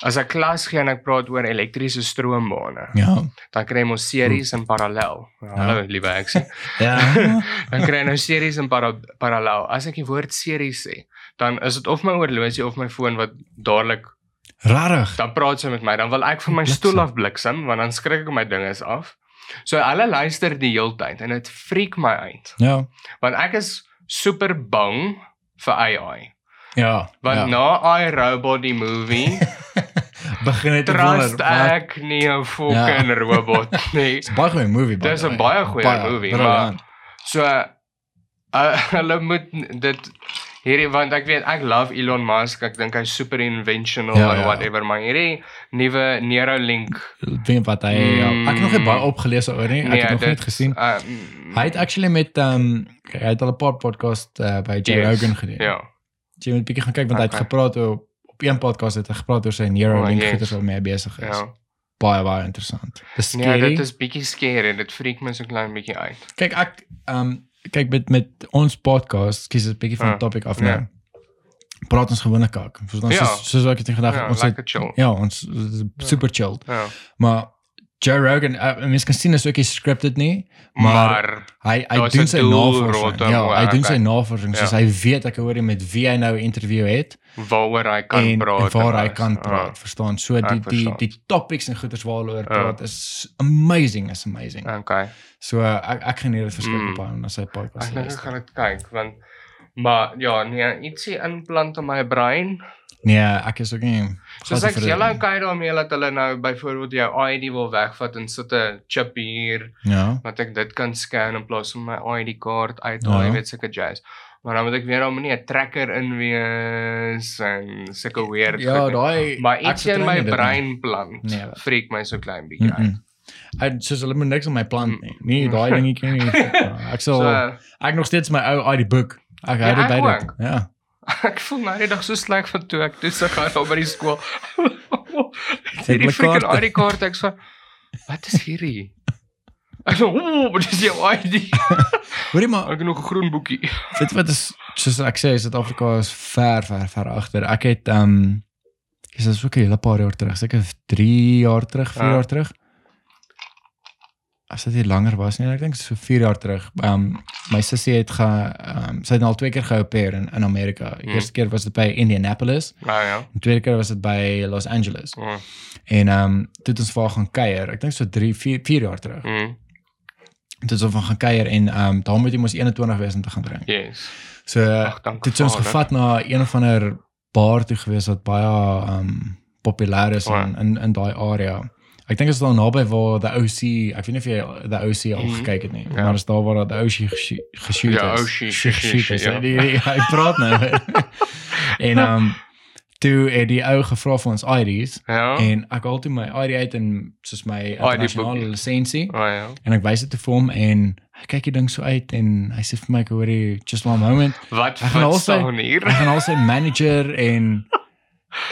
as ek klas gee en ek praat oor elektriese stroombane, Ja. dan kry ons series in parallel. Hallo liewe ek sê. *laughs* Ja. *laughs* Dan kry jy nou series in para parallel. As ek die woord series sê, dan is dit of my horlosie of my foon wat dadelik Rarig. dan praat sy met my, dan wil ek van my stoel af bliksem want dan skrik ek my dinges af. So hulle luister die heeltyd en dit freak my uit. Ja. Want ek is super bang vir AI. Ja. Want ja. na I Robot die movie *laughs* begin dit trust wonder. wat- ek nie 'n fucking Ja. robot *laughs* nie. Dis 'n baie goeie movie. Dis way. baie goeie movie, briljant. So uh, *laughs* hulle moet dit hierdie want ek weet ek love Elon Musk. Ek dink hy's super inventional Ja, en ja. whatever, maar hierdie nuwe Neuralink weet wat hy ja, ek nog nie baie Mm. opgelees oor nie. Ek het nog net gesien. Uh, Hy het actually met um hy het al 'n paar podcast uh, by Joe yes, Rogan gedoen. Ja. Jy moet bietjie gaan kyk want hy het Okay. gepraat oor op een podcast het hy gepraat oor sy Neuralink Oh, yes. goeders waarmee hy besig is. Ja. Baie baie interessant. Dis Nee, scary. dit is bietjie scary. Dit freak my so klein bietjie uit. kyk ek um kyk met met ons podcast, kies 'n bietjie van Ja, die topic af ja. nou. Praat ons gewone kak. Ons Ja. soos, soos ek het gedag Ja, ons lekker het, chill. Ja, ons is super chilled. Ja. Maar Joe Rogan, uh, mense kan sien is ook nie scripted nie, maar, Maar hy hy doen sy navorsing. Ja, hy hy doen sy navorsing soos Ja. hy weet ek hoor jy met wie hy nou 'n interview het waaroor hy kan en, praat en waar hy kan Ja. praat, verstaan? So die Ek die verstaan. die topics en goeders waaroor Ja. praat is amazing, is amazing. Okay. So uh, ek ek geniet dit verskriklik Mm. baie om na sy podcast Ek te dink ek luister. gaan dit kyk want maar ja, nee, ietsie implant in my brein. Nee, ek is ook nie Soos ek jy like kyk daarmee dat hulle nou byvoorbeeld jou ID wil wegvat en sit 'n chip hier. Ja. wat ek dit kan scan in plaas van my ID kaart uit, Ja. ja. weet sulke jazz. Maar dan moet ek weer om nie 'n trekker in wees en sulke weird Ja, daai maar ek ietsie in my brein plant. Nee. freak my so klein bietjie Mm uit. Ek soos hulle moet niks aan my plant nie. Mm. Nee, *laughs* daai dingetjie nie. Ek sal So ek nog steeds my ou ID boek. Ek hou Ja, dit by dit. Ja. *laughs* ek voel nou die dag so sleg van toe ek toe se gaan op by die skool. *laughs* hierdie my freaking kaarte. ID kaart ek so wat is hierdie? Ek so, "Ooh, wat is jou ID?" Hoorie maar, Ek het nog 'n groen boekie. jy wat is soos ek sê, Suid-Afrika is ver ver ver agter. Ek het ehm um, dis is ook 'n hele paar jaar terug, seker 3 jaar terug, 4 Ja. jaar terug. As dit nie langer was nie, ek dink so 4 jaar terug. Ehm um, my sussie het ge ehm um, sy het al twee keer geopereer in in Amerika. Mm. Eerste keer was dit by Indianapolis, Nou ja. en tweede keer was dit by Los Angeles. Mm. En ehm um, toe het ons vir haar gaan kuier. Ek dink so 3 4 4 jaar terug. Mm. Toe het ons van gaan kuier en ehm um, daar moet jy mos 21 wees om te gaan drink. Yes. So toe het ons Vader. gevat na een of ander bar toe gewees wat baie ehm um, populêr is O, ja. in in in daai area. Ek dink dit is daar naby waar the OC, ek weet nie of jy the OC al Mhm. gekyk het nie, Ja. maar dit is daar waar die OC gesho- geshoot is. Ja, OC Geshoot is. ja. Die- die- Hy praat nou. *laughs* en ehm um, toe het die ou gevra vir ons IDs Ja. en ek haal toe my ID uit en soos my internasionale lisensie Oh ja. en ek wys dit te vir hom en hy kyk die ding so uit en hy sê vir my ek hoor jy just one moment Wat Ek also- staan hier? Hy gaan al sy manager en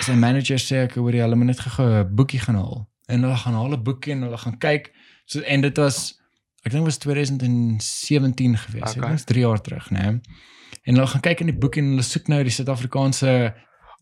sy manager sê ek hoor jy hulle moet net gou 'n boekie gaan haal. En hulle gaan haal 'n boekie en hulle gaan kyk. So en dit was ek dink was 2017 gewees. Okay. Dit was 3 jaar terug, né? En hulle gaan kyk in die boekie en hulle soek nou die Suid-Afrikaanse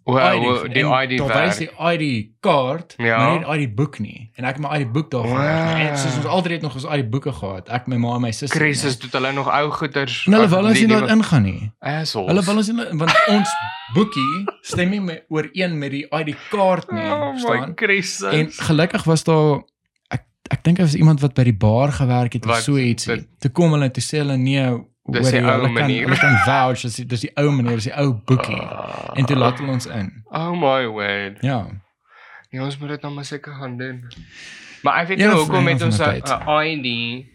O, ID. die ID daar wys die ID kaart, Ja. maar nie die ID boek nie. En ek het my ID boek daar gehad. Wow. En soos ons altyd het nog ons ID boeke gehad. Ek my ma en my sussie. Krisis doen hulle nog ou goeders. En hulle wil ons nie laat ingaan nie. Assholes. Hulle wil ons nie want ons boekie stem nie me- ooreen met die ID kaart nie, Oh my krisis. En gelukkig was daar ek ek dink daar was iemand wat by die bar gewerk het of Wat- so iets. dit- Toe kom hulle en toe sê hulle nee, Dis die ou kan manier. hulle kan vouch, dis die- dis die ou manier, dis die ou boekie. Ah. En toe laat hulle ons in. Oh my word. Ja. Ja, ons moet dit nou maar seker gaan doen. Maar ek weet Ja, nie vir hoekom van ons 'n ID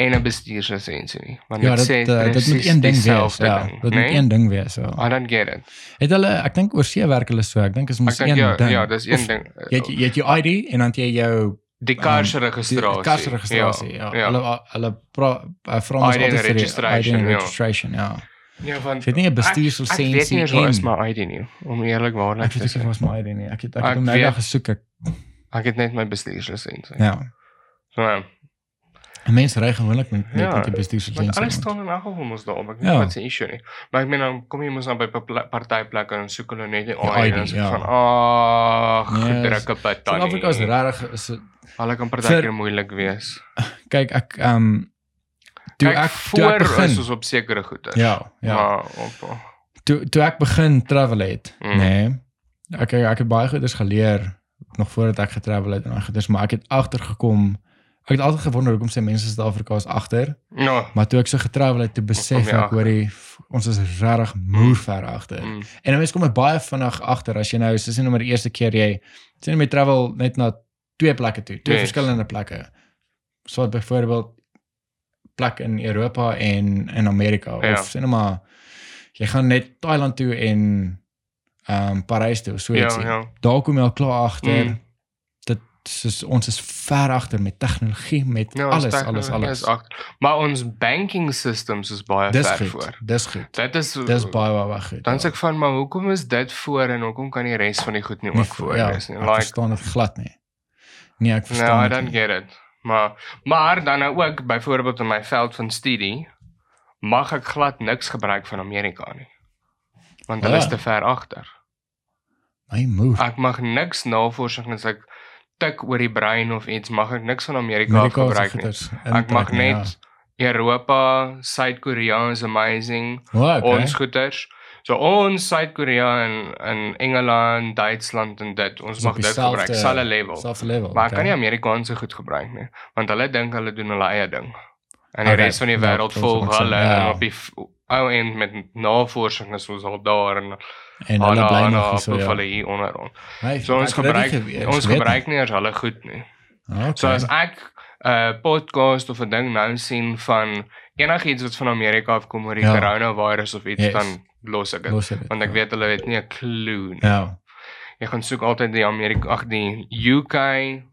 en 'n bestuurslisensie nie. Want Ja, dit sê uh, dit moet een ding wees. Ja, ding, dit moet nee? een ding wees. So. I don't get it. Het hulle ek dink oor see werk hulle so. Ek dink is mos een ja, ding. ja, dis Of een ding. Jy het jy het jou ID en dan jy jou Die kar se die registrasie. karsregistrasie. Ja. ja. Hulle hulle pra- uh, vra ons ID altyd vir die registration, ID ja. registration, ja. Ja, want Ek weet nie 'n Ek weet bestuurslisensie nie waar is my ID nie, om eerlikwaarlik ek te weet nie sê. wat my ID nie. Ek het ek Ek het hom nou gesoek. Ek, Ek het net my bestuurslisensie. ja. So, ja. Mense ry gewoonlik met net Ja, met die bestuurslisensie. alles staan in elk geval mos daar, maar ek weet Ja. nie wat se issue nie. Maar ek meen dan kom jy mos nou by pa- partyplekke en soek hulle net die Die ID, ID, en so ja. van ag, Nee, drukke pit dan. Suid-Afrika is regtig is Hulle kan partykeer moeilik wees. *laughs* kyk ek ehm um, toe Kyk, ek toe voor ek begin is ons op sekere goeie. Ja, ja. Maar op Toe toe ek begin travel het, Mm. nê. Nee, ek ek het baie goeders geleer nog voordat ek getravel het en daai goeders, maar ek het agtergekom Ek het altyd gewonder hoekom sê mense Suid-Afrika is agter, Ja. maar toe ek so getravel het, toe besef jy ek agter. hoor jy ons is regtig moer ver agter. Mm. En 'n mens kom er baie vinnig agter as jy nou soos jy nou maar die eerste keer jy sien jy travel net na twee plekke toe, twee Yes. verskillende plekke. So byvoorbeeld plek in Europa en in Amerika Ja. of sien nou maar jy gaan net Thailand toe en ehm um, Parys toe, so Ja, ietsie. ja. Daar kom jy al klaar agter. Mm. Soos ons is ver agter met tegnologie, met Ja, alles, alles, alles. Is ag- maar ons banking systems is baie Dis ver goed. voor. Dis goed. Dit is Dis baie baie baie goed. Dan ja. sê ek van maar hoekom is dit voor en hoekom kan die res van die goed nie Nie ook voor- voor ja, wees nie? Ek Like verstaan dit glad nie. Nee, ek no, verstaan dit. don't nie. get it. Maar maar dan nou ook byvoorbeeld in my veld van studie mag ek glad niks gebruik van Amerika nie. Want hulle Ja. is te ver agter. My moer. Ek mag niks navorsing as ek tik oor die brein of iets mag ek niks van Amerika, Amerika gebruik nie. Ek mag nie, net Europa, Suid-Korea is amazing. ja. oh, okay. Ons goeders. So ons Suid-Korea en in Engeland, Duitsland en dit, ons Is mag dit dieselfde- gebruik, selfe level. selfde level. Maar ek okay. kan nie Amerikaanse goed gebruik nie, want hulle dink hulle doen hulle eie ding. En die Okay, res van die ja, wêreld dit volg hulle ja. op die ou end met navorsing is ons al daar en en hulle bly nog hier so ja. hulle hier onder ons. My, So ons gebruik geweet- ons gebruik nie eers hulle goed nie. Okay. So as ek 'n uh, podcast of 'n ding nou sien van enigiets wat van Amerika afkom oor die Ja. coronavirus of iets Yes. dan los ek dit. Want ek ja. weet hulle het nie 'n klou nie. ja. Jy gaan soek altyd die Amerika, ag die UK,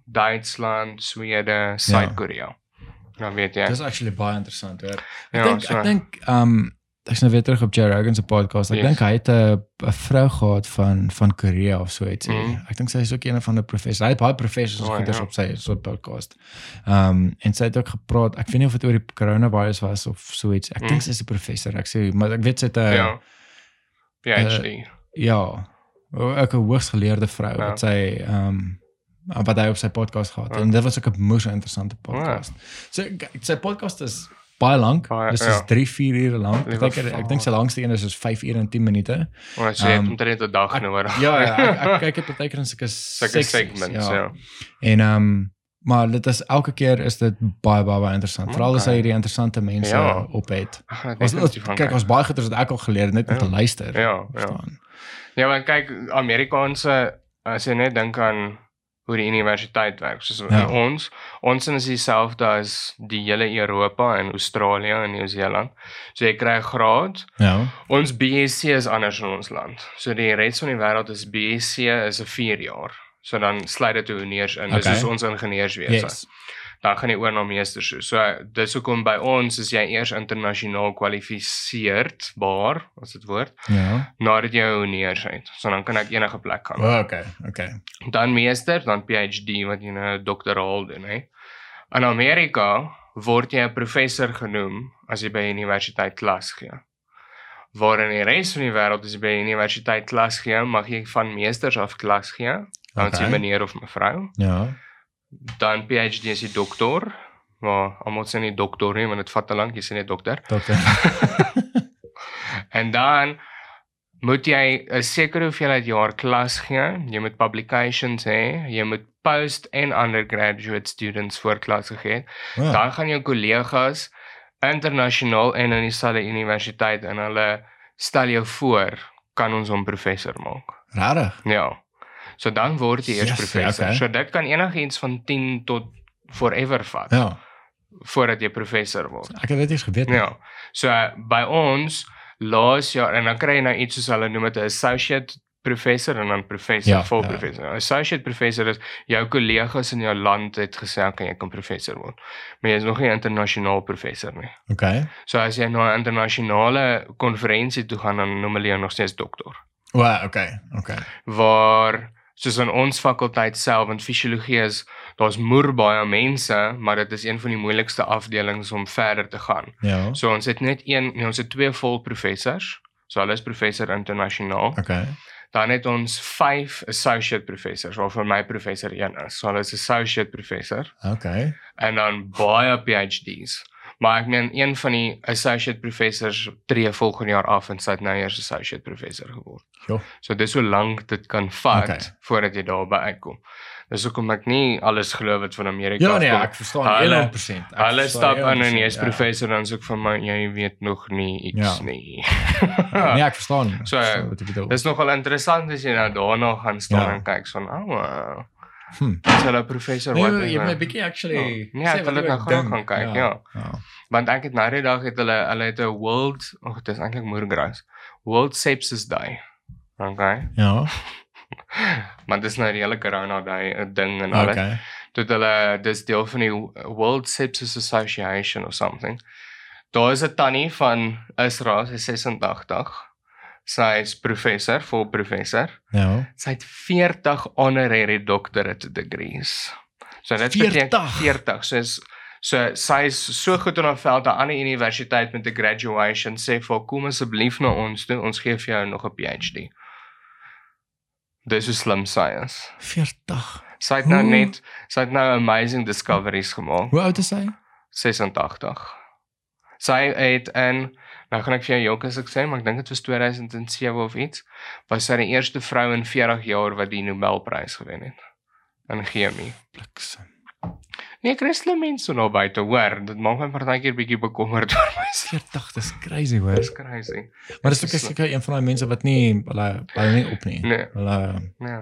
Duitsland, Swede, Suid-Korea. Dan weet jy. Dis actually baie interessant hoor. ja, Ek dink so, ek dink um ek's nou weer terug op Joe Rogan se podcast. Ek Yes. dink hy het 'n 'n vrou gehad van van Korea of so iets. Mhm. Ek dink sy is ook een van die professors. Hy het baie professors Oh, goeders ja. op sy so podcast. Um en sy het ook gepraat. Ek weet nie of dit oor die coronavirus was of so iets. Ek Mhm. dink sy's 'n professor. Ek sê maar ek weet sy het 'n ja. PhD. ja, ook 'n hoogs geleerde vrou Ja. wat sy ehm wat hy op sy podcast gehad het. Ja. En dit was ook 'n moeë interessante podcast. So kyk, sy podcast is baie lank. Baie, Dis ja. is 3, 4 ure lank. Ek dink ek dink sy langste een is is 5 ure en 10 minute. Maar sy het Ehm, omtrent 'n dag nodig. Ja, ja, ek, ek *laughs* kyk dit baie keer in sulke sulke segments, ja. En ehm um, maar dit is elke keer is dit baie baie, baie interessant. Veral as hy Okay. hierdie interessante mense Ja. op het. Ek Ons kyk ons baie as dit ek al geleer het net om Ja. te luister. Ja, ja. verstaan. Ja, maar kyk, Amerikaanse as jy net dink aan hoe die universiteit werk, soos Ja. ons, ons is dieselfde as die hele Europa en Australië en Nieu-Seeland. So jy kry 'n graad. Ja. Ons BSc is anders in ons land. So die res van die wêreld is BSc is 'n 4 jaar. So dan sluit dit honeurs in. Dis Okay. soos ons ingenieurswese. Yes. Dan gaan jy oor na meesters. toe. So dis hoekom by ons is jy eers internasionaal kwalifiseerd, baar, as dit woord, Ja. nadat jy jou honeurs het. So dan kan ek enige plek gaan. Oh, okay, okay. Dan meester, dan PhD wat jy nou doktoraal doen, hè. In Amerika word jy 'n professor genoem as jy by 'n universiteit klas gee. Waar in die res van die wêreld as jy by 'n universiteit klas gee, mag jy van meesters af klas gee. Dan okay. Jy meneer of mevrou. Ja. Dan PhD is jy dokter. Maar almal sê nie dokter nie, want dit vat te lank, jy sê net dokter. Dokter. *laughs* En dan moet jy 'n sekere hoeveelheid jaar klas gee. Jy moet publications hê, jy moet post en undergraduate students voor klas gegee. het. Ja. Dan gaan jou kollegas internasionaal en in dieselfde universiteit en hulle stel jou voor kan ons hom professor maak. Rarig. Ja. So dan word jy eers Yes, professor. okay. So dit kan enigiets van 10 tot forever vat Ja. voordat jy professor word. Ek het dit eens geweet. Ja. So uh, by ons laas jaar en dan kry jy nou iets soos hulle noem dit 'n associate professor en dan professor, Ja, vol ja. professor. Ja. Associate professor is jou kollegas in jou land het gesê kan jy kan professor word. Maar jy is nog nie internasionaal professor nie. Okay. So as jy na 'n internasionale konferensie toe gaan dan noem hulle jou nog steeds dokter. Wow, okay. Okay. Waar soos in ons fakulteit self in fisiologie is daar's moer baie mense, maar dit is een van die moeilikste afdelings om verder te gaan. Ja. So ons het net een, nee, ons het twee vol professors. So hulle is professor internasionaal. Okay. Dan het ons 5 associate professors waarvan my professor een is. So hulle is associate professor Okay. en dan baie PhD's. Maar ek meen een van die associate professors tree volgende jaar af en sy het nou eers associate professor geword. Jo. So dis hoe lank dit kan vat Okay. voordat jy daarby uitkom. Dis hoekom ek nie alles glo wat van Amerika Ja nee, afkom. ek verstaan Hulle- 100%. Ek Hulle stap aan en jy's 100%, professor dan soek vir my jy weet nog nie iets Ja. nie. Ja. *laughs* Nee, ek verstaan. Ek So, bedoel. Dis nogal interessant as jy nou daarna gaan staan Ja. en kyk so, "Ag, oh, Hm. is hulle professor Nee, wat jy is hy?" bietjie actually Ja, ek *laughs* sê wil wat dit graag dink. gaan kyk, ja. Ja. Want ek het nou die dag het hulle hulle het 'n world, ag dit is eintlik moergras. World Sepsis Day. Okay. Ja. Maar dis nou die hele corona day 'n ding en alles. Okay. Dit hulle dis deel van die World Sepsis Association of something. Daar is 'n tannie van Israel, sy is 86. Sy is professor, vol professor. Ja. Sy het 40 honorary doctorate degrees. So dit 40? beteken 40. So is so sy is so goed in haar veld aan 'n ander universiteit met 'n graduation sê vir kom asseblief na ons toe, ons gee vir jou nog 'n PhD. Dis hoe slim sy is. 40. Sy het nou Hoe- net sy het nou amazing discoveries gemaak. Hoe oud is hy? 86. Sy het in nou gaan ek vir jou jok as ek sê, maar ek dink dit was 2007 of iets, was sy die eerste vrou in 40 jaar wat die Nobelprys gewen het in chemie. Bliksem. Nee, Christelike mense nou buite hoor, dit maak my partykeer bietjie bekommerd oor myself. 40, dis crazy hoor. Dis crazy. Maar dis ook seker een van daai mense wat nie hulle hulle nie op nie. Nee. Hulle Ja.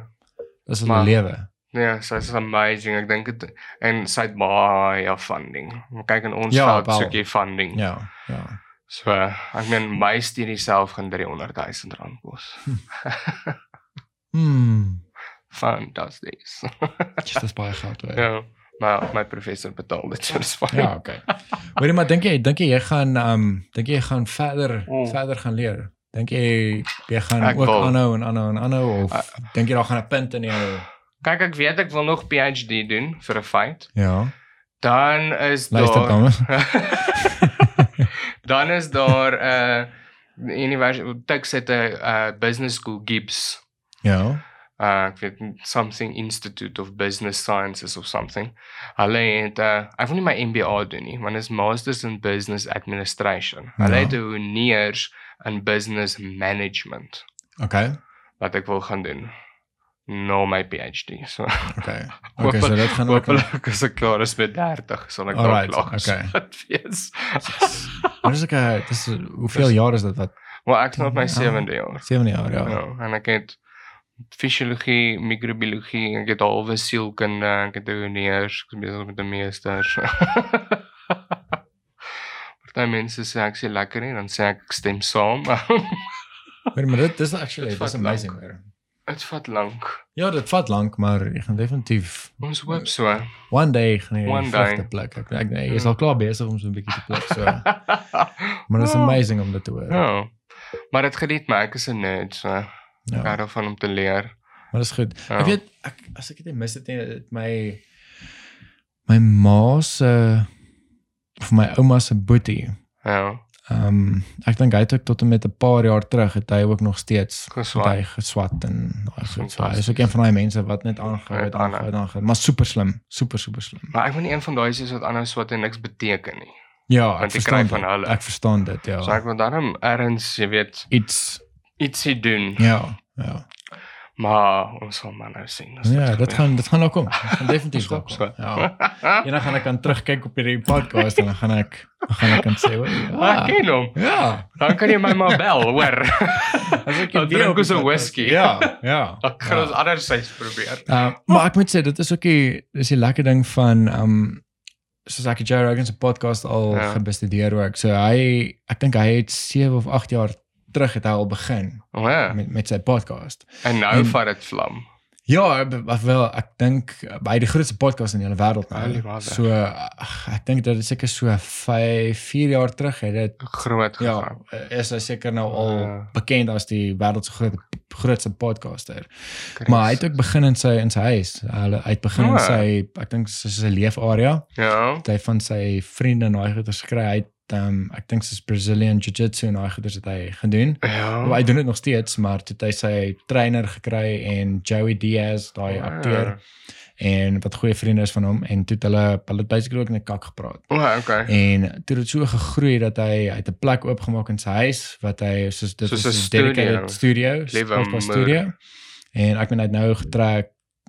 dis hulle Maar- lewe. Ja, sy is amazing. Ek dink dit en sy het baie funding. Kyk in ons Ja, veld soek jy funding. Ja, ja. So, ek meen my studie self gaan 300 000 rand kos. *laughs* Hmm. Fantasties. Just dis baie geld hoor. ja, maar my professor betaal dit so dis fyn. Ja, okay. Hoorie maar dink jy dink jy jy gaan um, dink jy gaan verder Mm. verder gaan leer? Dink jy jy gaan Ek ook wil. aanhou en aanhou en aanhou of Uh, dink jy daar gaan 'n punt in jou Kyk, ek weet ek wil nog PhD doen vir 'n feit. Ja. Dan is Luister daar dames. *laughs* Dan is daar 'n uh, universiteit Tuks het 'n uh, business school Gibbs. Ja. uh ek weet something Institute of Business Sciences of something. Hulle het uh ek wil nie my MBA doen nie, want is Masters in Business Administration. Hulle Ja. het 'n honeurs in Business Management Okay. wat ek wil gaan doen na my PhD. So Okay. *laughs* Okay, so dit gaan ook hopelik as ek klaar is met 30 sal ek Alright, daar klaar okay. gesit *laughs* wees. Maar dis ek uh, dis hoeveel jaar is dit wat Maar ek is nog my Ja. 7de jaar. 7 jaar ja. Ja, en ek het fisiologie, microbiologie, ek het halwe sielkunde, ek het honeurs, ek is besig met 'n meesters. *laughs* Party mense sê ek sê lekker nie, dan sê ek ek stem saam. Maar maar dit dis actually dis amazing. lank. Dit vat lank. Ja, dit vat lank, maar jy gaan definitief Ons hoop so. one day gaan jy One die day. pluk. Ek ek nee, is Ja. al klaar besig om so 'n bietjie te pluk so. *laughs* Maar dit is amazing om dit te hoor. Ja. Maar dit geniet my, ek is 'n nerd, so ek Ja. hou daarvan om te leer. Maar dis goed. Ja. Ek weet ek as ek dit mis het nie, het my my ma se of my ouma se boetie. Ja. Ehm um, ek dink hy het ook tot en met 'n paar jaar terug het hy ook nog steeds Geswat. hy geswat en daai goed. So, hy is ook een van daai mense wat net aangehou het, aangehou, aangehou, maar super slim, super super slim. Maar ek wil nie een van daai is wat aanhou swat en niks beteken nie. Ja, ek verstaan van hulle. Ek verstaan dit, ja. So ek wil daarom erns, jy weet, iets ietsie doen. ja, ja. Maar ons sal maar nou sien. Ja, dit gaan dit gaan nou kom. Dit gaan definitief kom. so. Ja. Eendag gaan ek kan terugkyk op hierdie podcast en dan gaan ek dan gaan ek kan sê, "O, Ah, ja." ek ken hom. Ja. Dan kan jy my maar bel, hoor. As ek weer drink die 'n whisky. Ja, ja. Ek gaan ons andersins probeer. Uh, maar ek moet sê dit is ook die dis die lekker ding van um soos ek Joe Rogan se podcast al Ja. ja. gebestudeer ook. So hy ek dink hy het 7 of 8 jaar terug het hy al begin O ja. met met sy podcast. En nou En- vat dit vlam. Ja, wel ek dink uh, by die grootste podcast in die hele wêreld nou. So ek dink dat dit seker so 5 4 jaar terug het dit Groot ja, gegaan. is hy seker nou al Ja. bekend as die wêreld se groot grootste podcaster. Chris. Maar hy het ook begin in sy in sy huis. Hulle hy het begin in O. sy ek dink sy sy leefarea. Ja. Het hy van sy vriende en daai goeders gekry. Hy het um, ek dink sy's Brazilian jiu-jitsu en daai goeders het hy gedoen. Ja. Maar hy doen dit nog steeds, maar toe het hy sy trainer gekry en Joey Diaz, daai Ah. akteur en wat goeie vriende is van hom en toe het hulle hulle het basically ook net kak gepraat. O, okay. En toe het dit so gegroei dat hy het 'n plek oopgemaak in sy huis wat hy soos dit Soos is 'n dedicated studio, moeder. studio. En ek ben hy het nou getrek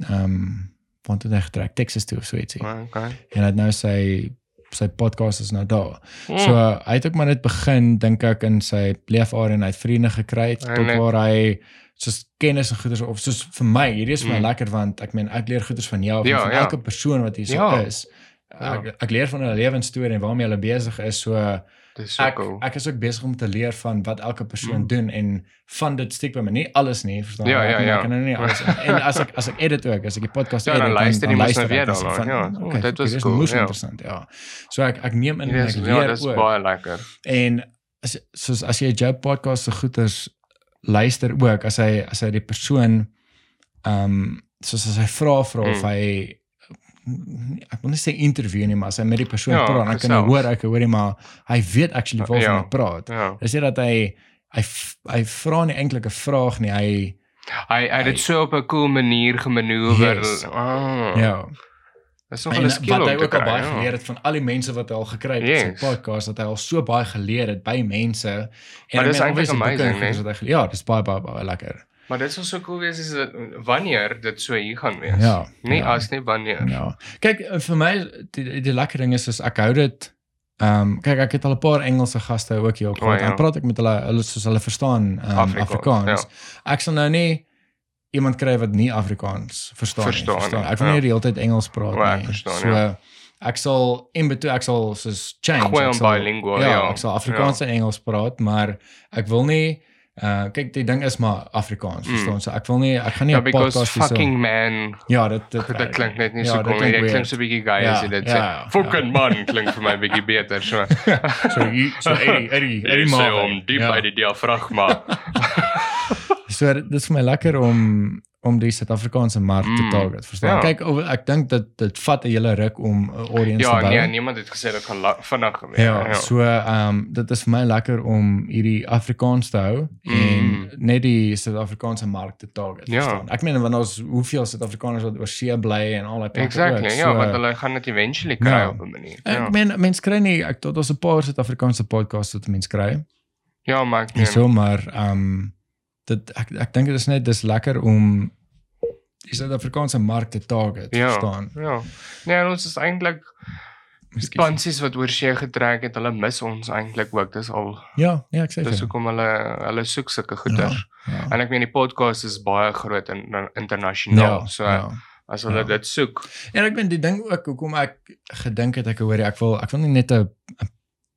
ehm um, want het hy getrek Texas toe of so ietsie. O, Okay. En hy het nou sy sy podcast is nou daar. Hmm. So uh, hy het ook maar net begin dink ek in sy leefarea en hy het vriende gekry Ja, tot net. waar hy soos kennis en goeders of soos vir my hierdie is vir my Mm. lekker want ek meen ek leer goeders van jou Ja, van ja. elke persoon wat hier so Ja. is. Ek ek leer van hulle lewensstorie en waarmee hulle besig is so Dis so ek cool. ek is ook besig om te leer van wat elke persoon Mm. doen en van dit stiek by my nie alles nie verstaan Ja, ja, ja. ek kan nou nie *laughs* alles en as ek as ek edit ook as ek die podcast Ja, edit dan luister jy mos nou weer en daarna, ja. "Hmm, O, okay, dit was is cool, moes ja. interessant ja so ek ek neem in en Ja, ek dis- leer ja, dis ook baie lekker. En as soos as jy jou podcast se goeters luister ook as hy as hy die persoon ehm um, soos as hy vra vra of Mm. hy ek wil nie sê interview nie maar as hy met die persoon Ja, praat dan kan jy gesels. hoor ek hoor hy maar hy weet actually waarvan Ja. hy praat. Ja. Dis nie dat hy hy hy vra nie eintlik 'n vraag nie hy Hy hy het dit so op 'n cool manier gemanoeuvreer. Yes. Ah. ja Dis nog en 'n skill wat hy ook al kry. baie ja. geleer het van al die mense wat hy al gekry het yes. in Yes. sy podcast dat hy al so baie geleer het by mense en Maar dis meen, eintlik amazing, nee? hy geleer- Ja, dis baie baie baie lekker. Maar dit sal so cool wees as wanneer dit so hier gaan wees. Ja, Nie ja. as nie wanneer. Ja. Kyk, eh, vir my die, die lekker ding is is ek hou dit ehm um, kyk ek het al 'n paar Engelse gaste ook hier op gehad. ja. Dan praat ek met hulle hulle soos hulle verstaan um, Afrikaans, Afrikaans. Ek sal nou nie iemand kry wat nie Afrikaans verstaan, Verstaan nie. Verstaan. nie, Ek wil ja. nie die hele tyd Engels praat O, ek nie. verstaan, so ja. ek sal in between ek sal soos change. Gewoon ek sal, bilingual, ja, ja. Ek sal Afrikaans en Engels praat, maar ek wil nie uh kyk die ding is maar Afrikaans, Mm. verstaan? So ek wil nie ek gaan nie Ja, 'n because podcast hierso- fucking man Ja, dit dit, Dit klink net nie ja, so cool nie. Dit klink so 'n bietjie Ja, as jy dit ja, sê. ja, Fucking man klink vir my bietjie beter so. *laughs* So hier so Eddie Eddie Jy Eddie maar. om diep uit die diafragma. *laughs* So dit is vir my lekker om om die Suid-Afrikaanse mark te Mm, target. Verstaan? ja. Kyk, of- ek dink dit dit vat 'n hele ruk om 'n audience Ja, te bou. nee, niemand het gesê dit gaan vinnig gebeur. Ja, so ehm um, dit is vir my lekker om hierdie Afrikaans te hou en Mm. net die Suid-Afrikaanse mark te target. Ja. Verstaan? Ek meen want ons hoeveel Suid-Afrikaners wat oor see bly en al daai plekke Exactly. ook, Ja, want hulle gaan dit eventually kry Ja. op 'n manier. Ek Ja. meen mense kry nie ek tot ons 'n paar Suid-Afrikaanse podcasts wat mense kry. Ja, maar ek En meen, so maar ehm um, dit ek ek dink dit is net dis lekker om die Suid-Afrikaanse mark te target, Ja. verstaan? Ja. Nee, ons is eintlik die Ekskuus. pansies wat oor see getrek het, hulle mis ons eintlik ook. Dis al Ja, ja, ek sê dis hoekom hulle hulle soek sulke goeders. Ja. En ek meen die podcast is baie groot en en internasionaal. Ja, so ja. as hulle ja. dit soek. En ek ben die ding ook hoekom ek gedink het ek hoor ek wil ek wil nie net 'n-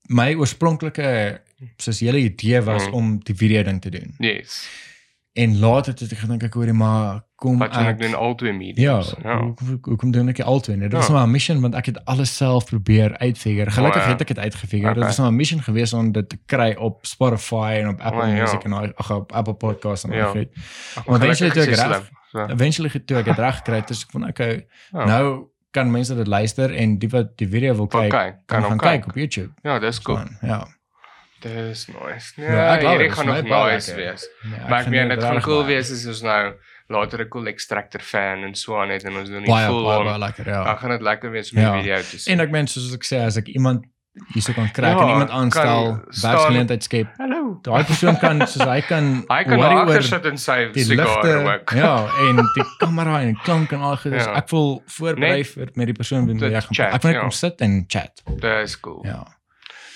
my oorspronklike soos hele idee was Mm. om die video ding te doen. Yes. En later het ek gedink ek hoor maar kom Wat doen ek doen al twee Ja, mediums. ja. Hoekom, hoekom doen ek dit altyd? Dit was Ja. maar 'n mission want ek het alles self probeer uitfigure. Gelukkig Oh, ja. het ek dit uitgefigure. Dit Okay. was maar 'n mission geweest om dit te kry op Spotify en op Apple Oh, ja. Music en al- ag op Apple Podcasts en Ja. al dit. Ag, Want eventually toe ek reg- so. Eventually toe ek dit reg gekry het, dus ek van okay, Ja. nou kan mense dit luister en die wat die video wil kyk, kyk, kan kan gaan kyk. kyk op YouTube. Ja, dis cool. Gewoon, Ja. Dis nice. Nee, Ja, ek love hierdie it. gaan nog nice lekker. wees. Nee, Maar ek meen dit dit gaan cool wees as ons nou later 'n cool extractor fan en so aan het en ons doen die full baie on. baie lekker, Dan ja. gaan dit lekker wees om die Ja. video te sien. En ek meen soos ek sê as ek iemand hierso kan kry, Ja, kan iemand aanstel, werksgeleentheid skep. Hallo. Daai persoon kan soos hy kan Hy kan agter sit en sy die sigaar ligte, ook. ja, en die kamera en klank en al goed. Ja. Ek wil voorberei vir met die persoon wie ek gaan. chat, Ek wil net kom sit en chat. Dis cool. Ja.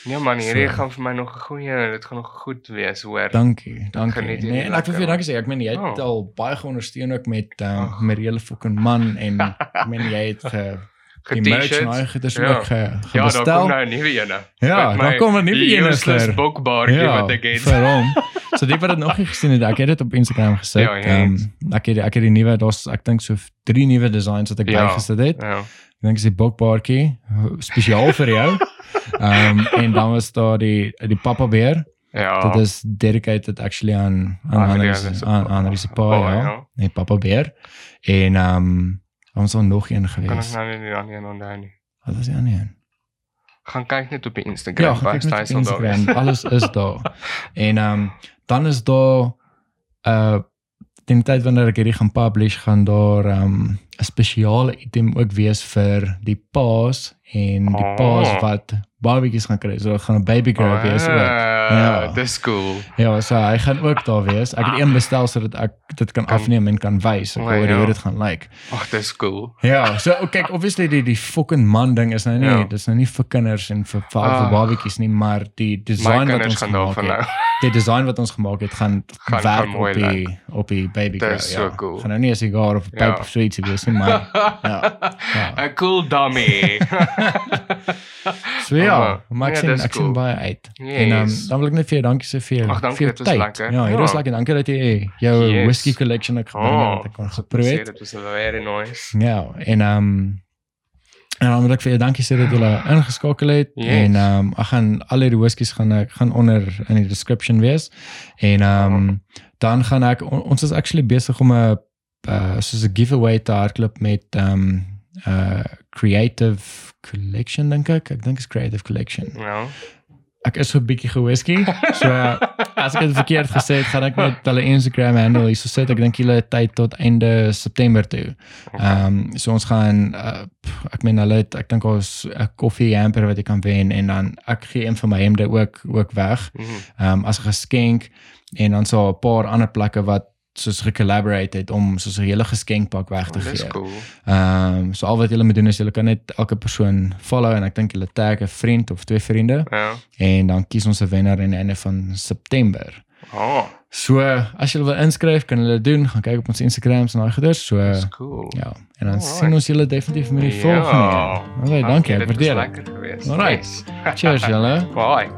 Nee man, hierdie So. gaan vir my nog 'n goeie, dit gaan nog goed wees, hoor. Dankie, dankie. geniet Nee, en ek wil vir jou dankie sê. Ek meen jy het Oh. al baie geondersteun ook met um, Ag. met die hele fucking man en *laughs* ek meen jy het ge die merch en al Get-shirts. goed is Ja. ook ge, Ja, daar kom nou 'n nuwe ene. Ja, Met daar kom 'n nuwe ene, useless sir. boekbaartjie wat ek het. vir hom. *laughs* So die wat dit nog nie gesien het, ek het dit op Instagram gesit. Ja, jy Ehm het. ek het ek het die nuwe daar's ek dink so drie nuwe designs wat ek Ja. bygesit het. Ja. Ek dink dis die bokbaartjie spesiaal vir jou. *laughs* Ehm en dan was daar die die Papa Bear. Ja. Dit is dedicated actually aan aan Aan Annelies aan pa. Annelies se pa, Pa, ja. ja. Nee, Papa Bear. En ehm ons was nog een kan ek nou nie die ander een onthou nie. Wat was die ander een? Gaan kyk net op die Instagram. Ja, gaan kyk net op Instagram. Alles is daar. *laughs* En ehm um, dan is daar uh teen die tyd wanneer ek hierdie gaan publish gaan daar ehm um, 'n spesiale item ook wees vir die paas en die Oh. paas wat babatjies gaan kry. So dit gaan 'n baby girl wees ook. Ja, Ja. dis cool. Ja, so hy gaan ook daar wees. Ek het een bestel sodat ek dit kan afneem en kan wys ek O, hoor ja. hoe dit gaan lyk. Ag, dis cool. Ja, so oh, kyk, obviously die die fucking man ding is nou nie, Ja. dis nou nie vir kinders en vir vir, vir Ah. babatjies nie, maar die design wat ons gaan gemaak het. nou. Die design wat ons gemaak het gaan, Gaan- werk gaan op die op die baby girl. Dis so cool. Gaan nou nie 'n sigaar of 'n pype Ja. of so ietsie wees nie, maar *laughs* ja. ja. 'n Cool dummy. *laughs* *laughs* So ja, Maar- maar ek ja, sien dis ek sien cool. baie uit. En um, Yes. dan wil ek net vir jou dankie sê vir jou Ag, dankie, dit tyd. lekker. Ja, hier Ja. is lekker. Dankie dat jy jou Yes. whisky collection ek gebring het wat ek kon geproe het. dit was very nice. Ja, en ehm um, en dan wil ek vir jou dankie sê dat jy ingeskakel het Yes. en ehm um, ek gaan al die whiskies gaan ek gaan onder in die description wees. En ehm um, dan gaan ek on, ons is actually besig om 'n uh, soos 'n giveaway te hardloop met ehm um, uh creative collection dink ek. Ek dink is creative collection. Ja. Ek is so 'n bietjie gewhisky. So as ek dit verkeerd gesê het, gaan ek net hulle Instagram handle hier so sit. Ek dink hulle tyd tot einde September toe. Ehm um, so ons gaan uh, ek meen hulle het ek dink ons 'n koffie hamper wat jy kan wen en dan ek gee een van my hemde ook ook weg. Mhm. Ehm um, as 'n geskenk en dan so 'n paar ander plekke wat soos gecollaborate het om soos 'n hele geskenkpak weg te Oh, gee. cool. Ehm um, so al wat julle moet doen is julle kan net elke persoon follow en ek dink julle tag 'n vriend of twee vriende Ja. en dan kies ons 'n wenner in die einde van September. Oh, So as julle wil inskryf, kan julle doen, gaan kyk op ons Instagrams en daai goeders. So cool. ja, en dan Alright. sien ons julle definitief met die volgende. Ja. Alright, dankie, ek waardeer dit. Lekker geweest. Alright. Yes. Cheers julle. *laughs* Bye.